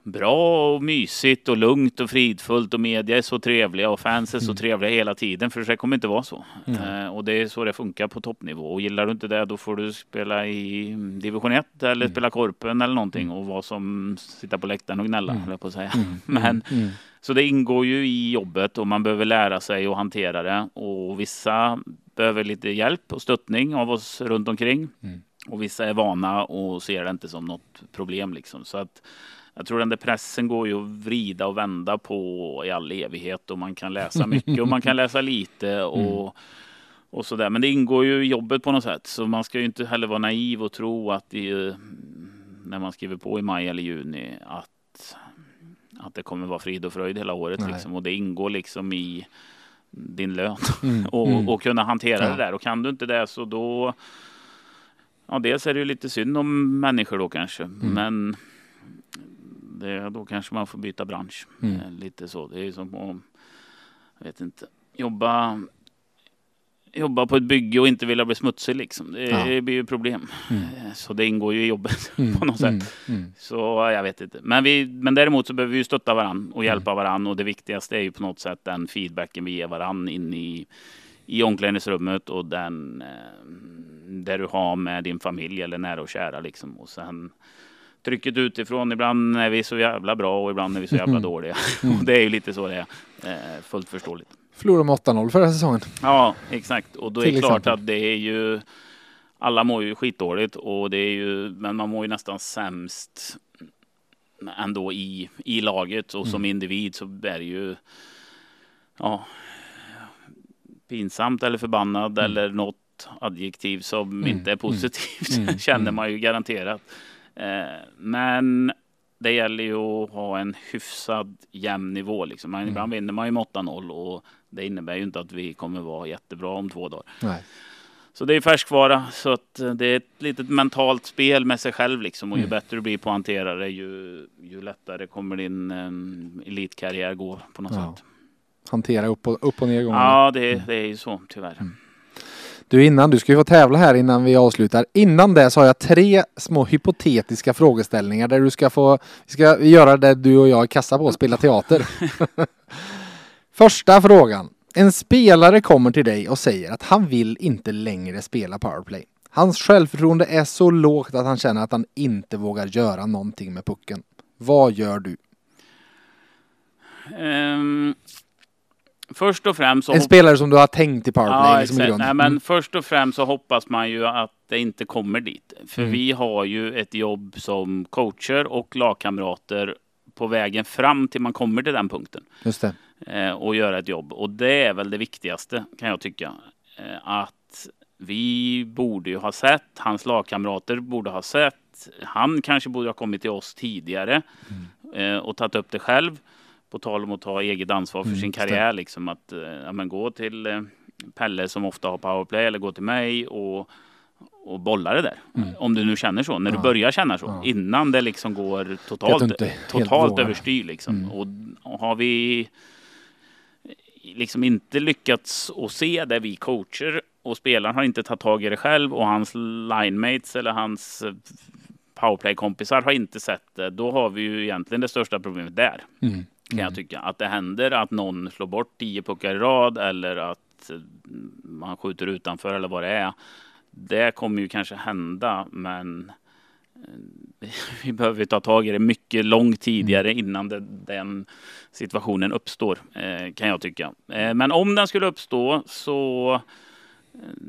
bra och mysigt och lugnt och fridfullt och media är så trevliga och fans är så Mm. trevliga hela tiden för det kommer inte vara så. Mm. Eh, och det är så det funkar på toppnivå och gillar du inte det då får du spela i division 1 eller Mm. spela korpen eller någonting och vara som sitta på läktaren och gnälla Mm. på att säga. Mm. Men Mm. så det ingår ju i jobbet och man behöver lära sig att hantera det. Och vissa behöver lite hjälp och stöttning av oss runt omkring. Mm. Och vissa är vana och ser det inte som något problem liksom. Så att jag tror den där pressen går ju att vrida och vända på i all evighet och man kan läsa mycket och man kan läsa lite och, och sådär. Men det ingår ju i jobbet på något sätt. Så man ska ju inte heller vara naiv och tro att det, när man skriver på i maj eller juni att att det kommer vara frid och fröjd hela året liksom. Och det ingår liksom i din lön Mm. och, Mm. och kunna hantera Ja. det där. Och kan du inte det så då Ja, dels är det ju lite synd om människor då kanske. Mm. Men det, då kanske man får byta bransch. Mm. Eh, Lite så. Det är som att, jag vet inte, jobba jobba på ett bygge och inte vilja bli smutsig liksom. Det, Ja. det blir ju problem. Mm. Eh, Så det ingår ju i jobbet Mm. på något sätt. Mm. Mm. Så jag vet inte. Men, vi, men däremot så behöver vi ju stötta varandra och hjälpa varandra. Och det viktigaste är ju på något sätt den feedbacken vi ger varandra in i, i omklädningsrummet och den eh, där du har med din familj eller nära och kära liksom. Och sen trycket utifrån. Ibland är vi så jävla bra och ibland är vi så jävla Mm. dåliga. Mm. och det är ju lite så det är. Eh, fullt förståeligt. Förlorade med 8-0 förra säsongen. Ja, exakt. Och då är det klart exempel. att det är ju alla mår ju skitdåligt och det är ju, men man mår ju nästan sämst ändå i, i laget och som Mm. individ så är det ju ja, pinsamt eller förbannad Mm. eller något adjektiv som Mm, inte är mm, positivt känner man ju garanterat. Eh, men det gäller ju att ha en hyfsad jämn nivå. Liksom. Man, Mm. Ibland vinner man ju med 8-0 och det innebär ju inte att vi kommer vara jättebra om två dagar. Nej. Så det är färskvara. Så att eh, det är ett litet mentalt spel med sig själv liksom. Och ju Mm. bättre du blir på att hantera det ju, ju lättare kommer din um, elitkarriär gå på något Ja. sätt. Hantera upp och, upp och nedgångar. Ja, det, det är ju så tyvärr. Mm. Du innan, du ska ju få tävla här innan vi avslutar. Innan det så har jag tre små hypotetiska frågeställningar där du ska få, vi ska göra det du och jag är kassa på, spela teater. Första frågan. En spelare kommer till dig och säger att han vill inte längre spela powerplay. Hans självförtroende är så lågt att han känner att han inte vågar göra någonting med pucken. Vad gör du? Ehm, först och främst så En spelare som du har tänkt i powerplay Ja, liksom i exakt. Nej, men Mm. först och främst så hoppas man ju att det inte kommer dit. För Mm. vi har ju ett jobb som coacher och lagkamrater på vägen fram till man kommer till den punkten Just det. eh, och göra ett jobb. Och det är väl det viktigaste kan jag tycka. Eh, att vi borde ju ha sett, hans lagkamrater borde ha sett. Han kanske borde ha kommit till oss tidigare Mm. eh, och tagit upp det själv. På tal om att ta eget ansvar för Mm, sin karriär. Liksom att eh, ja, men gå till eh, Pelle som ofta har powerplay eller gå till mig och, och bolla det där. Mm. Om du nu känner så, när Ja. du börjar känna så. Ja. Innan det liksom går totalt, totalt överstyr. Liksom. Mm. Och, och har vi liksom inte lyckats att se det vi coacher och spelaren har inte tagit tag i det själv och hans linemates eller hans eh, powerplay-kompisar har inte sett det. Då har vi ju egentligen det största problemet där Mm. Kan jag tycka. Att det händer att någon slår bort tio puckar i rad eller att eh, man skjuter utanför eller vad det är. Det kommer ju kanske hända, men eh, vi behöver ta tag i det mycket långt tidigare innan det, den situationen uppstår, eh, kan jag tycka. Men om den skulle uppstå så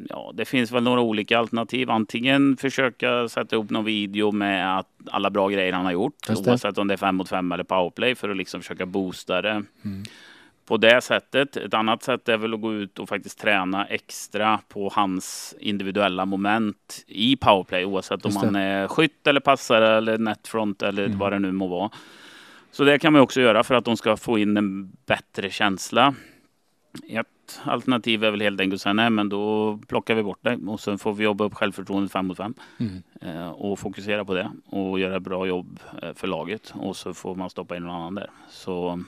Ja, det finns väl några olika alternativ. Antingen försöka sätta ihop någon video med att alla bra grejer han har gjort, oavsett om det är fem mot fem eller powerplay, för att liksom försöka boosta det Mm. på det sättet. Ett annat sätt är väl att gå ut och faktiskt träna extra på hans individuella moment i powerplay oavsett om man är skytt eller passare eller netfront eller mm. vad det nu må vara. Så det kan man också göra för att de ska få in en bättre känsla. Ett alternativ är väl helt enkelt att säga nej men då plockar vi bort det och sen får vi jobba upp självförtroendet fem mot fem. Mm. Eh, och fokusera på det och göra bra jobb eh, för laget och så får man stoppa in någon annan där. Så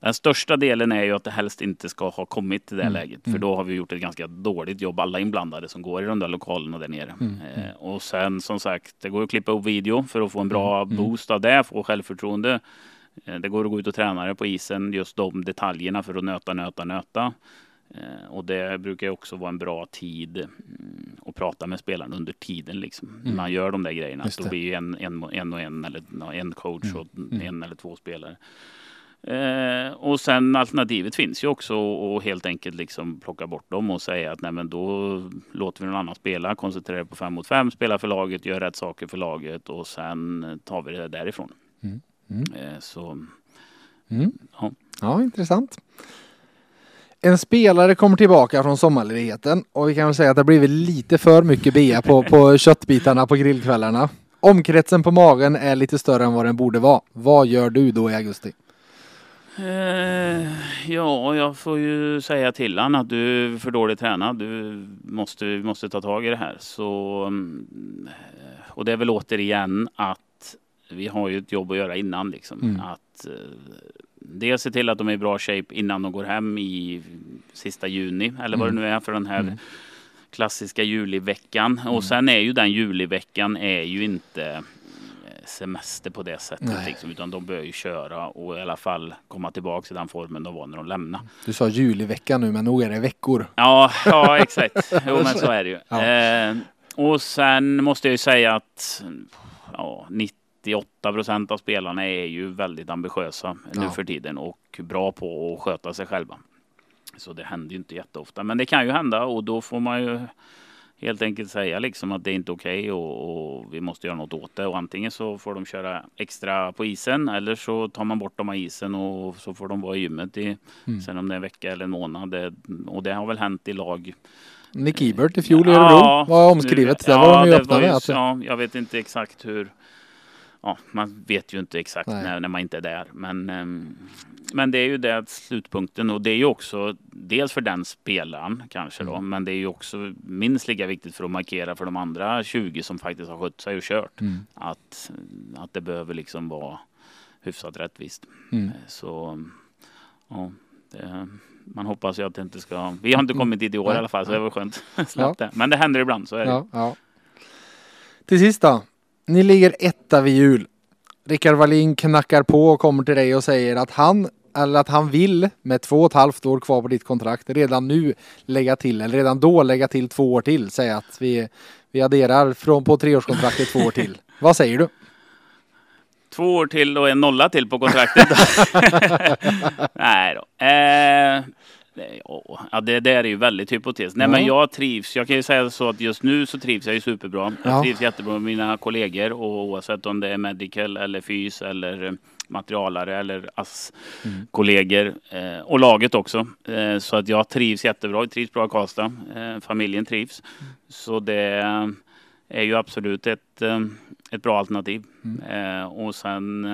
den största delen är ju att det helst inte ska ha kommit till det mm. läget. För mm. då har vi gjort ett ganska dåligt jobb, alla inblandade som går i de där lokalerna där nere. Mm. Eh, och sen som sagt, det går att klippa upp video för att få en bra mm. mm. boost av det, få självförtroende. Eh, det går att gå ut och träna det på isen, just de detaljerna för att nöta, nöta, nöta. Eh, och det brukar också vara en bra tid mm, att prata med spelaren under tiden. Liksom. Mm. Man gör de där grejerna. Då blir en, en, en och en, eller en coach mm. och en eller två spelare. Eh, och sen alternativet finns ju också att helt enkelt liksom plocka bort dem och säga att nej men då låter vi någon annan spela, koncentrera på fem mot fem, spela för laget, gör rätt saker för laget och sen tar vi det därifrån. Mm. Mm. Eh, så, mm. ja. ja, intressant. En spelare kommer tillbaka från sommarledigheten och vi kan väl säga att det har blivit lite för mycket bea på, på köttbitarna på grillkvällarna. Omkretsen på magen är lite större än vad den borde vara. Vad gör du då i augusti? Eh, ja, jag får ju säga till honom att du är för dåligt tränad. Du måste, måste ta tag i det här. Så, mm, och det är väl återigen att vi har ju ett jobb att göra innan. Liksom. Mm. Att eh, dels se till att de är i bra shape innan de går hem i sista juni eller vad mm. det nu är för den här mm. klassiska juliveckan. Och mm. sen är ju den juliveckan är ju inte semester på det sättet. Liksom, utan de bör ju köra och i alla fall komma tillbaka till den formen de var när de lämnade. Du sa julivecka nu men nog är det veckor. Ja, ja exakt. Jo men så är det ju. Ja. Eh, och sen måste jag ju säga att ja, 98 procent av spelarna är ju väldigt ambitiösa ja. nu för tiden och bra på att sköta sig själva. Så det händer ju inte jätteofta, men det kan ju hända och då får man ju helt enkelt säga liksom att det är inte okej okay och, och, vi måste göra något åt det. Och antingen så får de köra extra på isen eller så tar man bort dem av isen och så får de vara i gymmet i, mm. sen om det är en vecka eller en månad. Det, och det har väl hänt i lag. Nick Ebert i fjol i Örebro ja, var omskrivet. Det ja, var de ju öppna med. Ja, jag vet inte exakt hur ja, man vet ju inte exakt när, när, man inte är där. Men, um, men det är ju det slutpunkten och det är ju också dels för den spelaren kanske då, mm. men det är ju också minst lika viktigt för att markera för de andra 20 som faktiskt har skött sig och kört mm. att, att det behöver liksom vara hyfsat rättvist. Mm. Så ja, det, man hoppas ju att det inte ska. Vi har inte mm. kommit dit i år i alla fall, så det var skönt. ja. det. Men det händer ibland, så är det. Ja, ja. Till sist då. Ni ligger etta vid jul. Rickard Wallin knackar på och kommer till dig och säger att han eller att han vill med två och ett halvt år kvar på ditt kontrakt redan nu lägga till eller redan då lägga till två år till. Säga att vi, vi adderar från på treårskontraktet två år till. Vad säger du? Två år till och en nolla till på kontraktet. Nej då. Eh, Ja, det där är ju väldigt hypotetiskt. Nej, ja. men jag trivs. Jag kan ju säga så att just nu så trivs jag ju superbra. Jag ja. trivs jättebra med mina kollegor och oavsett om det är medical eller fys eller eh, materialare eller ASS-kollegor mm. eh, och laget också. Eh, så att jag trivs jättebra. Jag trivs bra i Karlstad. Eh, familjen trivs. Mm. Så det är ju absolut ett, eh, ett bra alternativ. Mm. Eh, och sen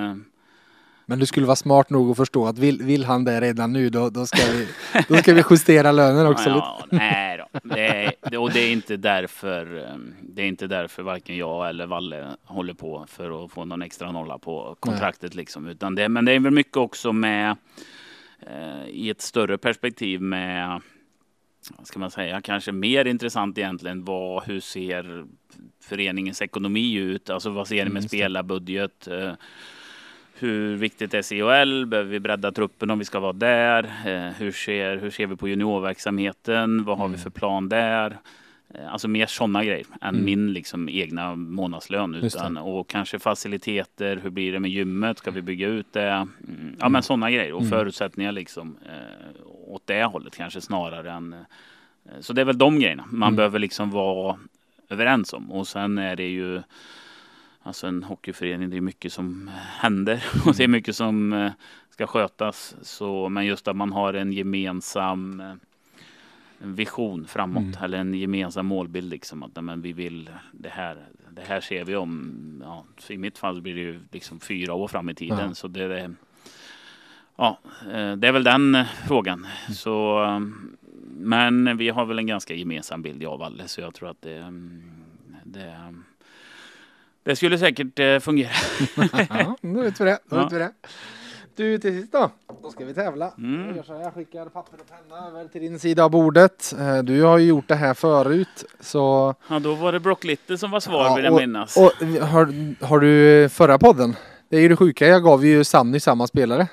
men du skulle vara smart nog att förstå att vill, vill han det redan nu då, då, ska vi, då ska vi justera lönen också. Ja, lite. nej då. Det är, och det är inte därför ehm, det är inte därför varken jag eller Valle håller på för att få någon extra nolla på kontraktet liksom. Utan det, men det är väl mycket också med eh, i ett större perspektiv med vad ska man säga, kanske mer intressant egentligen vad, hur ser föreningens ekonomi ut? Alltså vad ser ni med mm, spelarbudget? Eh, hur viktigt är CHL? Behöver vi bredda truppen om vi ska vara där? Eh, hur ser, hur ser vi på juniorverksamheten? Vad har mm. vi för plan där? Eh, alltså mer sådana grejer än mm. min liksom egna månadslön. Utan, och kanske faciliteter, hur blir det med gymmet? Ska vi bygga ut det? Mm, ja men mm. sådana grejer och mm. förutsättningar liksom eh, åt det hållet kanske snarare än... Eh, så det är väl de grejerna man mm. behöver liksom vara överens om. Och sen är det ju Alltså en hockeyförening, det är mycket som händer och det är mycket som, eh, ska skötas. Så, men just att man har en gemensam eh, vision framåt Mm. eller en gemensam målbild liksom att men vi vill det här. Det här ser vi om. Ja, I mitt fall blir det ju liksom fyra år fram i tiden Ja. så det är. Ja, eh, det är väl den eh, frågan. Mm. Så, eh, men vi har väl en ganska gemensam bild jag och Valle så jag tror att det, mm, det, det skulle säkert eh, fungera. ja, då vet vi det. Då Ja. vet vi det. Du till sist då. Då ska vi tävla. Mm. Jag så här, jag skickar papper och penna över till din sida av bordet. Eh, Du har ju gjort det här förut. Så, Ja, då var det Brock Little som var svar Ja, vill jag och- minnas. och har, har du förra podden? Det är ju det sjuka, jag gav ju Sanny samma spelare.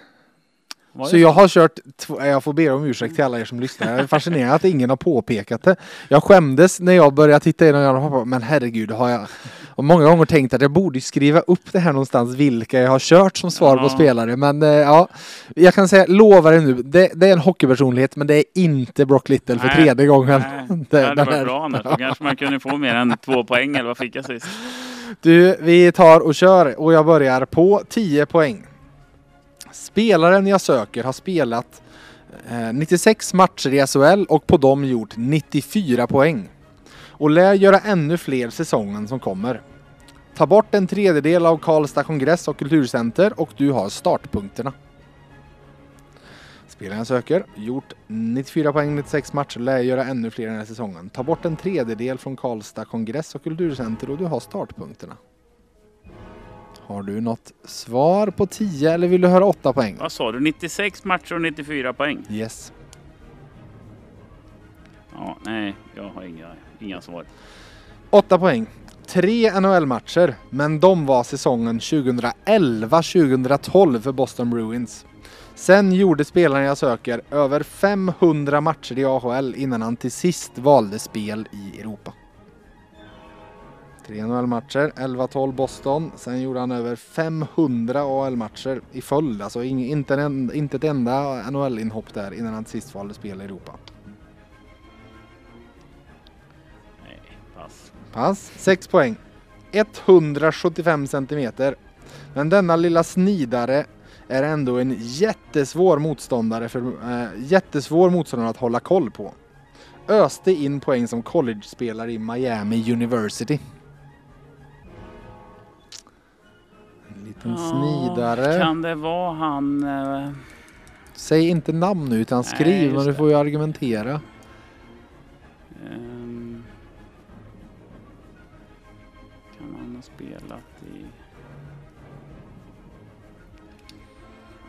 Så jag har kört, tv- jag får be om ursäkt till alla er som lyssnar. Jag är fascinerad att ingen har påpekat det. Jag skämdes när jag började titta igenom och jag bara, men herregud har jag och många gånger tänkt att jag borde skriva upp det här någonstans vilka jag har kört som svar på Ja. spelare. Men eh, ja, jag kan säga, lovar det nu, det, det är en hockeypersonlighet men det är inte Brock Little för Nej, tredje gången. Nej, Det- hade varit bra annars. Då kanske man kunde få mer än två poäng eller vad fick jag sist? Du, vi tar och kör och jag börjar på 10 poäng. Spelaren jag söker har spelat eh, 96 matcher i SHL och på dem gjort 94 poäng. Och lär göra ännu fler säsongen som kommer. Ta bort en tredjedel av Karlstad kongress och kulturcenter och du har startpunkterna. Spelaren jag söker, gjort 94 poäng 96 matcher, lär göra ännu fler den här säsongen. Ta bort en tredjedel från Karlstad kongress och kulturcenter och du har startpunkterna. Har du något svar på 10 eller vill du höra 8 poäng? Vad sa du? 96 matcher och 94 poäng? Yes. Ja, nej, jag har inga, inga svar. 8 poäng. Tre NHL-matcher, men de var säsongen 2011-2012 för Boston Bruins. Sen gjorde spelaren jag söker över 500 matcher i AHL innan han till sist valde spel i Europa. Tre NHL-matcher, 11-12 Boston. Sen gjorde han över 500 AHL-matcher i följd. Alltså inte, en, inte ett enda NHL-inhopp där innan han sist valde spel i Europa. Nej, pass. Pass. 6 poäng. 175 centimeter. Men denna lilla snidare är ändå en jättesvår motståndare för eh, jättesvår motståndare att hålla koll på. Öste in poäng som college-spelare i Miami University. En liten snidare. Kan det vara han... eh, Säg inte namn nu utan skriv men du får ju argumentera. ehm, kan han ha spelat i...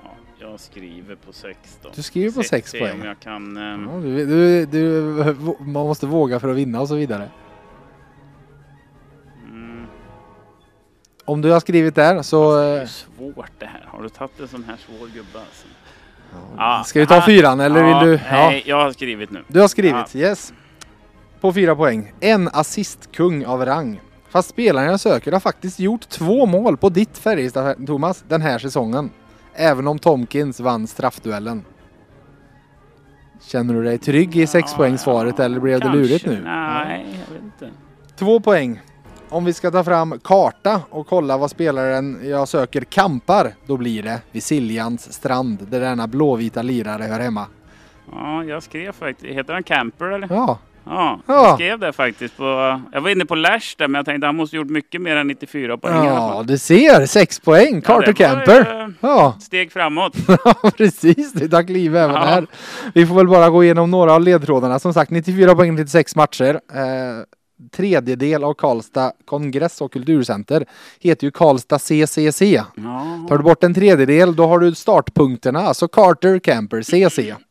Ja, jag skriver på 16. Du skriver på Se- sex se poäng. om jag kan... ehm, Ja, du, du, du, man måste våga för att vinna och så vidare. Om du har skrivit där så... det är eh, svårt det här. Har du tagit en sån här svår gubbe alltså? Ja. Ja, Ska vi ta han- fyran eller ja, vill du? Ja. Nej, jag har skrivit nu. Du har skrivit, yes. På fyra poäng. En assistkung av rang. Fast spelaren jag söker har faktiskt gjort två mål på ditt Färjestad, Thomas, den här säsongen. Även om Tomkins vann straffduellen. Känner du dig trygg i sexpoängssvaret Ja, eller blev det lurigt nu? Nej, jag vet inte. Två poäng. Om vi ska ta fram karta och kolla vad spelaren jag söker kampar, då blir det vid Siljans strand där denna blåvita lirare hör hemma. Ja, jag skrev faktiskt. Heter han Camper eller? Ja, Ja, Ja. jag skrev det faktiskt. På, jag var inne på Lash där, men jag tänkte han måste gjort mycket mer än 94 poäng i alla ja fall. du ser! Sex poäng! Ja, Carter var, Camper! eh, Ja, Steg framåt. precis. Det tar kliv även Ja. här. Vi får väl bara gå igenom några av ledtrådarna. Som sagt, 94 poäng, 96 matcher. Eh, tredjedel av Karlstad kongress och kulturcenter heter ju Karlstad CCC. Ja. Tar du bort en tredjedel då har du startpunkterna, alltså Carter, Camper, CC.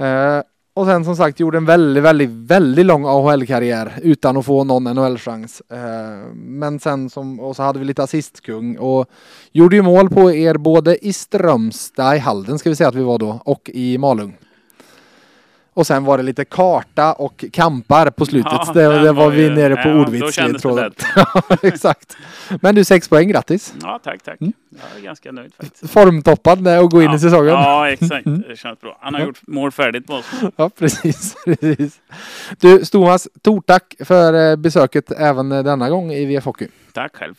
Eh, och sen som sagt gjorde en väldigt, väldigt, väldigt lång AHL-karriär utan att få någon NHL-chans. Eh, men sen som, och så hade vi lite assistkung och gjorde ju mål på er både i Strömstad, i Halden ska vi säga att vi var då, och i Malung. Och sen var det lite karta och kampar på slutet. Ja, det, det var vi ju- nere på ja, det ordvitsledtråden. lätt. Exakt. Men du, sex poäng, grattis! Ja, tack, tack. Mm. Jag är ganska nöjd faktiskt. Formtoppad med att gå in ja. i säsongen. Ja, exakt. Mm. Det känns bra. Han har gjort mål färdigt på oss. Ja, precis. precis. Du, Thomas, stort tack för eh, besöket även eh, denna gång i VF Hockey. Tack själv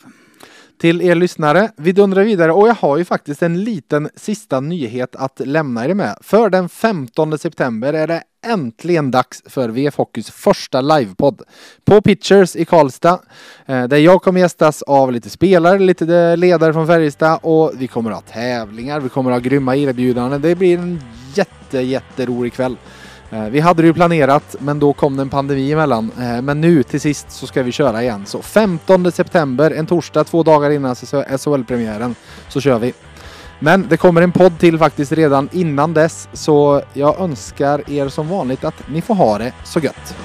till er lyssnare. Vi dundrar vidare och jag har ju faktiskt en liten sista nyhet att lämna er med. För den 15 september är det äntligen dags för VF Hockeys första livepodd på Pitchers i Karlstad. Eh, där jag kommer gästas av lite spelare, lite ledare från Färjestad och vi kommer ha tävlingar, vi kommer ha grymma erbjudanden. Det blir en jätte, jätterolig kväll. Eh, vi hade det ju planerat men då kom det en pandemi emellan. Eh, men nu till sist så ska vi köra igen. Så 15 september, en torsdag, två dagar innan SHL-premiären, så kör vi. Men det kommer en podd till faktiskt redan innan dess så jag önskar er som vanligt att ni får ha det så gött.